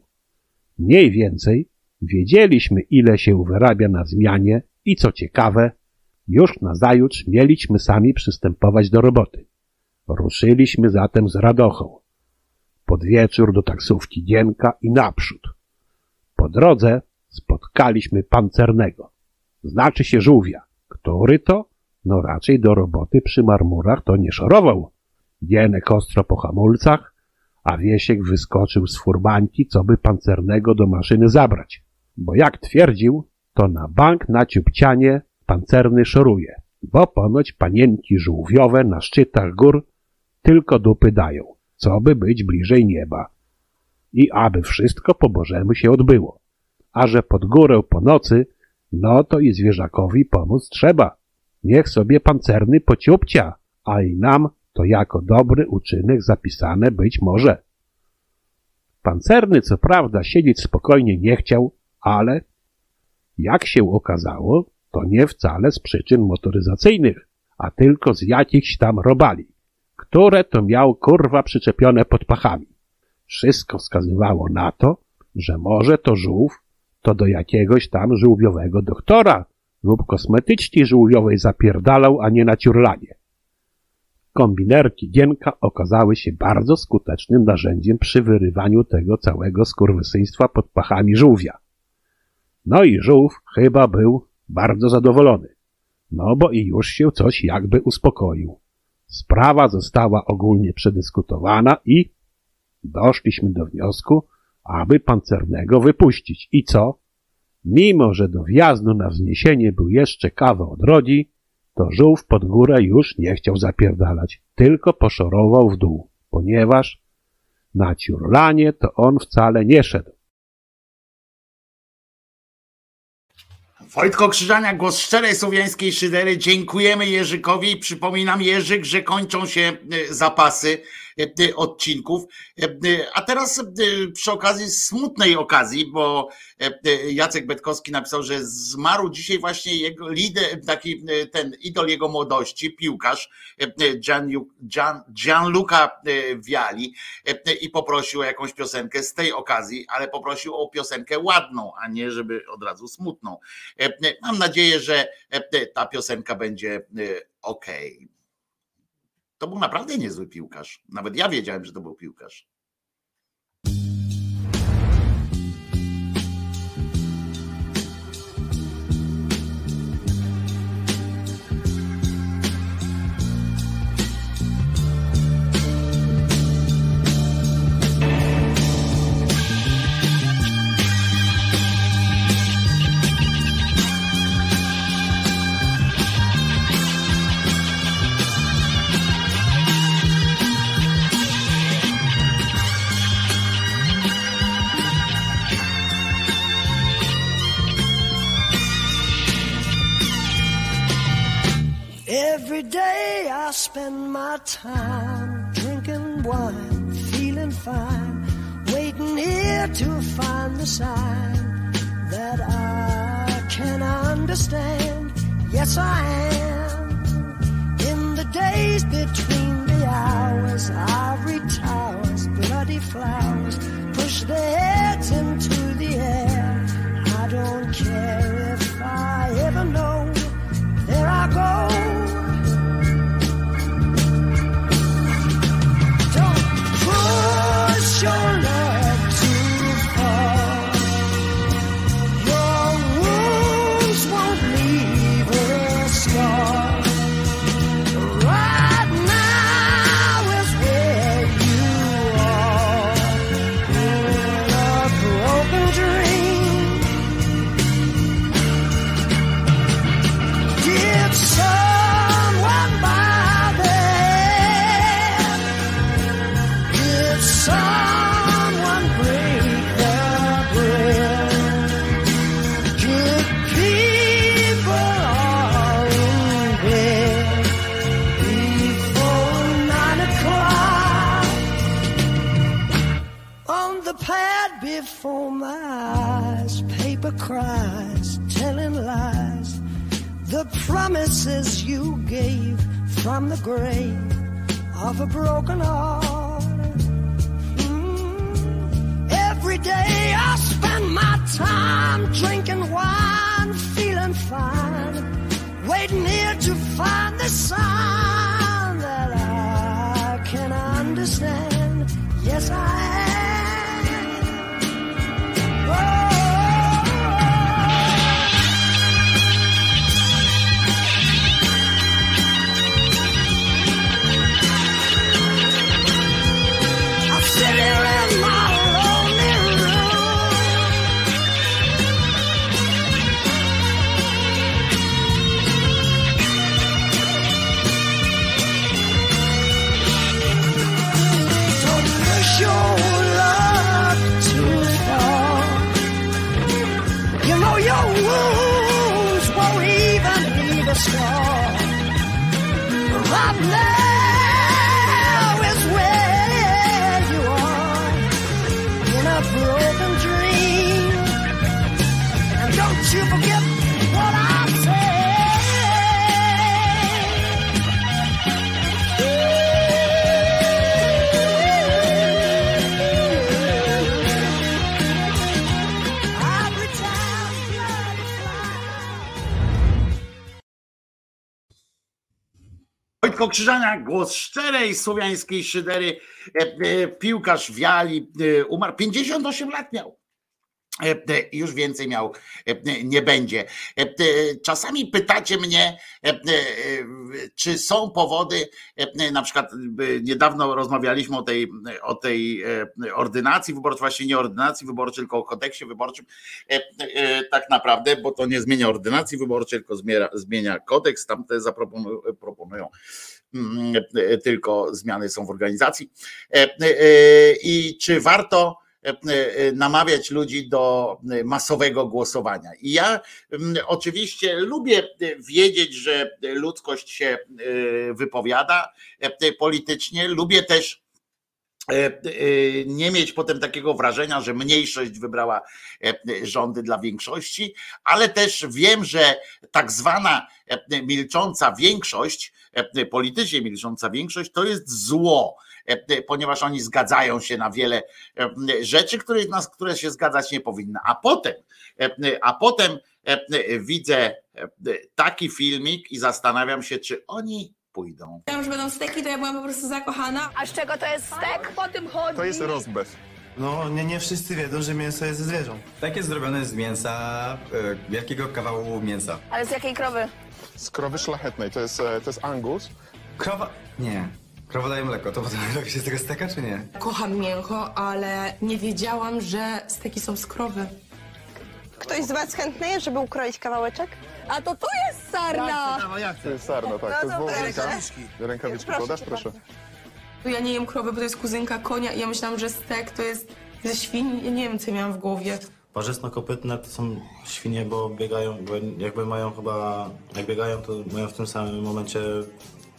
Mniej więcej wiedzieliśmy, ile się wyrabia na zmianie i co ciekawe, już nazajutrz mieliśmy sami przystępować do roboty. Ruszyliśmy zatem z radochą. Pod wieczór do taksówki Gienka i naprzód. Po drodze spotkaliśmy pancernego. Znaczy się żółwia. Który to? No raczej do roboty przy marmurach to nie szorował. Gienek ostro po hamulcach, a Wiesiek wyskoczył z furmanki, co by pancernego do maszyny zabrać. Bo jak twierdził, to na bank na ciupcianie pancerny szoruje, bo ponoć panienki żółwiowe na szczytach gór tylko dupy dają, co by być bliżej nieba. I aby wszystko po Bożemu się odbyło. A że pod górę po nocy, no to i zwierzakowi pomóc trzeba. Niech sobie pancerny pociupcia, a i nam to jako dobry uczynek zapisane być może. Pancerny co prawda siedzieć spokojnie nie chciał, ale jak się okazało, to nie wcale z przyczyn motoryzacyjnych, a tylko z jakichś tam robali, które to miał kurwa przyczepione pod pachami. Wszystko wskazywało na to, że może to żółw to do jakiegoś tam żółwiowego doktora lub kosmetyczki żółwiowej zapierdalał, a nie na ciurlanie. Kombinerki Gienka okazały się bardzo skutecznym narzędziem przy wyrywaniu tego całego skurwysyństwa pod pachami żółwia. No i żółw chyba był bardzo zadowolony. No bo i już się coś jakby uspokoił. Sprawa została ogólnie przedyskutowana i doszliśmy do wniosku, aby pancernego wypuścić. I co? Mimo, że do wjazdu na wzniesienie był jeszcze kawał od rodzi, to żółw pod górę już nie chciał zapierdalać, tylko poszorował w dół, ponieważ na ciurlanie to on wcale nie szedł. Wojtko Krzyżania, głos szczerej słowiańskiej szydery. Dziękujemy Jerzykowi. Przypominam Jerzyk, że kończą się e, zapasy odcinków. A teraz przy okazji, smutnej okazji, bo Jacek Betkowski napisał, że zmarł dzisiaj właśnie jego lider, taki ten idol jego młodości, piłkarz Gian, Gian, Gianluca Viali i poprosił o jakąś piosenkę z tej okazji, ale poprosił o piosenkę ładną, a nie żeby od razu smutną. Mam nadzieję, że ta piosenka będzie ok. To był naprawdę niezły piłkarz. Nawet ja wiedziałem, że to był piłkarz. Spend my time drinking wine, feeling fine, waiting here to find the sign that I can understand. Yes, I am. In the days between the hours, ivory towers, bloody flowers push their heads into the air. I don't care if I ever know. There I go. Before my eyes, paper cries, telling lies. The promises you gave from the grave of a broken heart. Mm. Every day I spend my time drinking wine, feeling fine, waiting here to find the sign that I can understand. Yes, I am. Oh. Wojtko Krzyżania, głos szczerej słowiańskiej szydery, e, e, piłkarz wiali, e, umarł, 58 lat miał. Już więcej miał, nie będzie. Czasami pytacie mnie, czy są powody, na przykład niedawno rozmawialiśmy o tej, o tej ordynacji wyborczej, właśnie nie ordynacji wyborczej, tylko o kodeksie wyborczym, tak naprawdę, bo to nie zmienia ordynacji wyborczej, tylko zmienia, zmienia kodeks, tam te zaproponują proponują tylko zmiany są w organizacji. E, e, I czy warto e, namawiać ludzi do masowego głosowania. I ja oczywiście lubię wiedzieć, że ludzkość się wypowiada politycznie, lubię też nie mieć potem takiego wrażenia, że mniejszość wybrała rządy dla większości, ale też wiem, że tak zwana milcząca większość, politycznie milcząca większość, to jest zło, ponieważ oni zgadzają się na wiele rzeczy, które, nas, które się zgadzać nie powinny. A potem, a potem widzę taki filmik i zastanawiam się, czy oni pójdą. Myślałam, że będą steki, to ja byłam po prostu zakochana. A z czego to jest stek? Po tym chodzi. To jest rozbew. No, nie, nie wszyscy wiedzą, że mięso jest ze zwierząt. Tak jest zrobione z mięsa, wielkiego kawału mięsa. Ale z jakiej krowy? Z krowy szlachetnej, to jest, e, to jest angus. Krowa... Nie. Krowa daje mleko, to potem robi się z tego steka, czy nie? Kocham mięcho, ale nie wiedziałam, że steki są z krowy. Ktoś z was chętny jest, żeby ukroić kawałeczek? A to tu jest sarna! To jest sarna, tak. To jest No dobra, wołowinka. rękawiczki. Rękawiczki Proszę podasz, cię proszę. To ja nie jem krowy, bo to jest kuzynka konia i ja myślałam, że stek to jest ze świni. Ja nie wiem, co miałam w głowie. Parzystno-kopytne to są świnie, bo biegają, bo jakby mają chyba, jak biegają, to mają w tym samym momencie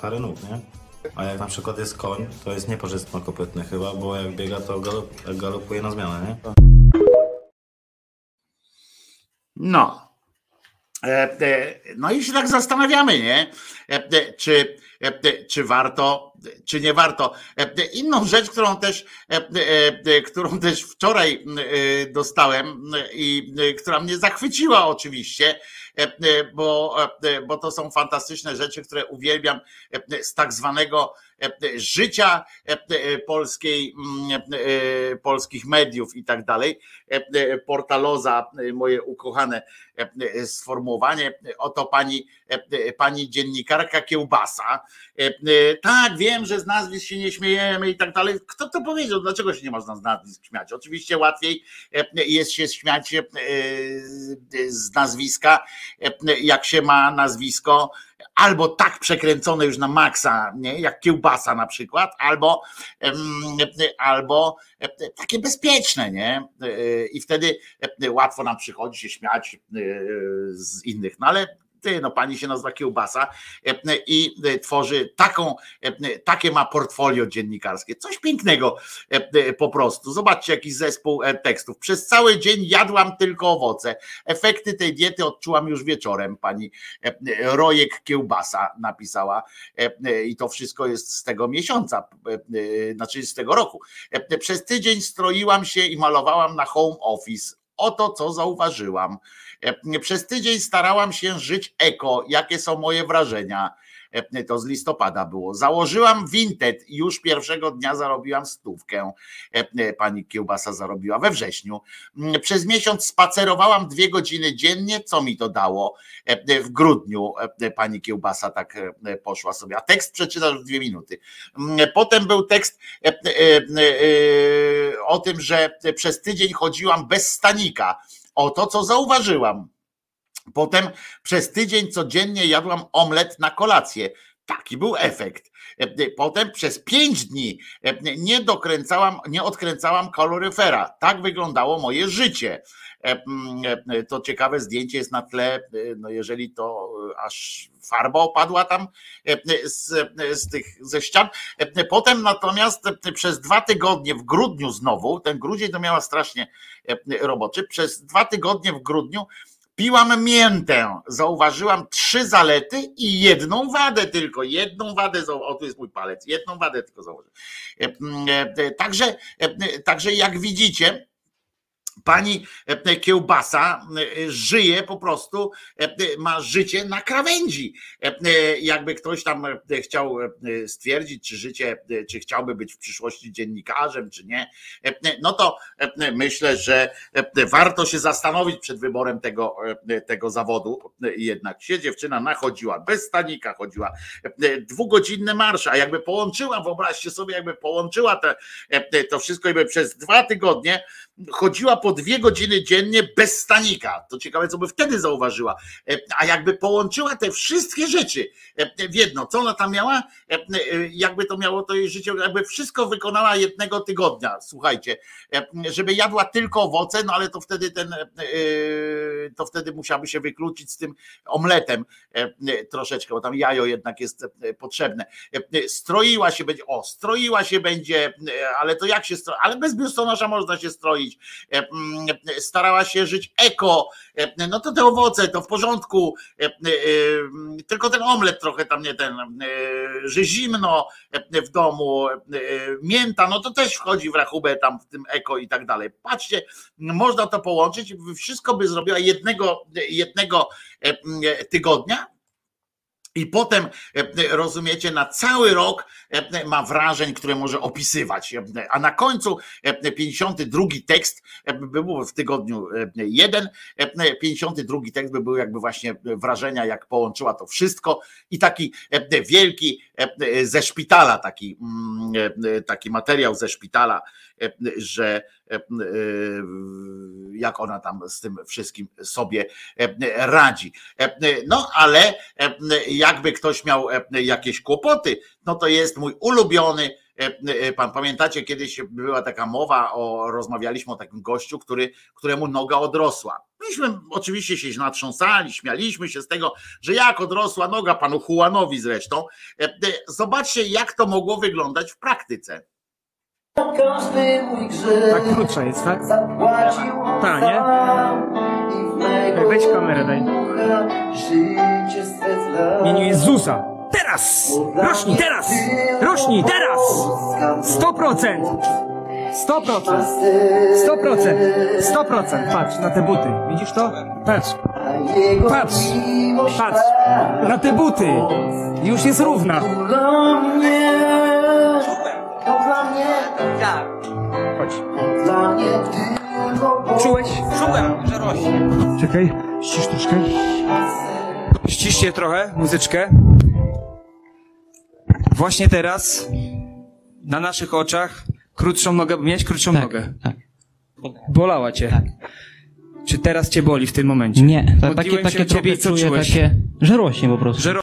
parę nóg, nie? A jak na przykład jest koń, to jest nieparzystno-kopytny chyba, bo jak biega, to galop, galopuje na zmianę, nie? No. E, e, No i się tak zastanawiamy, nie? E, e, Czy, czy warto, czy nie warto. E, e, Inną rzecz, którą też, e, e, e, którą też wczoraj e, dostałem i e, która mnie zachwyciła oczywiście, e, e, bo, e, bo to są fantastyczne rzeczy, które uwielbiam e, z tak zwanego e, życia e, e, polskiej, mm, e, polskich mediów i tak dalej. E, e, Portaloza, e, moje ukochane e, e, sformułowanie. Oto pani, e, e, pani dziennikarka Kiełbasa. E, e, Tak, wiem, że z nazwisk się nie śmiejemy i tak dalej. Kto to powiedział? Dlaczego się nie można z nazwisk śmiać? Oczywiście łatwiej e, jest się śmiać e, z nazwiska, e, jak się ma nazwisko albo tak przekręcone już na maksa, nie? jak kiełbasa na przykład, albo, albo takie bezpieczne, nie? E, I wtedy e, łatwo nam przychodzi się śmiać e, z innych, no ale ty, no pani się nazywa Kiełbasa e, i e, tworzy taką, e, takie ma portfolio dziennikarskie. Coś pięknego e, po prostu. Zobaczcie, jakiś zespół e, tekstów. Przez cały dzień jadłam tylko owoce. Efekty tej diety odczułam już wieczorem. Pani e, Rojek Kiełbasa napisała e, e, i to wszystko jest z tego miesiąca, e, e, znaczy z tego roku. E, Przez tydzień stroiłam się i malowałam na home office. Oto co zauważyłam. E, Przez tydzień starałam się żyć eko. Jakie są moje wrażenia? E, To z listopada było. Założyłam Vinted i już pierwszego dnia zarobiłam stówkę. E, Pani Kiełbasa zarobiła we wrześniu. Mm, Przez miesiąc spacerowałam dwie godziny dziennie. Co mi to dało? W grudniu pani Kiełbasa tak poszła sobie. A tekst przeczytasz w dwie minuty. Mm, Potem był tekst o tym, że przez tydzień chodziłam bez stanika. O to, co zauważyłam. Potem przez tydzień codziennie jadłam omlet na kolację. Taki był efekt. Potem przez pięć dni nie dokręcałam, nie odkręcałam kaloryfera. Tak wyglądało moje życie. E, mm, e, To ciekawe zdjęcie jest na tle, e, no jeżeli to aż farba opadła tam z, z tych ze ścian. Potem natomiast przez dwa tygodnie w grudniu znowu, ten grudzień to miała strasznie roboczy, przez dwa tygodnie w grudniu Piłam miętę, zauważyłam trzy zalety i jedną wadę tylko, jedną wadę, o tu jest mój palec, jedną wadę tylko zauważyłem. Także, także jak widzicie, pani e, Kiełbasa e, żyje po prostu, e, ma życie na krawędzi. E, e, Jakby ktoś tam e, chciał e, stwierdzić, czy życie, e, czy chciałby być w przyszłości dziennikarzem, czy nie, e, no to e, myślę, że e, warto się zastanowić przed wyborem tego, e, tego zawodu. E, Jednak się dziewczyna nachodziła, bez stanika chodziła, e, dwugodzinne marsze, a jakby połączyła, wyobraźcie sobie, jakby połączyła te, e, to wszystko, jakby przez dwa tygodnie chodziła po po dwie godziny dziennie bez stanika. To ciekawe, co by wtedy zauważyła. E, A jakby połączyła te wszystkie rzeczy e, w jedno, co ona tam miała, E, jakby to miało to jej życie, jakby wszystko wykonała jednego tygodnia, słuchajcie, żeby jadła tylko owoce, no ale to wtedy ten, to wtedy musiałaby się wykluczyć z tym omletem troszeczkę, bo tam jajo jednak jest potrzebne. Stroiła się będzie, o, stroiła się będzie, ale to jak się stroi, ale bez biustonosza można się stroić. Mm, Starała się żyć eko, e, no to te owoce, to w porządku, e, e, e, tylko ten omlet trochę tam nie ten, że zimno w domu, mięta, no to też wchodzi w rachubę tam w tym eko i tak dalej. Patrzcie, można to połączyć, wszystko by zrobiła jednego, jednego e, tygodnia, i potem, e, rozumiecie, na cały rok e, ma wrażeń, które może opisywać. E, A na końcu e, 52 tekst by był w tygodniu jeden, e, 52 tekst by był jakby właśnie wrażenia, jak połączyła to wszystko i taki wielki ze szpitala, taki, mm, taki materiał ze szpitala, że e, e, jak ona tam z tym wszystkim sobie e, radzi. E, No ale e, jakby ktoś miał e, jakieś kłopoty, no to jest mój ulubiony. e, e, Pan pamiętacie, kiedyś była taka mowa, o, rozmawialiśmy o takim gościu, który, któremu noga odrosła. Myśmy oczywiście się natrząsali, śmialiśmy się z tego, że jak odrosła noga panu Juanowi zresztą. E, e, Zobaczcie, jak to mogło wyglądać w praktyce. Tak krótsza jest, tak? Ta, nie? Ej, Weź kamerę, daj. W imieniu Jezusa. Teraz! Rośnij, teraz! Rośnij, teraz! 100%! 100%! 100%! 100%! Patrz na te buty. Widzisz to? Patrz. Patrz! Patrz! Na te buty! Już jest równa. Chodź. Czułeś? Czułem, że rośnie. Czekaj, ścisz troszkę. Ściszcie trochę muzyczkę. Właśnie teraz na naszych oczach krótszą nogę, miałeś krótszą nogę. Tak. Bolała cię. Czy teraz cię boli w tym momencie? Nie, tak, takie, takie ciebie i co czuję, czułeś? takie, że rośnie po prostu. Że ro-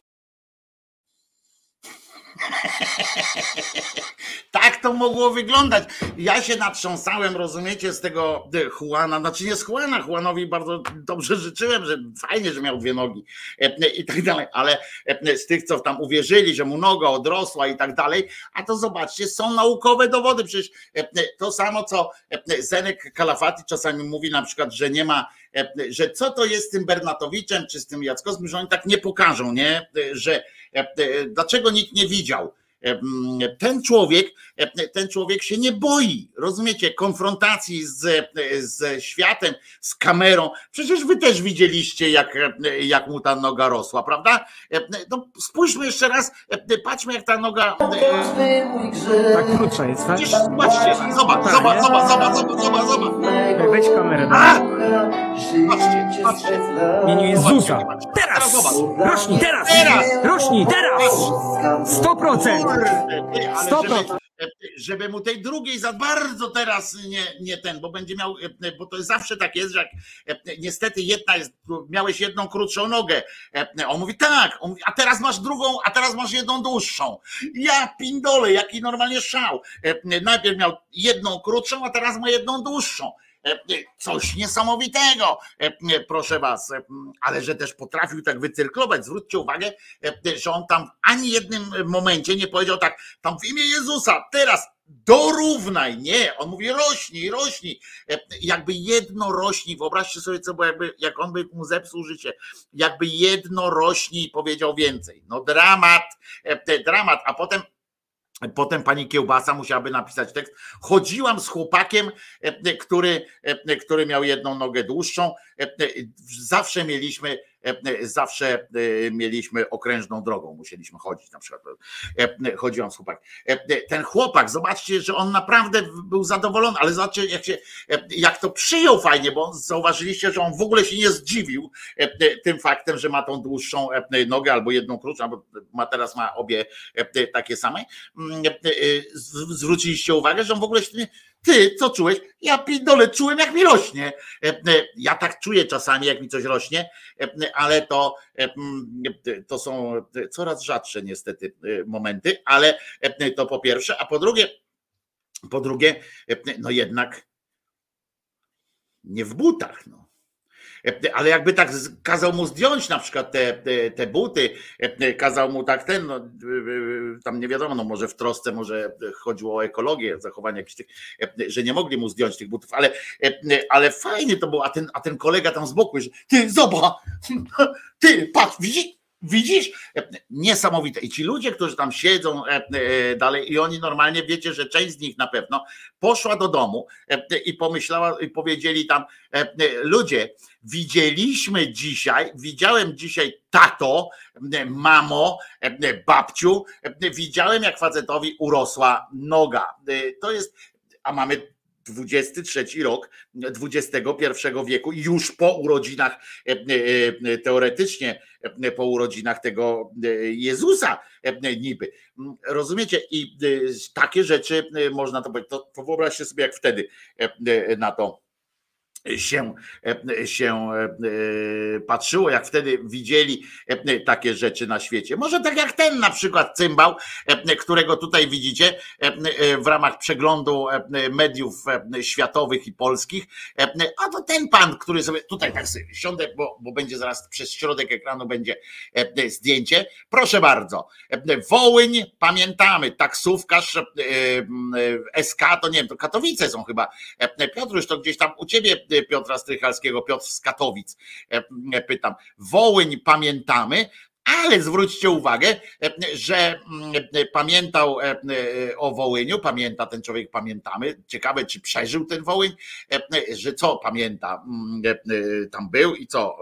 Tak to mogło wyglądać. Ja się natrząsałem, rozumiecie, z tego e, Juana, znaczy nie z Juana, Juanowi bardzo dobrze życzyłem, że fajnie, że miał dwie nogi e, e, i tak dalej, ale z tych, co tam uwierzyli, że mu noga odrosła i tak dalej, a to zobaczcie, są naukowe dowody, przecież to samo, co Zenek Kalafati czasami mówi na przykład, że nie ma, że co to jest z tym Bernatowiczem, czy z tym Jackowskim, że oni tak nie pokażą, nie, że dlaczego nikt nie widział, ten człowiek, ten człowiek się nie boi, rozumiecie, konfrontacji z, ze światem, z kamerą. Przecież wy też widzieliście, jak, jak mu ta noga rosła, prawda? No, spójrzmy jeszcze raz, patrzmy, jak ta noga. Tak krótsza jest, tak? Przecież zobaczcie, zobacz, zobacz, zobacz, zobacz, zobacz, zobacz, zobacz. Ej, Weź kamerę. A! Patrzcie, patrzcie. W imieniu Jezusa. Teraz! zobacz. Rośnij, teraz! Teraz! Rośnij, teraz! 100%! Ale 100%. żeby, żeby mu tej drugiej za bardzo teraz nie, nie ten, bo będzie miał, bo to zawsze tak jest, że jak niestety jedna jest, miałeś jedną krótszą nogę. On mówi tak, on mówi, a teraz masz drugą, a teraz masz jedną dłuższą. Ja pindole, jaki normalnie szał. Najpierw miał jedną krótszą, a teraz ma jedną dłuższą. Coś niesamowitego, proszę was, ale że też potrafił tak wycyrklować. Zwróćcie uwagę, że on tam w ani jednym momencie nie powiedział tak, tam w imię Jezusa, teraz dorównaj. Nie, on mówi rośnij, rośnij. Jakby jedno rośnij, wyobraźcie sobie, co było, jak on by mu zepsuł życie, jakby jedno rośnij powiedział więcej. No dramat, dramat, a potem Potem pani Kiełbasa musiałaby napisać tekst. Chodziłam z chłopakiem, e, który, e, który miał jedną nogę dłuższą. E, Zawsze mieliśmy, zawsze mieliśmy okrężną drogą, musieliśmy chodzić na przykład. Chodziłam z chłopakiem. Ten chłopak, zobaczcie, że on naprawdę był zadowolony, ale zobaczcie, jak, się, jak to przyjął fajnie, bo zauważyliście, że on w ogóle się nie zdziwił tym faktem, że ma tą dłuższą nogę albo jedną krótszą, bo ma teraz ma obie takie same. Z- Zwróciliście uwagę, że on w ogóle się nie, Ty, co czułeś? Ja pindole czułem, jak mi rośnie. E, e, Ja tak czuję czasami, jak mi coś rośnie, e, ale to, mm, to są coraz rzadsze niestety momenty, ale to po pierwsze, a po drugie, po drugie, no jednak nie w butach. No. E, Ale jakby tak kazał mu zdjąć na przykład te, te, buty, e, kazał mu tak ten, no, e, e, tam nie wiadomo, no może w trosce, może chodziło o ekologię, zachowanie jakichś tych, e, że nie mogli mu zdjąć tych butów, ale, e, ale fajnie to było, a ten, a ten kolega tam z boku, że ty zobacz, ty patrz, widzisz, Widzisz? E, Niesamowite. I ci ludzie, którzy tam siedzą e, e, dalej, i oni normalnie wiecie, że część z nich na pewno poszła do domu i pomyślała, i powiedzieli tam, ludzie, widzieliśmy dzisiaj, widziałem dzisiaj tato, mamo, babciu, widziałem jak facetowi urosła noga. To jest, a mamy 23 rok XXI wieku, już po urodzinach, e, e, teoretycznie e, po urodzinach tego Jezusa niby. Mm, Rozumiecie? I takie rzeczy można to powiedzieć. To, wyobraźcie sobie, jak wtedy na to się, e, się e, patrzyło, jak wtedy widzieli e, takie rzeczy na świecie. Może tak jak ten na przykład cymbał, e, którego tutaj widzicie e, e, w ramach przeglądu e, mediów e, światowych i polskich, e, a to ten pan, który sobie tutaj tak sobie siądę, bo, bo będzie zaraz przez środek ekranu będzie e, zdjęcie. Proszę bardzo. E, Wołyń, pamiętamy, taksówkarz e, e, SK, to nie wiem, to Katowice są chyba. E, Piotruś, to gdzieś tam u ciebie e, Piotra Strychalskiego, Piotr z Katowic, e, e, pytam. Wołyń pamiętamy, ale zwróćcie uwagę, e, że mm, pamiętał o Wołyniu, pamięta ten człowiek, pamiętamy. Ciekawe, czy przeżył ten Wołyń, że co pamięta, mm, tam był i co.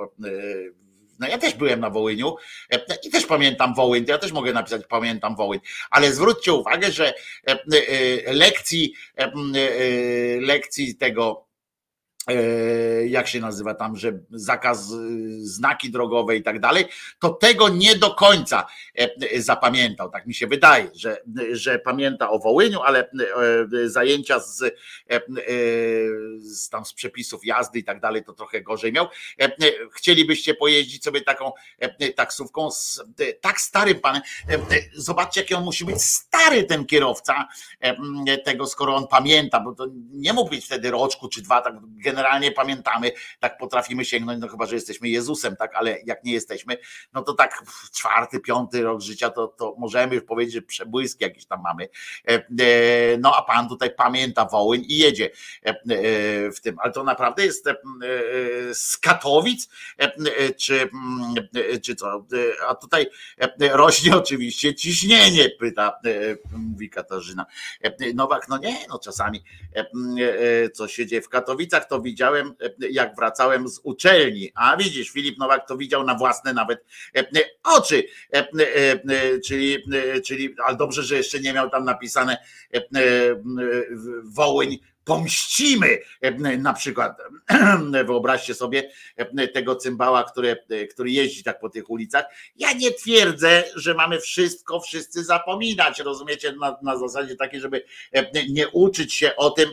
No ja też byłem na Wołyniu i też pamiętam Wołyń, ja też mogę napisać pamiętam Wołyń, ale zwróćcie uwagę, że lekcji, lekcji tego jak się nazywa tam, że zakaz, e, znaki drogowe i tak dalej, to tego nie do końca e, e, zapamiętał. Tak mi się wydaje, że, że pamięta o Wołyniu, ale e, zajęcia z, e, e, z, tam z przepisów jazdy i tak dalej to trochę gorzej miał. E, e, Chcielibyście pojeździć sobie taką e, taksówką z e, tak starym panem. E, e, Zobaczcie, jaki on musi być stary ten kierowca e, tego, skoro on pamięta, bo to nie mógł być wtedy roczku czy dwa, tak generalnie pamiętamy, tak potrafimy sięgnąć, no chyba, że jesteśmy Jezusem, tak, ale jak nie jesteśmy, no to tak czwarty, piąty rok życia, to, to możemy już powiedzieć, że przebłyski jakieś tam mamy. E, e, No a pan tutaj pamięta Wołyń i jedzie e, w tym, ale to naprawdę jest z Katowic, czy, mm, czy co, a tutaj rośnie oczywiście ciśnienie, pyta, mówi Katarzyna. Nowak, no nie, no czasami co się dzieje w Katowicach, to widziałem, e, jak wracałem z uczelni. A widzisz, Filip Nowak to widział na własne nawet e, oczy. E, e, Czyli, czyli, ale dobrze, że jeszcze nie miał tam napisane Wołyń pomścimy na przykład. Wyobraźcie sobie tego cymbała, który, który jeździ tak po tych ulicach. Ja nie twierdzę, że mamy wszystko wszyscy zapominać, rozumiecie, na, na zasadzie takiej, żeby nie uczyć się o tym,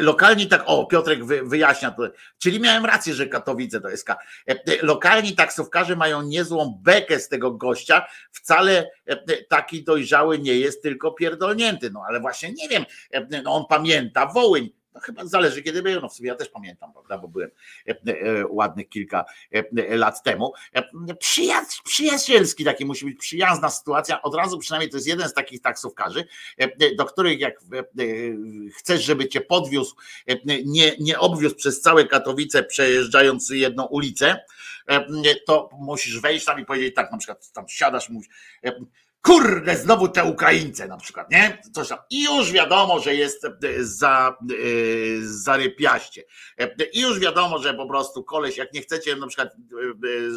Lokalni tak, o Piotrek wy- wyjaśnia to, czyli miałem rację, że Katowice to SK. E, e, Lokalni taksówkarze mają niezłą bekę z tego gościa, wcale e, e, taki dojrzały nie jest, tylko pierdolnięty. No ale właśnie nie wiem, e, no on pamięta Wołyń. No chyba zależy kiedy był, no w sumie ja też pamiętam, prawda, bo byłem e, e, ładnych kilka e, lat temu. Przyjazd, przyjacielski taki musi być przyjazna sytuacja, od razu przynajmniej to jest jeden z takich taksówkarzy, do których jak chcesz, żeby cię podwiózł, nie, nie obwiózł przez całe Katowice, przejeżdżając jedną ulicę, to musisz wejść tam i powiedzieć tak, na przykład tam siadasz, mówisz, kurde, znowu te Ukraińce na przykład, nie? Coś tam. I już wiadomo, że jest e, za, e, zarypiaście. E, I już wiadomo, że po prostu koleś, jak nie chcecie na przykład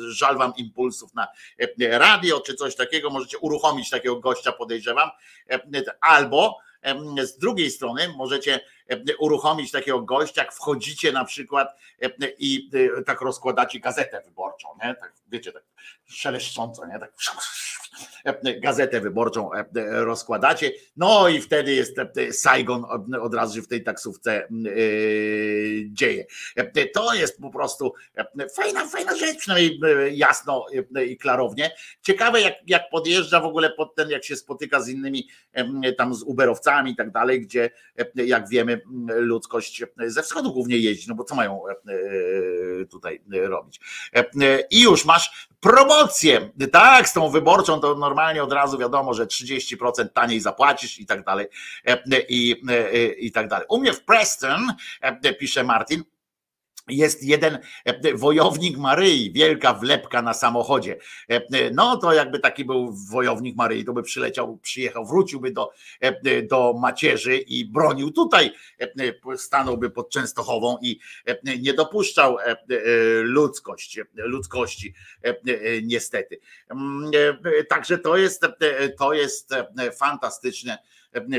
żal wam impulsów na radio czy coś takiego, możecie uruchomić takiego gościa, podejrzewam, albo z drugiej strony możecie uruchomić takiego gościa, jak wchodzicie na przykład em, i e, tak rozkładacie gazetę wyborczą nie? Tak, wiecie, tak szeleszcząco, nie? Tak gazetę wyborczą rozkładacie, no i wtedy jest Saigon od razu w tej taksówce dzieje. To jest po prostu fajna, fajna rzecz, przynajmniej jasno i klarownie. Ciekawe, jak, jak podjeżdża w ogóle pod ten, jak się spotyka z innymi tam z Uberowcami i tak dalej, gdzie jak wiemy, ludzkość ze wschodu głównie jeździ, no bo co mają tutaj robić. I już masz promocję, tak, z tą wyborczą to normalnie od razu wiadomo, że 30% taniej zapłacisz i tak dalej i, i tak dalej. U mnie w Preston, pisze Martin, jest jeden wojownik Maryi, wielka wlepka na samochodzie. No to jakby taki był wojownik Maryi, to by przyleciał, przyjechał, wróciłby do, do macierzy i bronił tutaj, stanąłby pod Częstochową i nie dopuszczał ludzkość, ludzkości niestety. Także to jest, to jest fantastyczne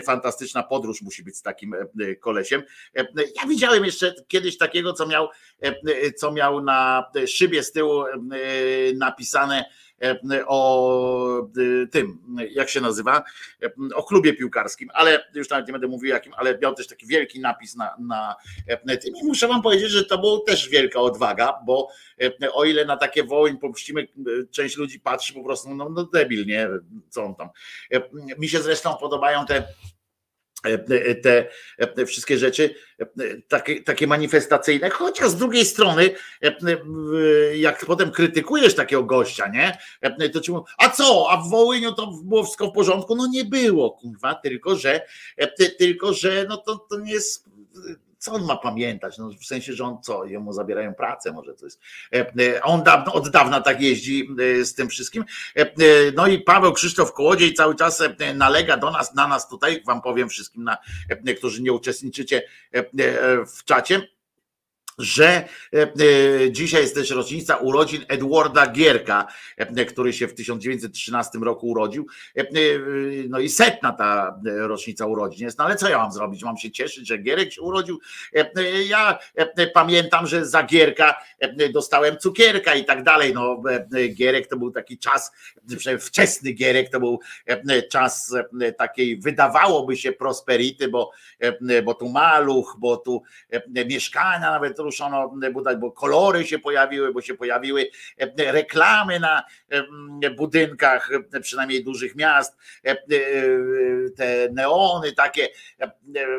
fantastyczna podróż musi być z takim kolesiem. Ja widziałem jeszcze kiedyś takiego, co miał, co miał na szybie z tyłu napisane o tym, jak się nazywa, o klubie piłkarskim, ale już nawet nie będę mówił jakim, ale miał też taki wielki napis na, na tym i muszę wam powiedzieć, że to była też wielka odwaga, bo o ile na takie wołyń popuścimy, część ludzi patrzy po prostu, no, no debil, nie, co on tam. Mi się zresztą podobają te te wszystkie rzeczy takie, takie manifestacyjne, chociaż z drugiej strony, jak potem krytykujesz takiego gościa, nie? To ci mówią, a co, a w Wołyniu to było wszystko w porządku? No nie było, kurwa, tylko że, tylko że no to, to nie jest co on ma pamiętać? No, w sensie, że on co, jemu zabierają pracę, może to jest. On dawno, od dawna tak jeździ z tym wszystkim. No i Paweł Krzysztof Kołodziej cały czas nalega do nas, na nas tutaj, wam powiem wszystkim, na, którzy nie uczestniczycie w czacie że e, e, dzisiaj jest też rocznica urodzin Edwarda Gierka, e, który się w 1913 roku urodził. No i setna ta rocznica urodzin jest. No ale co ja mam zrobić? Mam się cieszyć, że Gierek się urodził. Ja pamiętam, że za Gierka dostałem cukierka i tak dalej. No Gierek to był taki czas, wczesny Gierek to był czas takiej wydawałoby się prosperity, bo, bo tu maluch, bo tu mieszkania nawet ruszono budać, bo kolory się pojawiły, bo się pojawiły e, reklamy na e, budynkach, e, przynajmniej dużych miast, te neony takie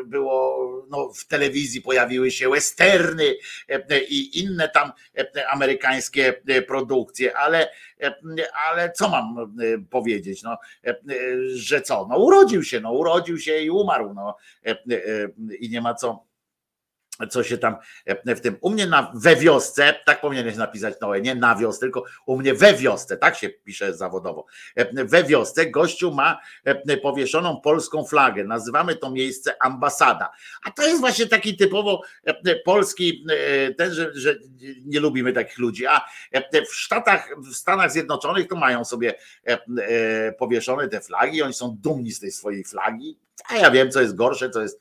było, no, w telewizji pojawiły się westerny i inne tam amerykańskie produkcje, ale ale co mam powiedzieć, no, że co, no urodził się, no urodził się i umarł, no i nie ma co co się tam e, w tym. U mnie na, we wiosce, tak powinieneś napisać Noe, nie na wiosce, tylko u mnie we wiosce, tak się pisze zawodowo. E, we wiosce gościu ma e, powieszoną polską flagę. Nazywamy to miejsce ambasada. A to jest właśnie taki typowo polski, ten, że, że nie lubimy takich ludzi. A w Stanach, w Stanach Zjednoczonych to mają sobie powieszone te flagi, oni są dumni z tej swojej flagi a ja wiem, co jest gorsze, co jest,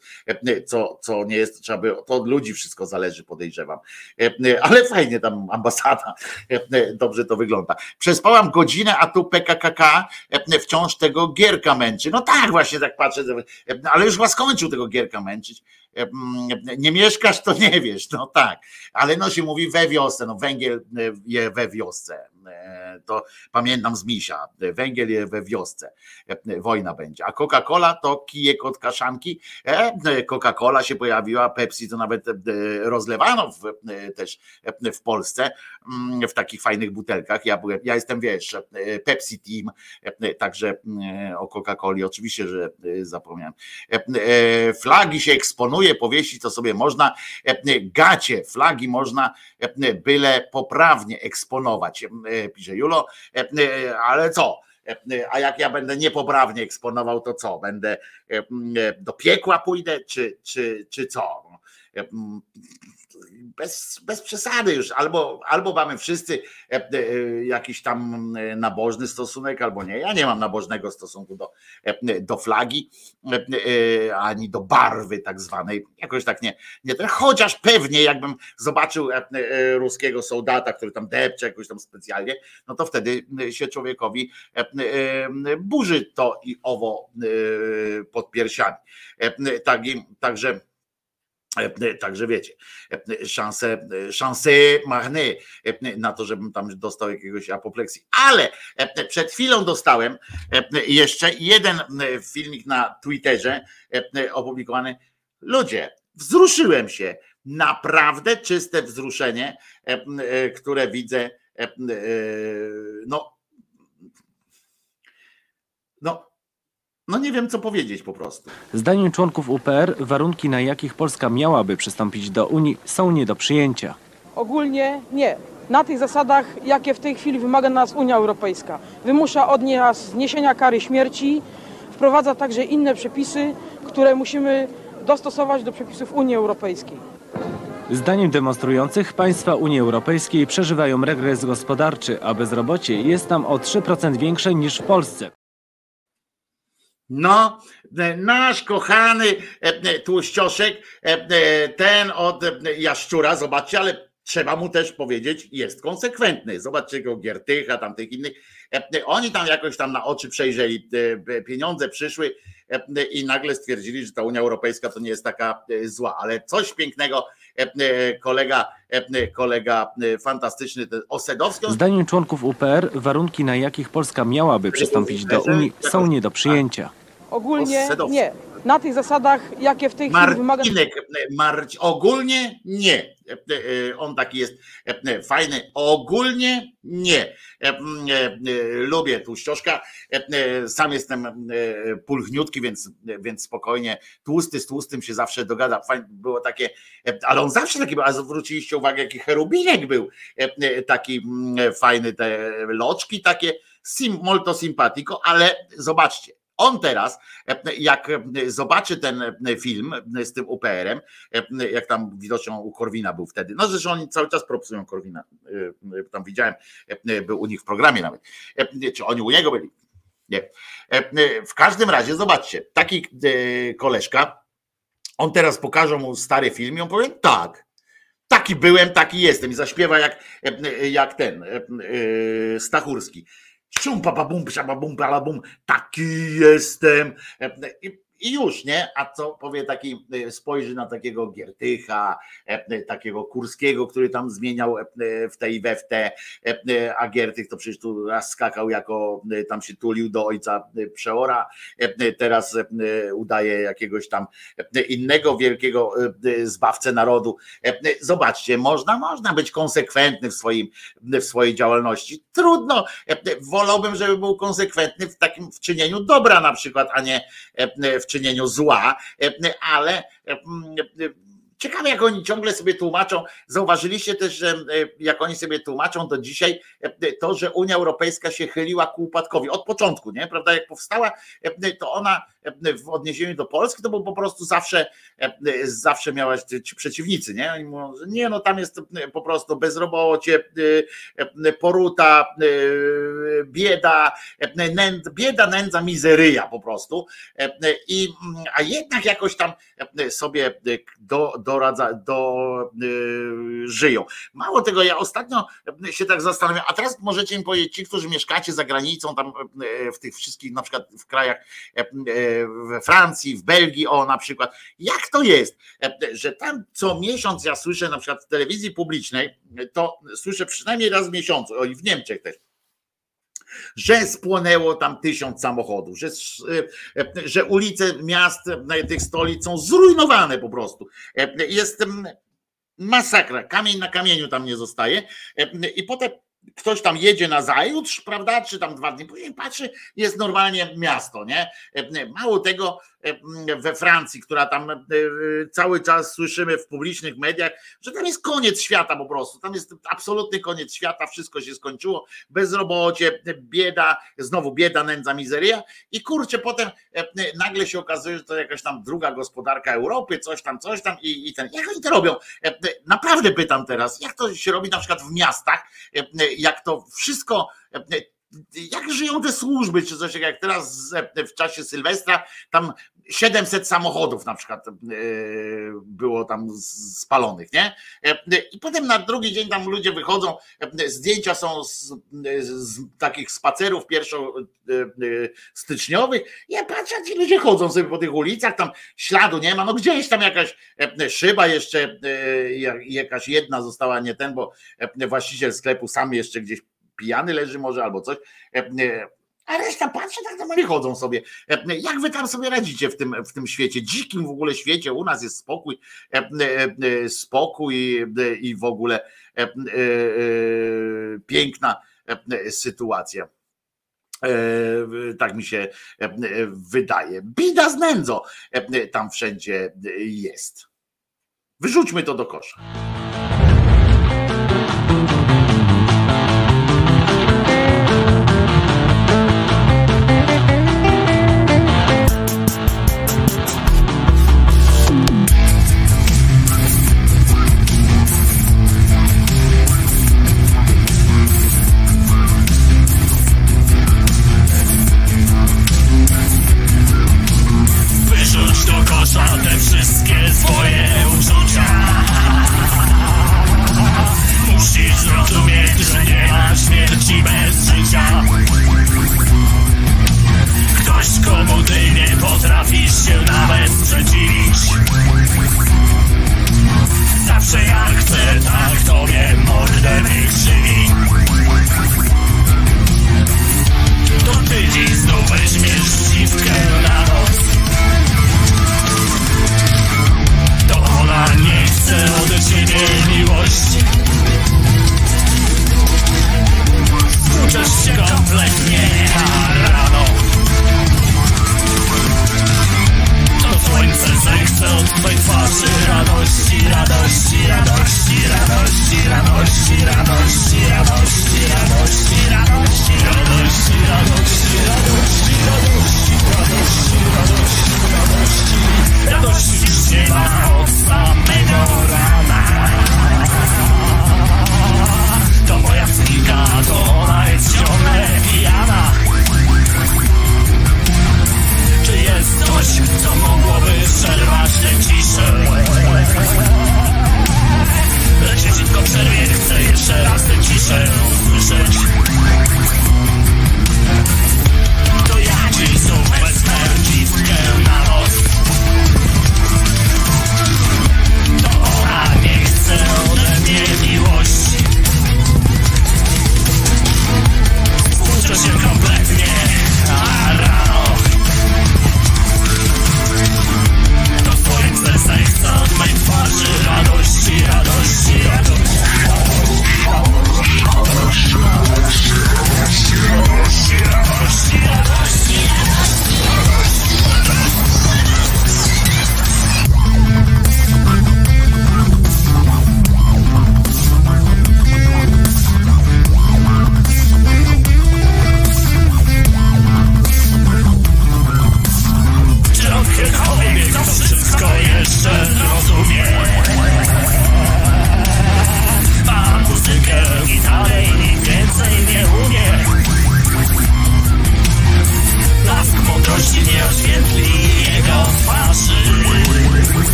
co, co nie jest, trzeba by, to od ludzi wszystko zależy, podejrzewam. Ale fajnie tam ambasada, dobrze to wygląda. Przespałam godzinę, a tu PKKK wciąż tego gierka męczy. No tak, właśnie tak patrzę, ale już was skończył tego gierka męczyć. Nie mieszkasz, to nie wiesz, no tak, ale no się mówi we wiosce, no węgiel je we wiosce. E, to pamiętam z misia, węgiel jest we wiosce, e, wojna będzie, a Coca-Cola to kijek od kaszanki, e, Coca-Cola się pojawiła, Pepsi to nawet rozlewano w, też w Polsce mm, w takich fajnych butelkach, ja byłem, ja jestem wiesz, Pepsi Team, także o Coca-Coli oczywiście, że zapomniałem. Flagi się eksponuje, powiesić to sobie można, gacie, flagi można byle poprawnie eksponować pisze Julo, e, e, ale co? E, a jak ja będę niepoprawnie eksponował, to co? Będę do piekła pójdę, czy, czy, czy co? Bez, bez przesady już, albo, albo mamy wszyscy e, e, jakiś tam e, nabożny stosunek, albo nie. Ja nie mam nabożnego stosunku do, do flagi, ani do barwy tak zwanej. Jakoś tak nie, nie ten, chociaż pewnie jakbym zobaczył ruskiego soldata, który tam depcze jakoś tam specjalnie, no to wtedy się człowiekowi burzy to i owo pod piersiami. Tak, Także Także wiecie, szanse, szanse marne na to, żebym tam dostał jakiegoś apopleksji. Ale przed chwilą dostałem jeszcze jeden filmik na Twitterze opublikowany. Ludzie, wzruszyłem się. Naprawdę czyste wzruszenie, e, które widzę. e, No, no, no nie wiem, co powiedzieć po prostu. Zdaniem członków UPR warunki, na jakich Polska miałaby przystąpić do Unii, są nie do przyjęcia. Ogólnie nie. Na tych zasadach, jakie w tej chwili wymaga nas Unia Europejska. Wymusza od nas zniesienia kary śmierci, wprowadza także inne przepisy, które musimy dostosować do przepisów Unii Europejskiej. Zdaniem demonstrujących państwa Unii Europejskiej przeżywają regres gospodarczy, a bezrobocie jest tam o 3% większe niż w Polsce. No, e, nasz kochany e, e, tłuścioszek, ten od jaszczura, zobaczcie, ale trzeba mu też powiedzieć, jest konsekwentny. Zobaczcie go Giertycha, tam tych innych. Oni tam jakoś tam na oczy przejrzeli, pieniądze przyszły i nagle stwierdzili, że ta Unia Europejska to nie jest taka zła, ale coś pięknego kolega, kolega e, fantastyczny, ten Osedowski, Zdaniem członków UPR warunki, na jakich Polska miałaby przystąpić do Unii, są nie do przyjęcia. Ogólnie nie. Na tych zasadach, jakie w tej chwili wymaga Marcinek, Marci, ogólnie nie. E, e, On taki jest e, fajny. Ogólnie nie. E, e, e, Lubię tłuścioszka. E, e, Sam jestem e, pulchniutki, więc, więc spokojnie. Tłusty z tłustym się zawsze dogada. Fajnie było takie, e, ale on zawsze taki był. A zwróciliście uwagę, jaki cherubinek był. E, e, Taki fajny, te loczki takie. Sim, molto simpatico, ale zobaczcie, on teraz, e, jak e, zobaczy ten e, film z tym UPR-em, jak tam widoczną u Korwina był wtedy, no zresztą oni cały czas propsują Korwina, tam widziałem, był u nich w programie nawet, czy oni u niego byli, nie. W każdym razie, zobaczcie, taki koleżka, on teraz pokaże mu stary film i on powie, tak, taki byłem, taki jestem i zaśpiewa jak, jak ten Stachurski. Szum, papa, bum, psiaba, bum, pala, bum, taki jestem. E, I, I już, nie? A co powie taki, e, spojrzy na takiego Giertycha, e, takiego Kurskiego, który tam zmieniał e, w tej we w te, e, a Giertych to przecież tu raz skakał jako, e, tam się tulił do ojca e, Przeora, e, teraz e, udaje jakiegoś tam e, innego wielkiego e, zbawcę narodu. E, Zobaczcie, można, można być konsekwentny w, swoim, w swojej działalności. Trudno, e, wolałbym, żeby był konsekwentny w takim w czynieniu dobra na przykład, a nie e, w czynieniu zła, e, ale e, Ciekawe, jak oni ciągle sobie tłumaczą. Zauważyliście też, że e, jak oni sobie tłumaczą do dzisiaj, e, to, że Unia Europejska się chyliła ku upadkowi od początku, nie? Prawda? Jak powstała, e, to ona e, w odniesieniu do Polski to był po prostu zawsze, e, zawsze miała ci ci przeciwnicy, nie? Oni mówią, nie, no tam jest e, po prostu bezrobocie, e, e, poruta, e, bieda, e, nędz, bieda, nędza, mizeryja po prostu. E, I, a jednak jakoś tam e, sobie do, doradza, do, żyją. Mało tego, ja ostatnio się tak zastanawiam, a teraz możecie mi powiedzieć, ci, którzy mieszkacie za granicą, tam e, w tych wszystkich, na przykład w krajach e, e, we Francji, w Belgii, o na przykład, jak to jest, e, że tam co miesiąc ja słyszę na przykład w telewizji publicznej, to słyszę przynajmniej raz w miesiącu, o i w Niemczech też, że spłonęło tam tysiąc samochodów, że, że ulice miast, tych stolic są zrujnowane po prostu. Jest mm, masakra, kamień na kamieniu tam nie zostaje. I potem ktoś tam jedzie na zajutrz, prawda, czy tam dwa dni później patrzy, jest normalnie miasto, nie? Mało tego, we Francji, która tam e, cały czas słyszymy w publicznych mediach, że tam jest koniec świata po prostu. Tam jest absolutny koniec świata, wszystko się skończyło. Bezrobocie, bieda, znowu bieda, nędza, mizeria. I kurczę, potem nagle się okazuje, że to jakaś tam druga gospodarka Europy, coś tam, coś tam i, i ten. Jak oni to robią? Naprawdę pytam teraz, jak to się robi na przykład w miastach, jak to wszystko jak żyją te służby, czy coś jak teraz w czasie Sylwestra, tam 700 samochodów na przykład e, było tam spalonych, nie? E, I potem na drugi dzień tam ludzie wychodzą, e, zdjęcia są z, z takich spacerów pierwszo styczniowych. Ja patrzę, ci ludzie chodzą sobie po tych ulicach, tam śladu nie ma, no gdzieś tam jakaś szyba jeszcze, jakaś jedna została nie ten, bo właściciel sklepu sam jeszcze gdzieś pijany leży może albo coś. E, e, a reszta patrzy, tak normalnie chodzą sobie. E, jak wy tam sobie radzicie w tym, w tym świecie, dzikim w ogóle świecie? U nas jest spokój, spokój i w ogóle piękna sytuacja. Tak mi się wydaje. Bida z nędzą tam wszędzie jest. Wyrzućmy to do kosza.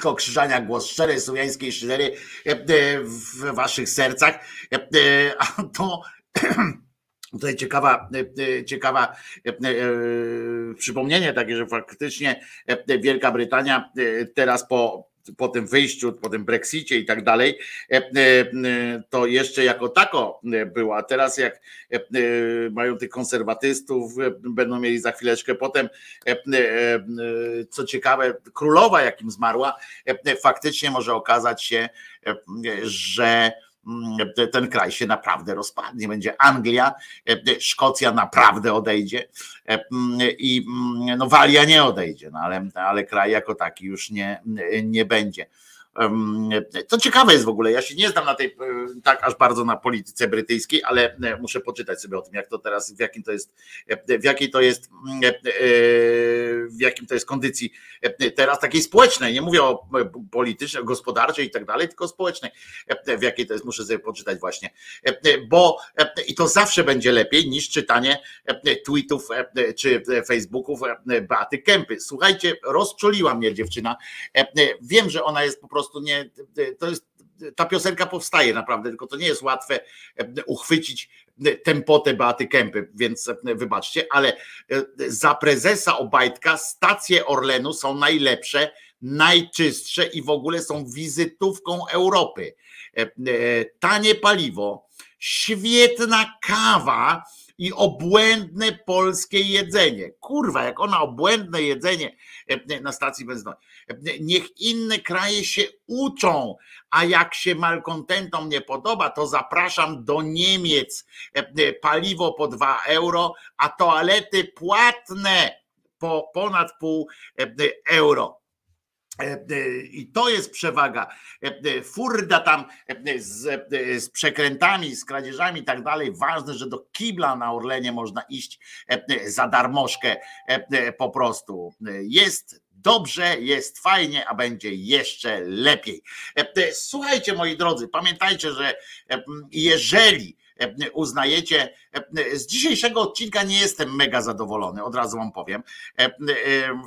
Wojtko Krzyżania, głos szczerej słowiańskiej szydery w waszych sercach. A to Tutaj ciekawa, ciekawa przypomnienie takie, że faktycznie Wielka Brytania teraz po po tym wyjściu, po tym Brexicie i tak dalej, e, e, to jeszcze jako tako była. A teraz jak e, mają tych konserwatystów, będą mieli za chwileczkę potem, co ciekawe, królowa jakim zmarła, faktycznie może okazać się, że ten kraj się naprawdę rozpadnie. Będzie Anglia, e, Szkocja naprawdę odejdzie e, mm, i mm, no Walia nie odejdzie, no ale, ale kraj jako taki już nie, nie będzie. To ciekawe jest w ogóle. Ja się nie znam na tej, tak aż bardzo na polityce brytyjskiej, ale e, muszę poczytać sobie o tym, jak to teraz, w jakim to jest, e, w jakiej to jest, e, w jakim to jest kondycji teraz takiej społecznej. Nie mówię o politycznej, gospodarczej i tak dalej, tylko społecznej. W jakiej to jest, muszę sobie poczytać właśnie. Bo i to zawsze będzie lepiej niż czytanie tweetów czy Facebooków Beaty Kępy. Słuchajcie, rozczuliła mnie dziewczyna. Wiem, że ona jest po prostu prostu nie, to jest, ta piosenka powstaje naprawdę, tylko to nie jest łatwe e, uchwycić tempotę Beaty Kępy, więc e, wybaczcie, ale e, za prezesa Obajtka stacje Orlenu są najlepsze, najczystsze i w ogóle są wizytówką Europy. Tanie paliwo, świetna kawa, i obłędne polskie jedzenie. Kurwa, jak ona obłędne jedzenie na stacji benzynowej. Niech inne kraje się uczą, a jak się malkontentom nie podoba, to zapraszam do Niemiec. Paliwo po 2 euro, a toalety płatne po ponad pół euro. E, e, I to jest przewaga. E, furda tam z, z przekrętami, z kradzieżami i tak dalej. Ważne, że do kibla na Orlenie można iść za darmożkę po prostu. Jest dobrze, jest fajnie, a będzie jeszcze lepiej. Słuchajcie, moi drodzy, pamiętajcie, że jeżeli uznajecie. E, z dzisiejszego odcinka nie jestem mega zadowolony, od razu wam powiem. E,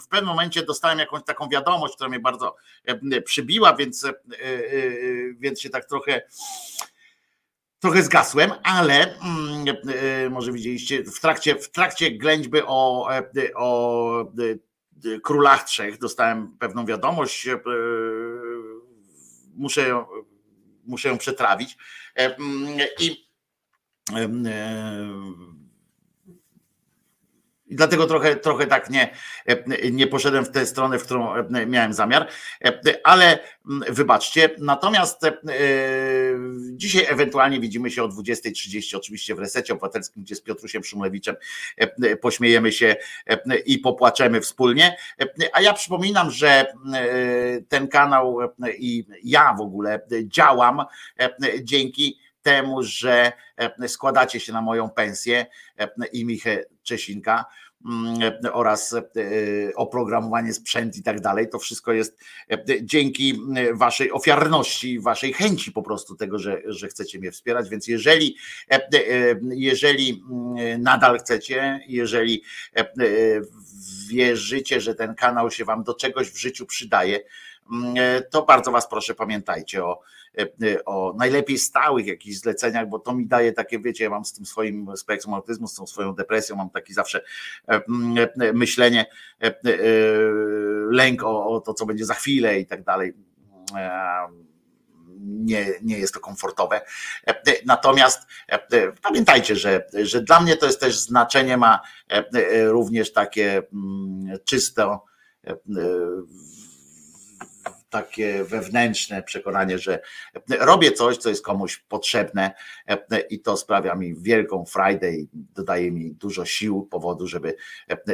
w pewnym momencie dostałem jakąś taką wiadomość, która mnie bardzo przybiła, więc, więc się tak trochę trochę zgasłem, ale może widzieliście, w trakcie, w trakcie ględźby o, o królach trzech dostałem pewną wiadomość. Muszę muszę ją przetrawić. I E, I dlatego trochę, trochę tak nie, nie poszedłem w tę stronę, w którą miałem zamiar, ale wybaczcie. Natomiast e, dzisiaj ewentualnie widzimy się o 20.30, oczywiście w resecie obywatelskim, gdzie z Piotrusiem Szumlewiczem pośmiejemy się i popłaczemy wspólnie. A ja przypominam, że ten kanał i ja w ogóle działam dzięki temu, że e, składacie się na moją pensję e, i Michę Czesinka mm, e, oraz oprogramowanie, sprzęt i tak dalej. To wszystko jest dzięki waszej ofiarności, waszej chęci po prostu tego, że, że chcecie mnie wspierać. Więc jeżeli, jeżeli mm, nadal chcecie, jeżeli wierzycie, że ten kanał się wam do czegoś w życiu przydaje, mm, to bardzo was proszę, pamiętajcie o o najlepiej stałych jakichś zleceniach, bo to mi daje takie, wiecie, ja mam z tym swoim spektrum autyzmu, z tą swoją depresją, mam taki zawsze e, myślenie, lęk o, o to, co będzie za chwilę i tak dalej nie, nie jest to komfortowe. Natomiast pamiętajcie, że, że dla mnie to jest też znaczenie ma również takie czysto takie wewnętrzne przekonanie, że robię coś, co jest komuś potrzebne i to sprawia mi wielką i dodaje mi dużo sił, powodu, żeby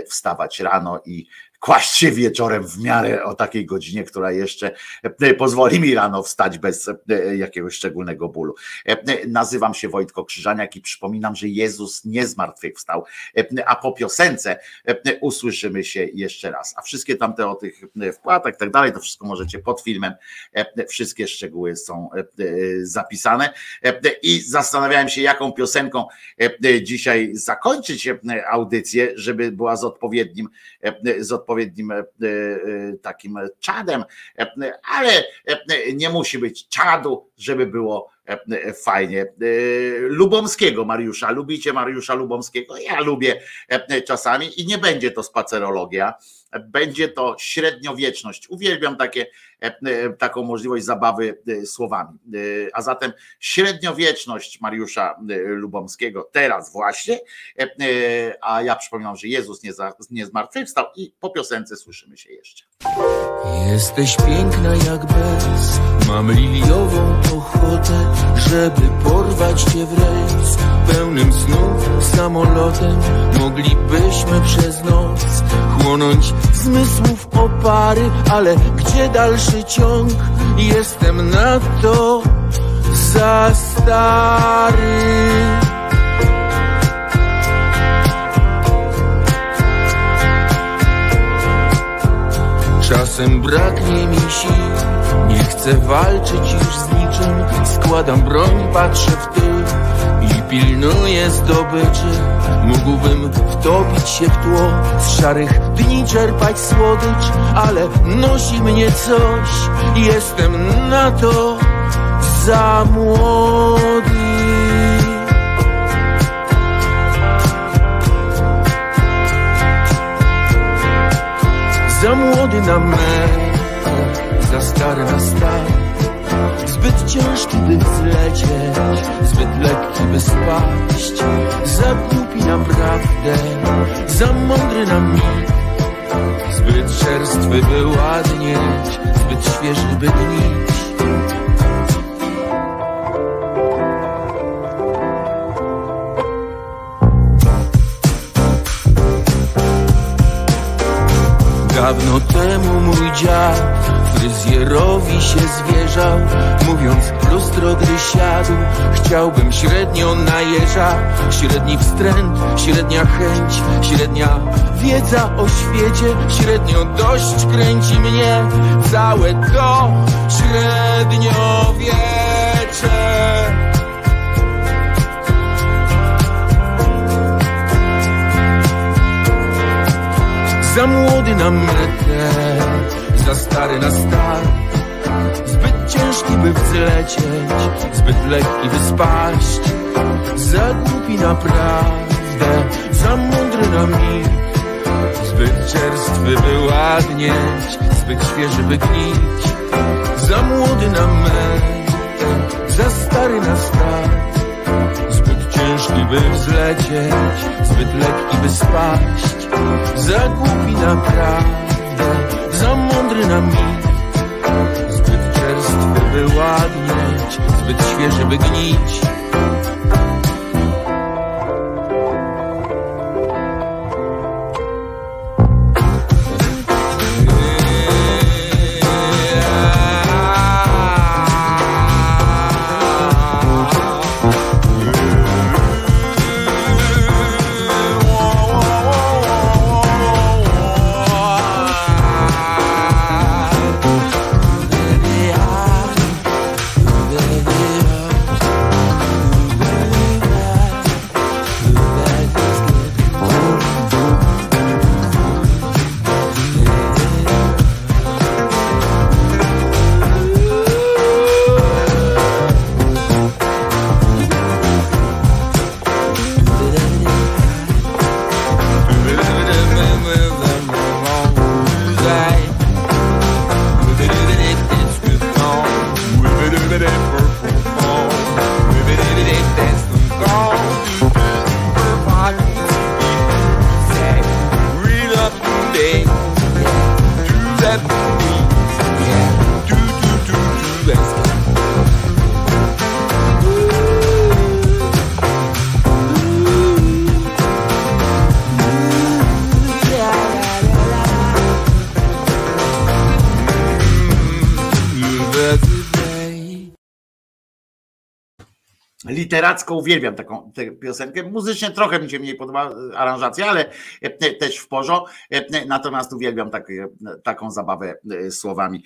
wstawać rano i kłaść się wieczorem w miarę o takiej godzinie, która jeszcze e, pozwoli mi rano wstać bez e, jakiegoś szczególnego bólu. E, nazywam się Wojtko Krzyżaniak i przypominam, że Jezus nie zmartwychwstał, a po piosence usłyszymy się jeszcze raz. A wszystkie tamte o tych wpłatach i tak dalej, to wszystko możecie pod filmem, wszystkie szczegóły są zapisane i zastanawiałem się, jaką piosenką dzisiaj zakończyć audycję, żeby była z odpowiednim, z odpowiednim odpowiednim e, e, takim czadem, e, ale nie musi być czadu, żeby było fajnie. E, Lubomskiego Mariusza, lubicie Mariusza Lubomskiego? Ja lubię e, czasami i nie będzie to spacerologia, będzie to średniowieczność. Uwielbiam takie, e, e, taką możliwość zabawy e, słowami. E, A zatem średniowieczność Mariusza e, Lubomskiego teraz właśnie, e, e, a ja przypominam, że Jezus nie, za, nie zmartwychwstał i po piosence słyszymy się jeszcze. Jesteś piękna jak bez Mam liliową ochotę Żeby porwać cię w rejs Pełnym snów samolotem Moglibyśmy przez noc Chłonąć zmysłów opary Ale gdzie dalszy ciąg? Jestem na to za stary Czasem braknie mi sił, chcę walczyć już z niczym. Składam broń, patrzę w tył i pilnuję zdobyczy. Mógłbym wtopić się w tło, z szarych dni czerpać słodycz, ale nosi mnie coś, jestem na to za młody. Średni wstręt, średnia chęć Średnia wiedza o świecie. Średnio dość kręci mnie Całe to średniowiecze. Za młody na metę, za stary na start Zbyt ciężki by wzlecieć, zbyt lekki by spaść Za głupi naprawdę, za mądry na mig Zbyt czerstwy by ładnieć, zbyt świeży by gnić Za młody na metę, za stary na start Zbyt ciężki by wzlecieć, zbyt lekki by spaść. Za głupi naprawdę, za mądry na mig Zbyt czerstwy by ładnieć, zbyt świeży by gnić Literacko uwielbiam taką tę piosenkę. Muzycznie trochę mi się mniej podoba e, aranżacja, ale e, też w porządku. Natomiast uwielbiam takie, taką zabawę e, słowami.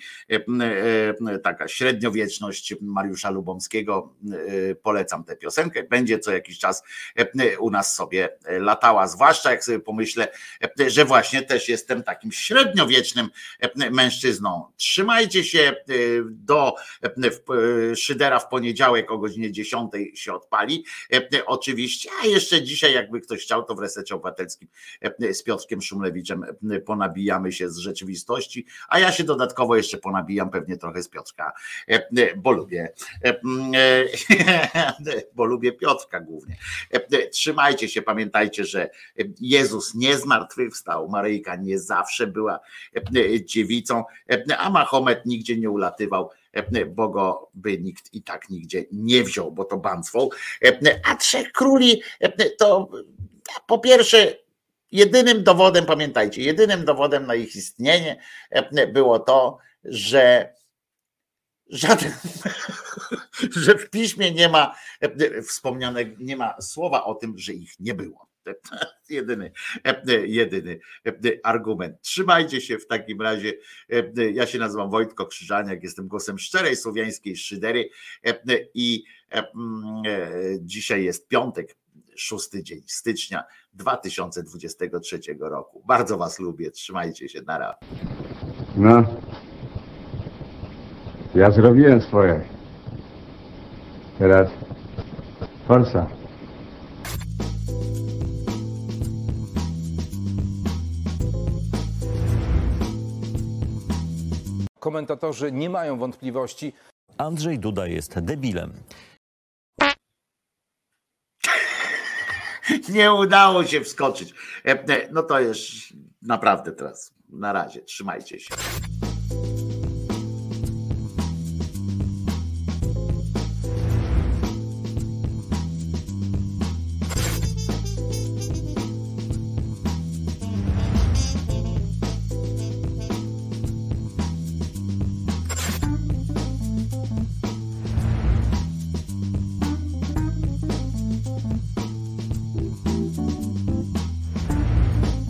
Taka średniowieczność Mariusza Lubomskiego. Polecam tę piosenkę. Będzie co jakiś czas u nas sobie latała. Zwłaszcza jak sobie pomyślę, że właśnie też jestem takim średniowiecznym mężczyzną. Trzymajcie się do Szydera w poniedziałek o godzinie 10 się odpali. E, oczywiście, a jeszcze dzisiaj, jakby ktoś chciał, to w resecie obywatelskim e, z Piotrkiem Szumlewiczem e, ponabijamy się z rzeczywistości, a ja się dodatkowo jeszcze ponabijam pewnie trochę z Piotrka, bo lubię, bo lubię Piotrka głównie. Trzymajcie się, pamiętajcie, że Jezus nie zmartwychwstał, Maryjka nie zawsze była dziewicą, a Mahomet nigdzie nie ulatywał bo go by nikt i tak nigdzie nie wziął, bo to banstwo. A trzech króli to po pierwsze jedynym dowodem, pamiętajcie, jedynym dowodem na ich istnienie było to, że żaden, że w piśmie nie ma wspomniane, nie ma słowa o tym, że ich nie było. Jedyny, jedyny argument. Trzymajcie się w takim razie. Ja się nazywam Wojtko Krzyżaniak, jestem głosem szczerej słowiańskiej szydery i dzisiaj jest piątek, szósty dzień stycznia 2023 roku. Bardzo Was lubię, trzymajcie się, nara. No, ja zrobiłem swoje. Teraz forsa. Komentatorzy nie mają wątpliwości. Andrzej Duda jest debilem. Nie udało się wskoczyć. No to już naprawdę teraz. Na razie, trzymajcie się.